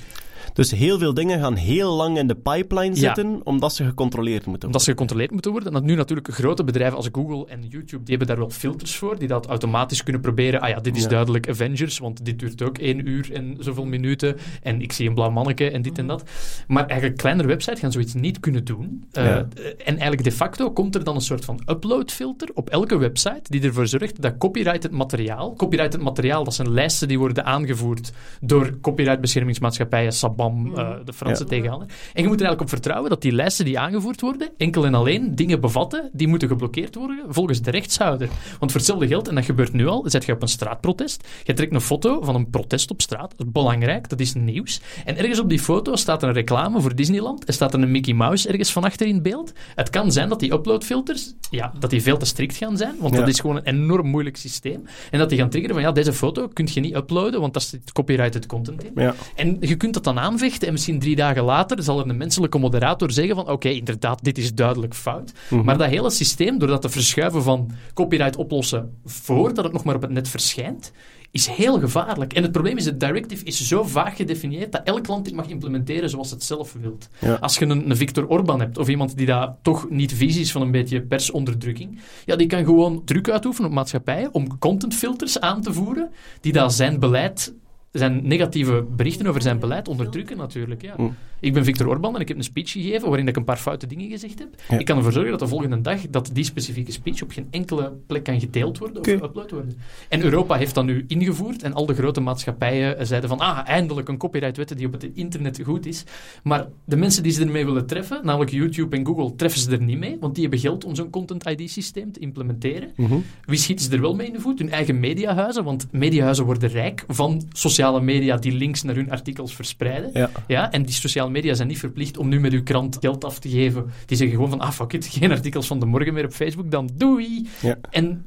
Dus heel veel dingen gaan heel lang in de pipeline Ja. zitten, omdat ze gecontroleerd moeten omdat ze worden. gecontroleerd moeten worden. En dat nu natuurlijk grote bedrijven als Google en YouTube, die hebben daar wel filters voor, die dat automatisch kunnen proberen. Ah ja, dit is Ja. duidelijk Avengers, want dit duurt ook één uur en zoveel minuten. En ik zie een blauw manneke en dit en dat. Maar eigenlijk kleinere websites gaan zoiets niet kunnen doen. Eh, Ja. En eigenlijk de facto komt er dan een soort van uploadfilter op elke website, die ervoor zorgt dat copyrighted materiaal, copyrighted materiaal, dat zijn lijsten die worden aangevoerd door copyrightbeschermingsmaatschappijen, Sabam, eh, de Franse Ja. En je moet er eigenlijk op vertrouwen dat die lijsten die aangevoerd worden, enkel en alleen dingen bevatten die moeten geblokkeerd worden volgens de rechtshouder. Want voor hetzelfde geld, en dat gebeurt nu al, zet je op een straatprotest, je trekt een foto van een protest op straat, dat is belangrijk, dat is nieuws. En ergens op die foto staat een reclame voor Disneyland, er staat er een Mickey Mouse ergens van achter in beeld. Het kan zijn dat die uploadfilters, ja, dat die veel te strikt gaan zijn, want Ja. dat is gewoon een enorm moeilijk systeem. En dat die gaan triggeren van, ja, deze foto kun je niet uploaden, want daar zit copyrighted content in. Ja. En je kunt dat dan aanvechten en misschien drie dagen later zal er een menselijke moderator zeggen van oké, inderdaad, dit is duidelijk fout. Mhm. Maar dat hele systeem, door dat te verschuiven van copyright oplossen voordat het nog maar op het net verschijnt, is heel gevaarlijk. En het probleem is, de directive is zo vaag gedefinieerd dat elk land dit mag implementeren zoals het zelf wilt. Ja. Als je een, een Viktor Orban hebt, of iemand die daar toch niet visie is van een beetje personderdrukking, ja, die kan gewoon druk uitoefenen op maatschappijen om contentfilters aan te voeren die daar zijn beleid zijn negatieve berichten over zijn beleid onderdrukken natuurlijk. Ja. Mm. Ik ben Viktor Orban en ik heb een speech gegeven waarin ik een paar foute dingen gezegd heb. Ja. Ik kan ervoor zorgen dat de volgende dag dat die specifieke speech op geen enkele plek kan gedeeld worden of geüpload worden. En Europa heeft dat nu ingevoerd en al de grote maatschappijen zeiden van ah, eindelijk een copyrightwet die op het internet goed is. Maar de mensen die ze ermee willen treffen, namelijk YouTube en Google, treffen ze er niet mee, want die hebben geld om zo'n content ID systeem te implementeren. Mhm. Wie schieten ze er wel mee in de voet? Hun eigen mediahuizen, want mediahuizen worden rijk van sociale media die links naar hun artikels verspreiden. Ja. Ja, en die sociale media zijn niet verplicht om nu met uw krant geld af te geven. Die zeggen gewoon van, ah fuck it, geen artikels van de morgen meer op Facebook, dan doei. Ja. En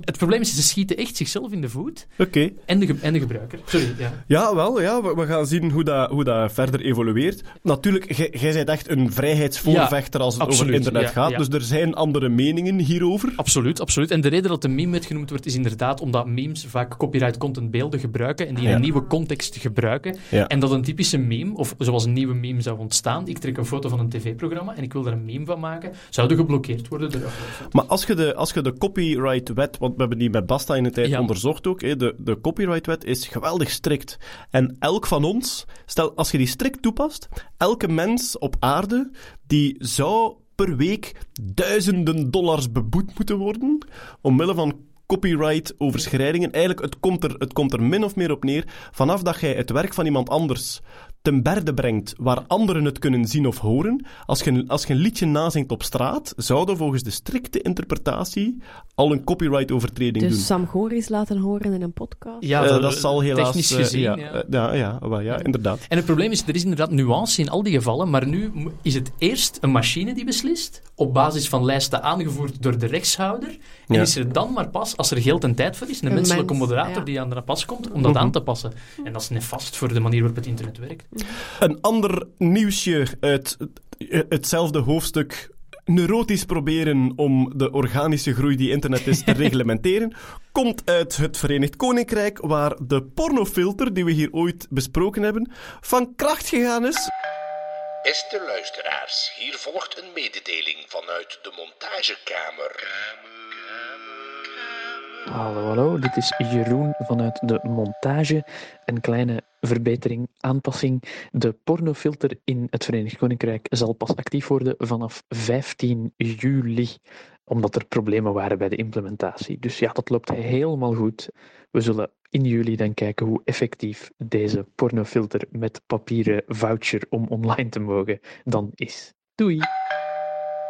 het probleem is, ze schieten echt zichzelf in de voet Oké. en de, ge- en de gebruiker. Sorry, ja. Ja, wel, ja, we, we gaan zien hoe dat, hoe dat verder evolueert. Natuurlijk, jij- bent echt een vrijheidsvoorvechter als het over internet ja, gaat. ja. Dus er zijn andere meningen hierover. Absoluut, absoluut. En de reden dat de meme genoemd wordt, is inderdaad omdat memes vaak copyright content beelden gebruiken en die in Ja. een nieuwe context gebruiken. Ja. En dat een typische meme, of zoals een nieuwe meme zou ontstaan, ik trek een foto van een tv-programma en ik wil daar een meme van maken, zouden geblokkeerd worden door. Maar als je de, als je de copyright-wet want we hebben die met Basta in de tijd Ja. onderzocht ook, hè, de, de copyrightwet is geweldig strikt. En elk van ons, stel, als je die strikt toepast, elke mens op aarde, die zou per week duizenden dollars beboet moeten worden, omwille van copyright-overschrijdingen. Eigenlijk, het komt, er, het komt er min of meer op neer, vanaf dat jij het werk van iemand anders ten berde brengt waar anderen het kunnen zien of horen. Als je, een- als je een liedje nazingt op straat, zouden volgens de strikte interpretatie al een copyright-overtreding Dus doen. Sam Goris laten horen in een podcast. Ja, Eh, dat, dat zal helaas... Technisch gezien, ja, ja. eh, ja, ja, wel, ja, inderdaad. En het probleem is, er is inderdaad nuance in al die gevallen, maar nu is het eerst een machine die beslist, op basis van lijsten aangevoerd door de rechtshouder, en Ja. is er dan maar pas, als er geld en tijd voor is, een, Een menselijke mens, moderator ja. die aan de pas komt om dat Mhm. aan te passen. En dat is nefast voor de manier waarop het internet werkt. Een ander nieuwsje uit het- hetzelfde hoofdstuk. Neurotisch proberen om de organische groei die internet is te reglementeren, komt uit het Verenigd Koninkrijk, waar de pornofilter, die we hier ooit besproken hebben, van kracht gegaan is. Beste luisteraars, hier volgt een mededeling vanuit de montagekamer. Hallo, hallo, dit is Jeroen vanuit de montage. Een kleine verbetering, aanpassing. De pornofilter in het Verenigd Koninkrijk zal pas actief worden vanaf 15 juli, omdat er problemen waren bij de implementatie. Dus ja, dat loopt helemaal goed. We zullen in juli dan kijken hoe effectief deze pornofilter met papieren voucher om online te mogen dan is. Doei!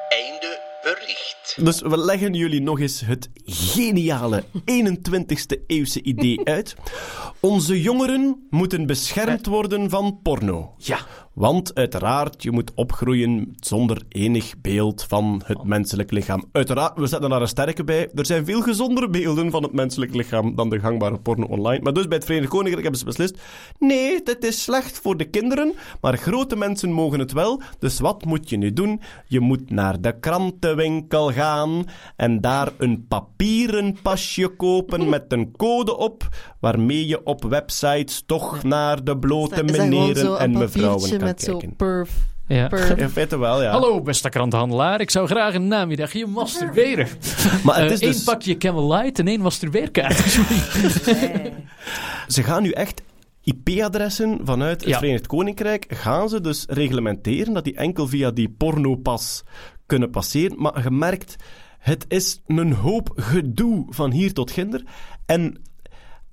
Einde bericht. Dus we leggen jullie nog eens het geniale 21ste eeuwse idee uit. Onze jongeren moeten beschermd worden van porno. Ja. Want uiteraard, je moet opgroeien zonder enig beeld van het menselijk lichaam. Uiteraard, we zetten daar een sterke bij. Er zijn veel gezondere beelden van het menselijk lichaam dan de gangbare porno online. Maar dus bij het Verenigd Koninkrijk hebben ze beslist... Nee, dit is slecht voor de kinderen, maar grote mensen mogen het wel. Dus wat moet je nu doen? Je moet naar de krantenwinkel gaan en daar een papieren pasje kopen met een code op, waarmee je op websites toch naar de blote meneren en mevrouwen kan met zo kijken. perf. Ja. In feite wel, ja. Hallo, beste krantenhandelaar. Ik zou graag een namiddagje masturberen. Maar het Eh, is één dus... pakje Camel Light en één masturbeerkaart. Ze gaan nu echt IP-adressen vanuit het Ja. Verenigd Koninkrijk gaan ze dus reglementeren dat die enkel via die pornopas kunnen passeren. Maar je merkt, het is een hoop gedoe van hier tot ginder. En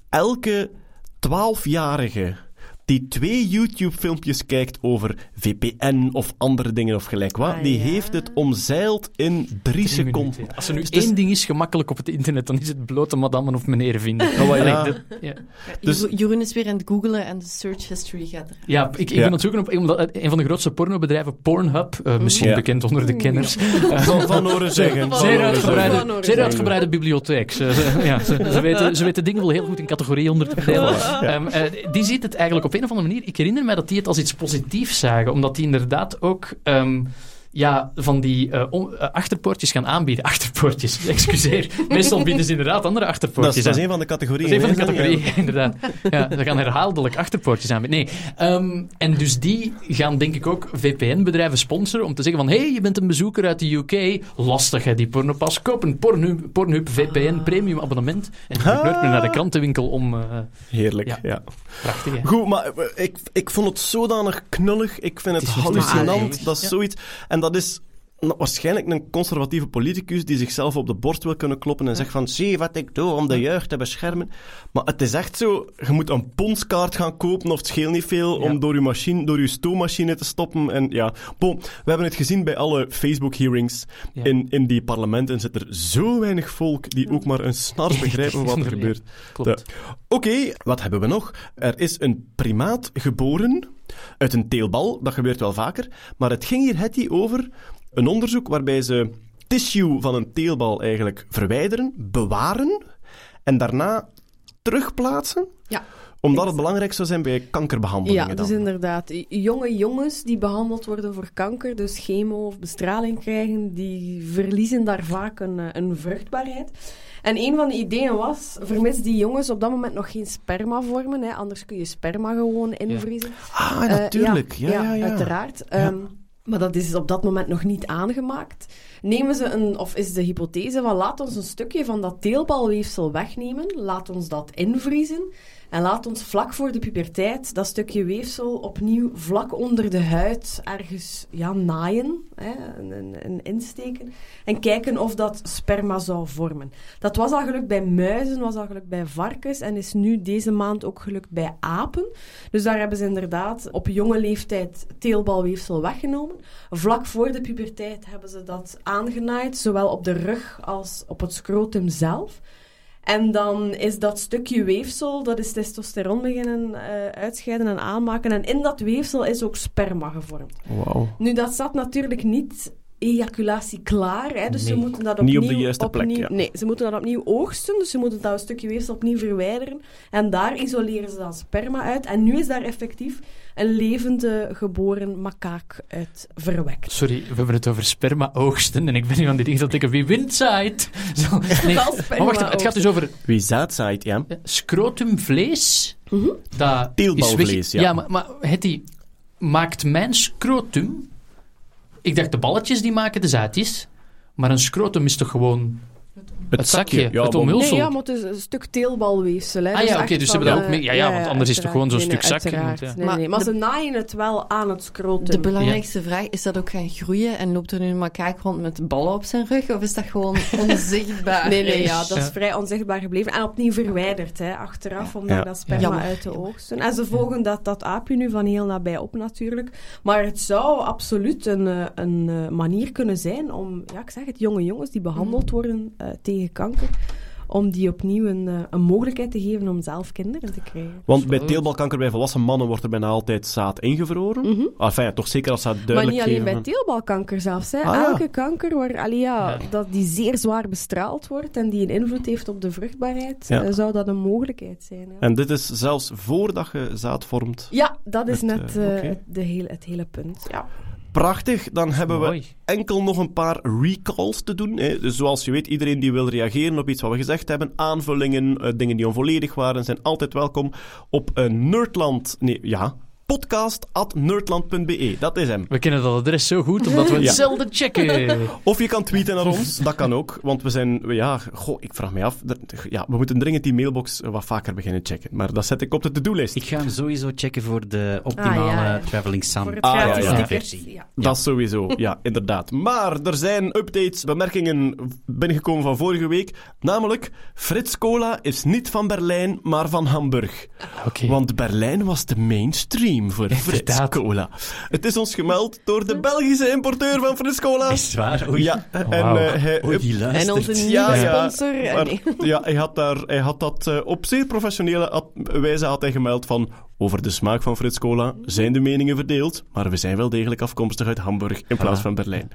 elke twaalfjarige die twee YouTube-filmpjes kijkt over VPN of andere dingen of gelijk wat, Ah, die ja. heeft het omzeild in drie, seconden. minuten. Als er nu Dus één ding is gemakkelijk op het internet, dan is het blote madammen of meneer vinden. Oh, ja. Allee, dat- ja. Dus- Jeroen- is weer aan het googlen en de search history gaat er. Ja, ik, ik Ja. ben aan het zoeken op het- een van de grootste pornobedrijven, Pornhub, eh, misschien Ja. bekend onder de kenners. eh, Van, van horen zeggen. Van Zeer horen uitgebreide, zeggen. zeer uitgebreide bibliotheek. Ze, ze- ja, ze, ze weten, ze weten dingen wel heel goed in categorieën onder te verdelen. Ehm, eh, die ziet het eigenlijk op een of andere manier. Ik herinner mij dat die het als iets positiefs zagen, omdat die inderdaad ook. ehm, ja, van die eh, eh, achterpoortjes gaan aanbieden. Achterpoortjes, excuseer. Meestal bieden ze inderdaad andere Dat achterpoortjes dat is aan. een van de categorieën. Dat is een van de categorieën, inderdaad. Ja, ze gaan herhaaldelijk achterpoortjes aanbieden. Nee. Ehm, en dus die gaan denk ik ook VPN-bedrijven sponsoren om te zeggen van hé, hey, je bent een bezoeker uit de UK. Lastig hè, die pornopas. Koop een Pornhub, Pornhub VPN premium abonnement. En je meer naar de krantenwinkel om... eh, Heerlijk, Ja. ja. prachtig hè. Goed, maar ik, ik vond het zodanig knullig. Ik vind het, hallucinant. Dat is Ja. zoiets. En dat is nou, waarschijnlijk een conservatieve politicus die zichzelf op de borst wil kunnen kloppen en zegt van zie wat ik doe om de jeugd te beschermen. Maar het is echt zo, je moet een ponskaart gaan kopen of het scheelt niet veel Ja. om door je, machine, door je stoommachine te stoppen. En ja, bon, we hebben het gezien bij alle Facebook-hearings Ja. in, in die parlementen zit er zo weinig volk die ook maar een snars begrijpen wat er gebeurt. Klopt. Oké, wat hebben we nog? Er is een primaat geboren uit een teelbal. Dat gebeurt wel vaker. Maar het ging hier Hetty over een onderzoek waarbij ze tissue van een teelbal eigenlijk verwijderen, bewaren en daarna terugplaatsen. Ja. Omdat het belangrijk zou zijn bij kankerbehandelingen. Ja, dan. dus inderdaad. Jonge jongens die behandeld worden voor kanker, dus chemo of bestraling krijgen, die verliezen daar vaak een, eh, een vruchtbaarheid. En een van de ideeën was, vermits die jongens op dat moment nog geen sperma vormen, hè, anders kun je sperma gewoon invriezen. Ah, Eh, natuurlijk. ja, ja, ja. uiteraard. Ja. Maar dat is op dat moment nog niet aangemaakt. Nemen ze een, of is de hypothese van laat ons een stukje van dat teelbalweefsel wegnemen, laat ons dat invriezen en laat ons vlak voor de puberteit dat stukje weefsel opnieuw vlak onder de huid ergens ja, naaien hè, en, en- en insteken en kijken of dat sperma zou vormen. Dat was al gelukt bij muizen, was al gelukt bij varkens en is nu deze maand ook gelukt bij apen. Dus daar hebben ze inderdaad op jonge leeftijd teelbalweefsel weggenomen. Vlak voor de puberteit hebben ze dat aangenaaid, zowel op de rug als op het scrotum zelf. En dan is dat stukje weefsel, dat is testosteron beginnen eh, uitscheiden en aanmaken. En in dat weefsel is ook sperma gevormd. Wauw. Nu, dat zat natuurlijk niet ejaculatie klaar, hè, dus ze moeten dat Niet opnieuw... op de juiste plek, opnieuw- ja. Nee, ze moeten dat opnieuw oogsten, dus ze moeten dat stukje weefsel opnieuw verwijderen. En daar isoleren ze dan sperma uit. En nu is daar effectief een levende geboren makaak uit verwekt. Sorry, we hebben het over sperma-oogsten en ik ben nu aan die dingen aan het denken, wie wint zaait? Zo, nee. Maar wacht, even, het gaat dus over Wie zaadzaait, ja. scrotumvlees. Mhm. Dat Teelbalvlees, ja. Ja, maar, maar het die maakt mijn scrotum... Ik dacht, de balletjes die maken de zaadjes. Maar een scrotum is toch gewoon het, zakje, Ja, het maar- omhulsel. Nee, ja, maar het is een stuk teelbalweefsel. Hè. Ah ja, oké, dus ze hebben dat ook mee- ja, ja, want anders is het gewoon zo'n stuk Nee, nee, zak. Ja. Nee, nee, Maar maar de- ze naaien het wel aan het scrotum. De belangrijkste vraag, is dat ook gaan groeien en loopt er nu een makaak rond met ballen op zijn rug? Of is dat gewoon onzichtbaar? Nee, nee, ja, dat is Ja. vrij onzichtbaar gebleven. En opnieuw verwijderd, hè, achteraf, om daar Ja. dat sperma Jammer. uit te oogsten. En ze volgen dat, dat aapje nu van heel nabij op, natuurlijk. Maar het zou absoluut een, eh, een eh, manier kunnen zijn om, ja, ik zeg het, jonge jongens die behandeld worden eh, tegen kanker, om die opnieuw een, eh, een mogelijkheid te geven om zelf kinderen te krijgen. Want bij teelbalkanker bij volwassen mannen wordt er bijna altijd zaad ingevroren. Enfin, ja, toch zeker als dat Maar duidelijk niet alleen geven. bij teelbalkanker zelfs. Hè. Ah, ja. Elke kanker waar, allee, ja, Ja. Dat die zeer zwaar bestraald wordt en die een invloed heeft op de vruchtbaarheid, Ja. eh, zou dat een mogelijkheid zijn. Hè. En dit is zelfs voordat je zaad vormt. Ja, dat is Het, net eh, eh, het, de hele, het hele punt. Ja. Prachtig, dan hebben we Mooi. enkel nog een paar recalls te doen. Hè. Dus zoals je weet, iedereen die wil reageren op iets wat we gezegd hebben, aanvullingen, eh, dingen die onvolledig waren, zijn altijd welkom op eh, Nerdland. Nee, ja, podcast.nerdland.be. Dat is hem. We kennen dat adres zo goed, omdat we het Ja. zelden checken. Of je kan tweeten naar ons, dat kan ook. Want we zijn, ja, goh, ik vraag me af. dat- ja, we moeten dringend die mailbox wat vaker beginnen checken. Maar dat zet ik op de to-do-list. Ik ga hem sowieso checken voor de optimale Ah, ja, ja. Traveling Sam. Voor het Ah, ja, gratis ja. ticket. versie. Ja. Dat sowieso, ja, inderdaad. Maar er zijn updates, bemerkingen binnengekomen van vorige week. Namelijk, Frits Cola is niet van Berlijn, maar van Hamburg. Oké. Want Berlijn was de mainstream voor Frits Inderdaad. Cola. Het is ons gemeld door de Belgische importeur van Frits Cola. Is het waar? Oei. Ja, en eh, hij Oei, die En onze nieuwe Ja, ja, sponsor. eh, maar- nee. ja, hij had, daar, hij had dat eh, op zeer professionele wijze had hij gemeld van over de smaak van Frits Cola zijn de meningen verdeeld, maar we zijn wel degelijk afkomstig uit Hamburg in plaats Voilà. van Berlijn.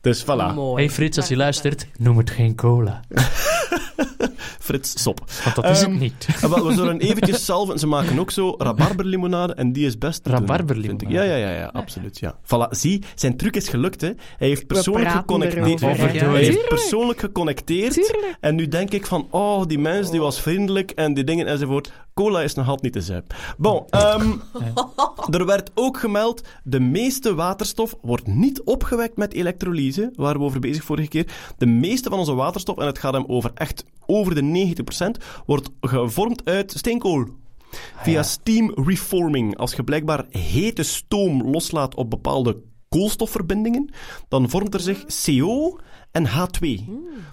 Dus voilà, Mooi. Hey Frits, als je luistert, noem het geen cola. Frits, sop. Want dat is Ehm, het niet. En wel, we zullen eventjes salven. Ze maken ook zo rabarberlimonade en die is best Rabarberlimonade? Ja, ja, ja, ja, absoluut. Ja. Voilà, zie, zijn truc is gelukt. Hè. Hij heeft persoonlijk geconnecteerd. hè. Hij heeft persoonlijk geconnecteerd. Tuurlijk. En nu denk ik van, oh, die mens die was vriendelijk en die dingen enzovoort. Cola is nog altijd niet te zuip. Bon, ehm, er werd ook gemeld, de meeste waterstof wordt niet opgewekt met elektrolyse, waar we over bezig vorige keer. De meeste van onze waterstof, en het gaat hem over echt over de 90%, wordt gevormd uit steenkool. Via steam reforming. Als je blijkbaar hete stoom loslaat op bepaalde koolstofverbindingen, dan vormt er zich CO en H2.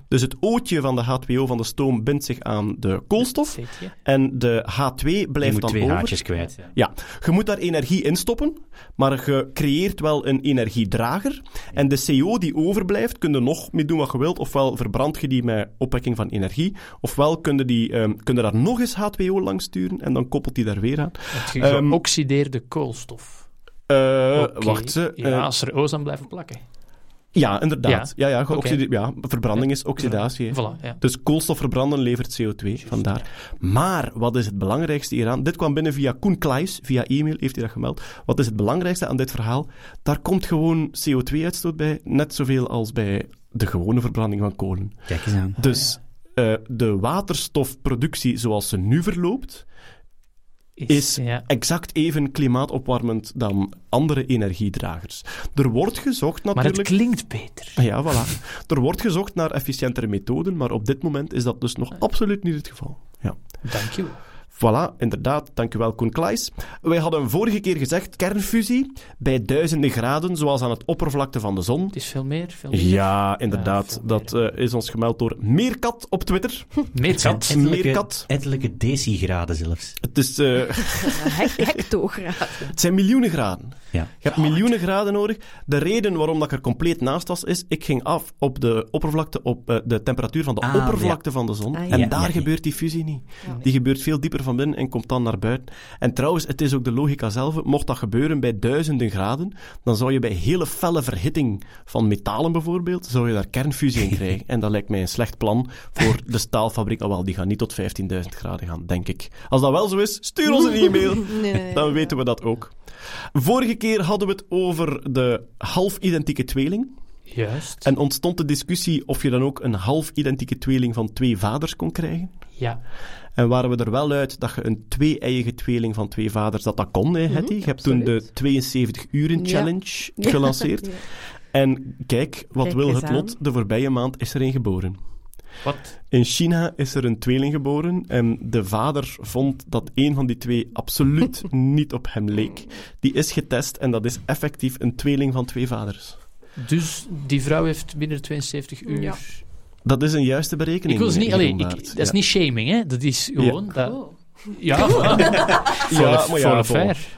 Dus het ootje van de H2O van de stoom bindt zich aan de koolstof en de H2 Je blijft moet dan twee over. haartjes kwijt. Ja. Ja, je moet daar energie in stoppen, maar je creëert wel een energiedrager. En de CO die overblijft, kun je nog mee doen wat je wilt. Ofwel verbrand je die met opwekking van energie, ofwel kun je, die, ehm, kun je daar nog eens H2O langs sturen en dan koppelt die daar weer aan. Het Ehm, geoxideerde koolstof. Eh, Oké. Wacht ze. Ja, als er O's aan blijven plakken. Ja, inderdaad. Ja, ja, ja, verbranding is oxidatie. Voilà, ja. Dus koolstof verbranden levert CO2, vandaar. Maar wat is het belangrijkste hieraan? Dit kwam binnen via Koen Klaes, via e-mail heeft hij dat gemeld. Wat is het belangrijkste aan dit verhaal? Daar komt gewoon CO2-uitstoot bij, net zoveel als bij de gewone verbranding van kolen. Kijk eens aan. Dus eh, de waterstofproductie zoals ze nu verloopt, is ja. exact even klimaatopwarmend dan andere energiedragers. Er wordt gezocht Maar het natuurlijk... klinkt beter. Ja, voilà. Er wordt gezocht naar efficiëntere methoden, maar op dit moment is dat dus nog absoluut niet het geval. Ja. Dank je wel. Voilà, inderdaad. Dankjewel, Koen Klaes. Wij hadden vorige keer gezegd kernfusie bij duizenden graden, zoals aan het oppervlakte van de zon. Het is veel meer, veel meer. Ja, inderdaad. veel dat eh, is ons gemeld door Meerkat op Twitter. Meer kat. Ettelijke, Meerkat. ettelijke decigraden zelfs. Het, is, eh, Hec- Hectograden. het zijn miljoenen graden. Ja. Je hebt miljoenen graden nodig. De reden waarom dat ik er compleet naast was, is ik ging af op de oppervlakte, op eh, de temperatuur van de Ah, oppervlakte van de zon. Ah, ja. En daar gebeurt die fusie niet. Ja. Die gebeurt veel dieper van binnen en komt dan naar buiten. En trouwens, het is ook de logica zelf. Mocht dat gebeuren bij duizenden graden, dan zou je bij hele felle verhitting van metalen bijvoorbeeld, zou je daar kernfusie in krijgen. En dat lijkt mij een slecht plan voor de staalfabriek. Oh wel, die gaan niet tot 15.000 graden gaan, denk ik. Als dat wel zo is, stuur ons een e-mail. Nee, Dan weten we dat ook. Vorige keer hadden we het over de half-identieke tweeling. Juist. En ontstond de discussie of je dan ook een half-identieke tweeling van twee vaders kon krijgen. Ja. En waren we er wel uit dat je een twee-eiige tweeling van twee vaders, dat dat kon, hè, Hetty? Je hebt toen de absoluut. 72-uren-challenge Ja. gelanceerd. Ja. En kijk, wat Kijk wil het lot? De voorbije maand is er een geboren. Wat? In China is er een tweeling geboren en de vader vond dat een van die twee absoluut niet op hem leek. Die is getest en dat is effectief een tweeling van twee vaders. Dus die vrouw heeft binnen 72 uur... Ja. Dat is een juiste berekening. Ik wil ze niet... Alleen, ik, dat is Ja. niet shaming, hè. Dat is gewoon... Dat, Cool. Ja, Ja, ja. Als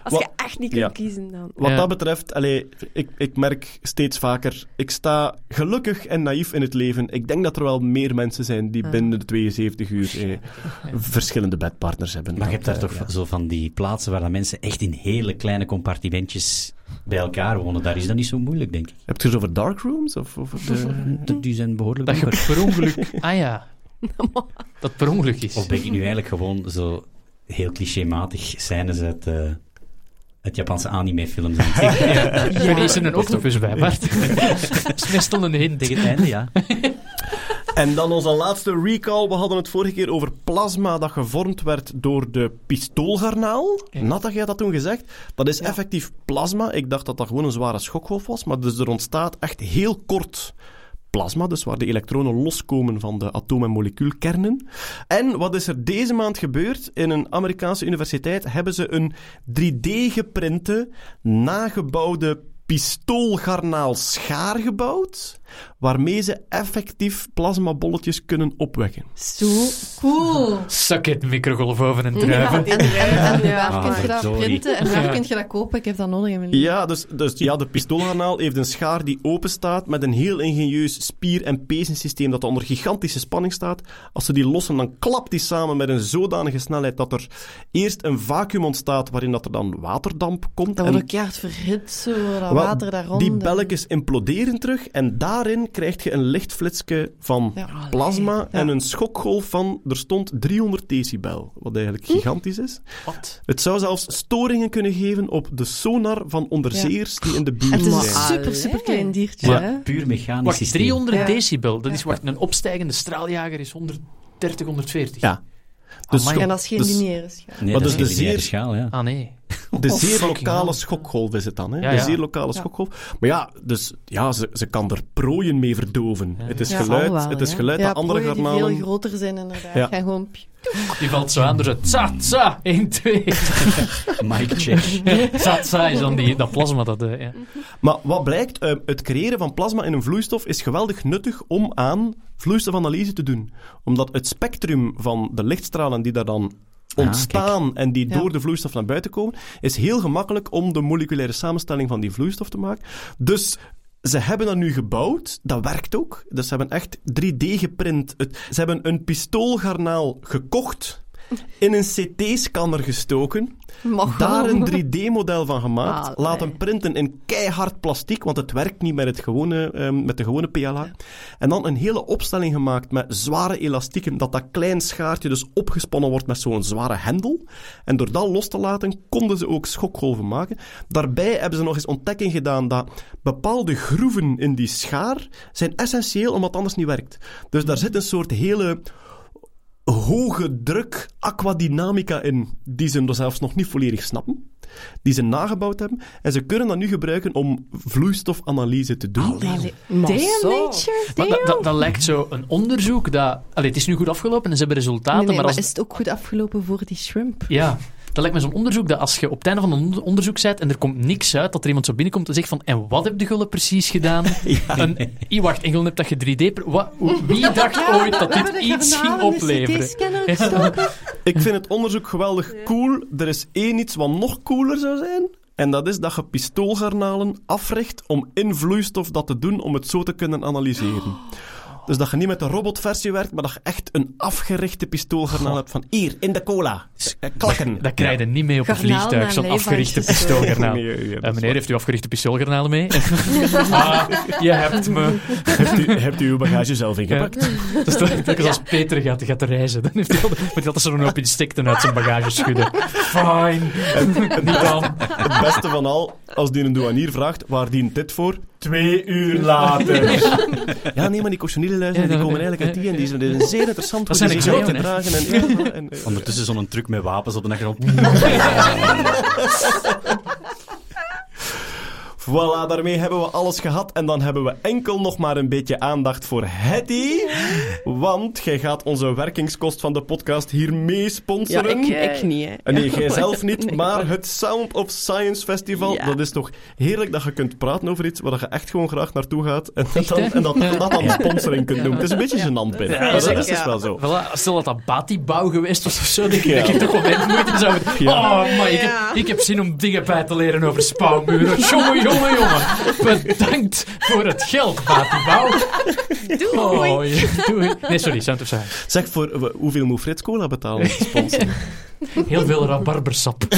Wat- je echt niet kunt ja. kiezen, dan... Wat Ja. dat betreft, allee, ik, ik merk steeds vaker, ik sta gelukkig en naïef in het leven. Ik denk dat er wel meer mensen zijn die Ah. binnen de 72 uur eh, verschillende bedpartners hebben. Maar je hebt daar toch ja. zo van die plaatsen waar dat mensen echt in hele kleine compartimentjes bij elkaar wonen. Daar is dat niet zo moeilijk, denk ik. Heb je het over dark rooms? Of de... De- Die zijn behoorlijk Dat je per ongeluk... Ah ja. Dat per ongeluk is. Of ben ik nu eigenlijk gewoon zo heel clichématig scènes uit, eh uit Japanse anime-films het ben eens er een octopus bij, Bart. Dat is een hint. Tegen het einde, ja. En dan onze laatste recall. We hadden het vorige keer over plasma dat gevormd werd door de pistoolgarnaal. Kijk. Nat, had jij dat toen gezegd? Dat is effectief plasma. Ik dacht dat dat gewoon een zware schokgolf was. Maar dus er ontstaat echt heel kort plasma, dus waar de elektronen loskomen van de atoom- en molecuulkernen. En wat is er deze maand gebeurd? In een Amerikaanse universiteit hebben ze een 3D-geprinte, nagebouwde pistoolgarnaal schaar gebouwd, waarmee ze effectief plasmabolletjes kunnen opwekken. Zo cool. Suck it, microgolfoven en druiven. En, en, en waar Ah, kun je dat sorry. printen en waar Ja. kun je dat kopen? Ik heb dat nodig in mijn leven. Ja, dus, dus ja, de pistoolgarnaal heeft een schaar die open staat met een heel ingenieus spier- en pezensysteem dat onder gigantische spanning staat. Als ze die lossen, dan klapt die samen met een zodanige snelheid dat er eerst een vacuüm ontstaat waarin dat er dan waterdamp komt. Dat en wordt ook keihard verhit, zo, dat Wel, water daar rond. Die belletjes imploderen terug en daarin krijg je een lichtflitsje van Ja. plasma Ja. en een schokgolf van, er stond 300 decibel, wat eigenlijk gigantisch is. Wat? Het zou zelfs storingen kunnen geven op de sonar van onderzeeërs die in de En buurt het is een zijn. super, super klein diertje, Maar puur mechanisch Wacht, systeem. 300 Ja. decibel. Dat is, wacht, een opstijgende straaljager is 130, 140. Ja. Dus Amai. schok- En dat is geen dus lineaire schaal. Nee, Wat dat is is de een lineaire zeer- schaal, ja. Ah, nee. de zeer fucking lokale schokgolf is het dan, hè? Ja, de ja. zeer lokale schokgolf. Maar ja, dus, ja ze, ze kan er prooien mee verdoven. Het is geluid, wel, het is ja. geluid ja, dat andere prooien die garnalen... veel groter zijn, inderdaad. Ja. Gewoon... Die valt zo aan, dus het tsa, tsa, 1, 2. Mic check. Tsa, tsa is dan die, dat plasma. Dat, eh, ja. Maar wat blijkt, eh, het creëren van plasma in een vloeistof is geweldig nuttig om aan vloeistofanalyse te doen. Omdat het spectrum van de lichtstralen die daar dan Ah, ontstaan en die Ja. door de vloeistof naar buiten komen, is heel gemakkelijk om de moleculaire samenstelling van die vloeistof te maken. Dus ze hebben dat nu gebouwd, dat werkt ook. Dus ze hebben echt 3D geprint. Het, ze hebben een pistoolgarnaal gekocht, in een CT-scanner gestoken, Mag daar een 3D-model van gemaakt, Ah, laten nee. printen in keihard plastiek, want het werkt niet met, het gewone, ehm, met de gewone PLA. En dan een hele opstelling gemaakt met zware elastieken, dat dat klein schaartje dus opgespannen wordt met zo'n zware hendel. En door dat los te laten, konden ze ook schokgolven maken. Daarbij hebben ze nog eens ontdekking gedaan dat bepaalde groeven in die schaar zijn essentieel omdat het anders niet werkt. Dus daar zit een soort hele hoge druk aquadynamica in, die ze dus zelfs nog niet volledig snappen, die ze nagebouwd hebben. En ze kunnen dat nu gebruiken om vloeistofanalyse te doen. Damn nature, Maar dat, dat, dat lijkt zo een onderzoek dat... Allee, het is nu goed afgelopen en ze hebben resultaten, Nee, nee, maar maar is het ook goed afgelopen voor die shrimp? Ja, dat lijkt me zo'n onderzoek dat als je op het einde van een onder- onderzoek bent en er komt niks uit, dat er iemand zo binnenkomt en zegt van en wat heb de Gulle precies gedaan? Een, I, wacht, en Gulle hebt dat je 3D... per- Wat, wie dacht ooit dat dit iets ging opleveren? Ik vind het onderzoek geweldig cool. Er is één iets wat nog cooler zou zijn. En dat is dat je pistoolgarnalen africht om in vloeistof dat te doen om het zo te kunnen analyseren. Dus dat je niet met de robotversie werkt, maar dat je echt een afgerichte pistoolgarnaal hebt van hier, in de cola. Eh, Klakken. Dat krijg je niet mee op een Garnaal vliegtuig, zo'n afgerichte. Nee, ja, dat Eh, meneer, heeft u afgerichte pistoolgarnalen mee? ah, je hebt me. Hebt u, hebt u uw bagage zelf ingepakt? Dat is toch- telkens als Peter gaat, gaat reizen, dan heeft hij altijd, moet hij altijd zo'n hoop insecten uit zijn bagage schudden. Fine. Niet dan. Het beste van al, als die een douanier vraagt, waar dient dit voor? Twee uur later. Ja, nee, maar die cochonilleluizen, die komen eigenlijk uit die en die zijn, die zijn zeer interessant Dat zijn uit te dragen. En, ja, en, Ondertussen zo'n truck met wapens op de achtergrond. Voilà, daarmee hebben we alles gehad. En dan hebben we enkel nog maar een beetje aandacht voor Hetty. Want jij gaat onze werkingskost van de podcast hiermee Ja, sponsoren. ik, ik niet, hè. Nee, jij zelf niet, Nee. maar het Sound of Science Festival, Ja. dat is toch heerlijk dat je kunt praten over iets waar je echt gewoon graag naartoe gaat en, Echt, dan, en dat, dat dan sponsoring kunt doen. Het is een beetje gênant binnen, Ja, maar dat is dus ja. wel zo. Voilà, stel dat dat Bati-bouw geweest was of zo, denk ik Ja. dat ik toch wel moeite zou. Ja. Oh, maar ik, heb, Ja. ik heb zin om dingen bij te leren over spouwmuren. Jongen, jongen, jongen. Bedankt voor het geld, Bati-bouw. Doei! Oh, ja, doei. Nee, sorry, Sound of Science. Zeg, voor hoeveel moet Frits Cola betalen? Sponsoren. Heel veel rabarbersap.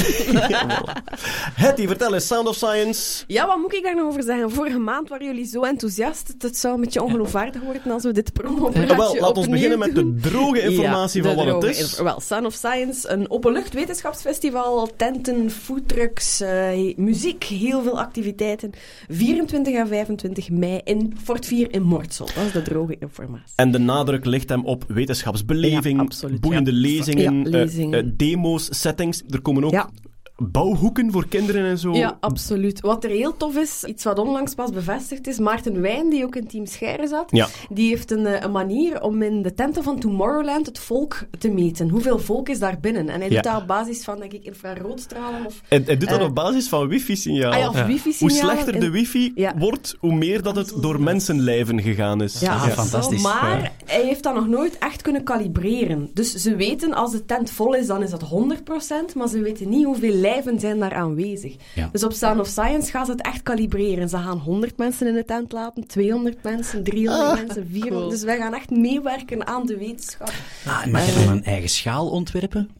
Hetty, vertel eens, Sound of Science. Ja, wat moet ik daar nog over zeggen? Vorige maand waren jullie zo enthousiast. Het zou een beetje ongeloofwaardig worden als we dit promo Eh, wel, laat ons beginnen met de droge informatie Ja, van wat het is. Wel, Sound of Science, een openlucht wetenschapsfestival, tenten, foodtrucks, eh, muziek, heel veel activiteiten. 24 en 25 mei in Fort 4 in Mortsel. Dat is de droge informatie. En de nadruk ligt hem op wetenschapsbeleving, Ja, absoluut, boeiende ja. lezingen, Ja, lezingen. eh, demo's, settings. Er komen ook. Bouwhoeken voor kinderen en zo. Ja, absoluut. Wat er heel tof is, iets wat onlangs pas bevestigd is, Maarten Wijn, die ook in Team Scheire zat, Ja. die heeft een, eh, een manier om in de tenten van Tomorrowland het volk te meten. Hoeveel volk is daar binnen? En hij Ja. doet dat op basis van, denk ik, infraroodstralen of... En hij doet dat Eh, op basis van wifi-signaal. Ah ja, of Ja. wifi-signalen. Hoe slechter de wifi Ja. wordt, hoe meer dat het door mensenlijven gegaan is. Ja, Ah, zo, fantastisch. Maar Ja. hij heeft dat nog nooit echt kunnen kalibreren. Dus ze weten, als de tent vol is, dan is dat 100%, maar ze weten niet hoeveel lijven zijn daar aanwezig. Ja. Dus op Sound of Science gaan ze het echt kalibreren. Ze gaan 100 mensen in de tent laten, 200 mensen, 300 Ah, mensen, 400. Dus wij gaan echt meewerken aan de wetenschap. Ah, mag je dan een eigen schaal ontwerpen?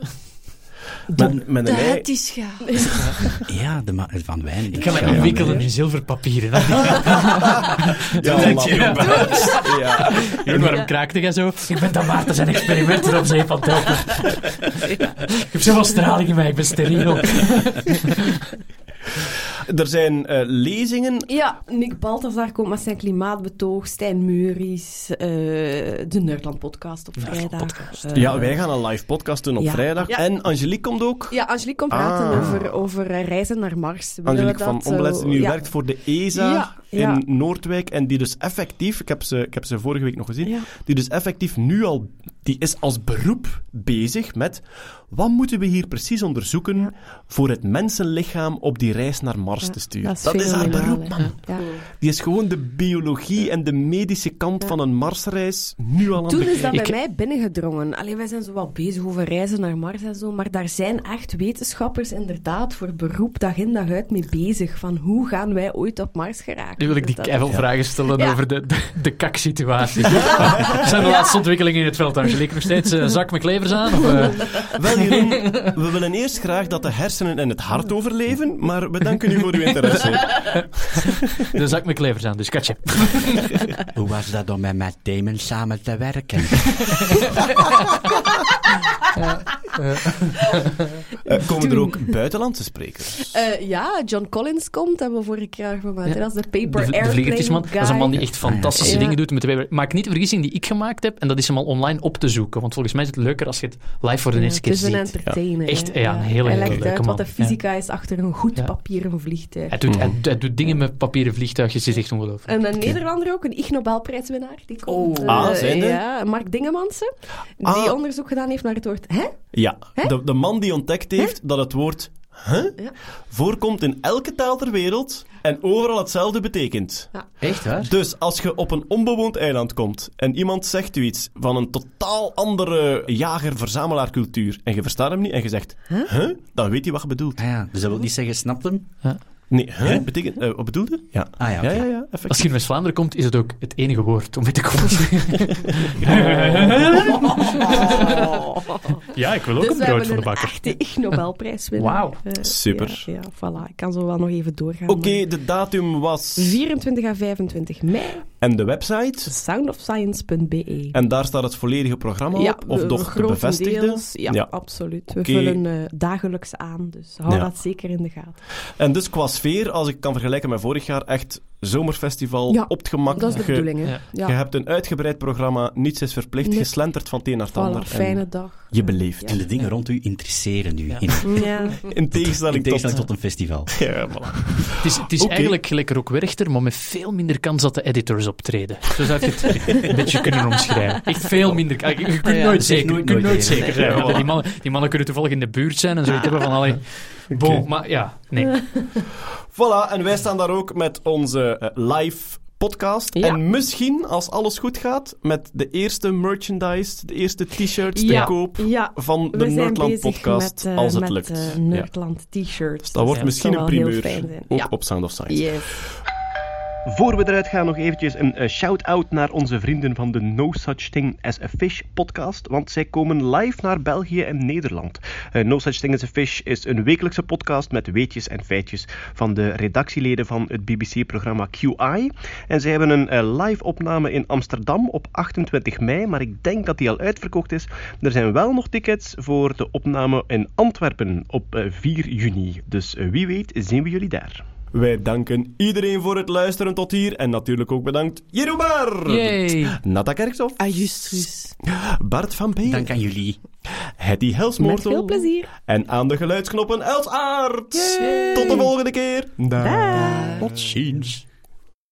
Met, met een ei- Dat is gaaf. Ja, de ma- van wijn. Ik ga Schaal. inwikkelen in zilverpapieren. hè. Ja, denk je, ja. Jeroen, waarom kraakte jij zo? Ik ben dan Maarten zijn experimenten op zee van het helpen. Ik heb zoveel straling in mij, ik ben steriel. Er zijn eh, lezingen. Ja, Nick Balthazar komt met zijn klimaatbetoog, Stijn Meuris, eh, de Nerdland-podcast op vrijdag. Eh, Ja, wij gaan een live podcast doen op ja. vrijdag. Ja. En Angelique komt ook. Ja, Angelique komt praten Ah. over, over reizen naar Mars. Angelique van Ombelets, die nu ja. werkt voor de ESA in Noordwijk. En die dus effectief, ik heb ze, ik heb ze vorige week nog gezien, die dus effectief nu al, die is als beroep bezig met wat moeten we hier precies onderzoeken voor het mensenlichaam op die reis naar Mars Ja, te sturen. dat is haar fenomenaal, beroep, man. Ja. Die is gewoon de biologie en de medische kant van een Marsreis nu al aan Toen het is dat bij Ik- mij binnengedrongen. Allee, wij zijn zo wel bezig over reizen naar Mars en zo, maar daar zijn echt wetenschappers inderdaad voor beroep dag in dag uit mee bezig. Van hoe gaan wij ooit op Mars geraken? Nu wil ik die Dus dat- keiveel vragen stellen Ja. over de, de, de kaksituatie. Zijn de laatste ontwikkelingen in het veld, Angelique? Nog steeds eh, zak met klevers aan? Of, eh? Wel, Jeroen, we willen eerst graag dat de hersenen en het hart overleven, maar we danken u voor uw interesse. de zak met klevers aan, dus katje. Hoe was dat om met Matt Damon samen te werken? Eh, komen er ook buitenlandse sprekers? Eh, ja, John Collins komt, hebben we vorige keer gemaakt. Ja. Dat is de Super de vliegertjesman. Airplane Dat is een man die echt fantastische Ja. dingen doet. Met de Maak niet de vergissing die ik gemaakt heb, en dat is hem al online op te zoeken. Want volgens mij is het leuker als je het live voor de eerste keer een entertainer. Echt, hè. ja, een hele, Hij legt leuke uit man. wat de fysica is achter een goed Ja. papieren vliegtuig. Hij doet, hij, hij doet dingen met papieren vliegtuigjes, is echt ongelooflijk. En een Nederlander ook, een Ig Nobelprijswinnaar. Die komt, Oh. eh, Ah, zijn? Ja, Mark Dingemansen. Die Ah. onderzoek gedaan heeft naar het woord hè? Ja, Hè? de, de man die ontdekt heeft dat het woord huh? Ja. voorkomt in elke taal ter wereld en overal hetzelfde betekent. Echt waar? Dus als je op een onbewoond eiland komt en iemand zegt u iets van een totaal andere jager-verzamelaarcultuur en je verstaat hem niet en je zegt huh? dan weet hij wat je bedoelt. Ah ja, dus dat wil niet zeggen, snapt hem? Nee, huh? Hè? Betekent, eh, wat bedoelde? Ja. Ah ja. Ja, ja. Als je in West-Vlaanderen komt, is het ook het enige woord om mee te komen. ja, ik wil ook dus een brood voor de een bakker. echte Ig Nobelprijswinnaar. Wauw. Eh, Super. Ja, ja, voilà. Ik kan zo wel nog even doorgaan. Oké, de datum was... 24 en 25 mei, En de website? soundofscience.be. En daar staat het volledige programma ja, op? Of we- toch de bevestigde? Ja, Ja. absoluut. We vullen eh, dagelijks aan, dus hou Ja. dat zeker in de gaten. En dus qua sfeer, als ik kan vergelijken met vorig jaar, echt zomerfestival Ja, op het gemak. Dat is de Je- bedoeling, hè. ja. Ja. Je hebt een uitgebreid programma, niets is verplicht, Nee. slentert van het een naar het Voilà, ander. fijne dag. Je beleeft. En de dingen rond u interesseren u. Ja. In, Ja. In tegenstelling, in tegenstelling tot... tot een festival. Ja, voilà. Het is, het is Oké. eigenlijk gelijk Rock Werchter, maar met veel minder kans dat de editors optreden. Zo zou je het een beetje kunnen omschrijven. Echt veel minder kans. Je kunt Ah ja, nooit zeker, nooit kunt zeker zijn. Ja, die, mannen, die mannen kunnen toevallig in de buurt zijn en zoiets hebben van, allee, bon, maar ja, nee. Voilà, en wij staan daar ook met onze eh, live podcast. Ja. En misschien, als alles goed gaat, met de eerste merchandise, de eerste t-shirts te Ja. koop Ja, van de Nerdland podcast, met, eh, als het met, lukt. Ja. Nerdland t-shirts. Dus dat wordt Ja, misschien een primeur, ook Ja. op Sound of Science. Yes. Voor we eruit gaan, nog eventjes een eh, shout-out naar onze vrienden van de No Such Thing as a Fish podcast, want zij komen live naar België en Nederland. Eh, no Such Thing as a Fish is een wekelijkse podcast met weetjes en feitjes van de redactieleden van het BBC-programma QI. En zij hebben een eh, live opname in Amsterdam op 28 mei, maar ik denk dat die al uitverkocht is. Er zijn wel nog tickets voor de opname in Antwerpen op eh, 4 juni, dus wie weet zien we jullie daar. Wij danken iedereen voor het luisteren tot hier. En natuurlijk ook bedankt Jerobar, Yay. Nata Kerkhoff, Ajustus. Bart van Peer, Dank aan jullie. Hetty Met Helsmoortel veel plezier. en aan de geluidsknoppen Els Aert. Tot de volgende keer. Dag. Tot ziens.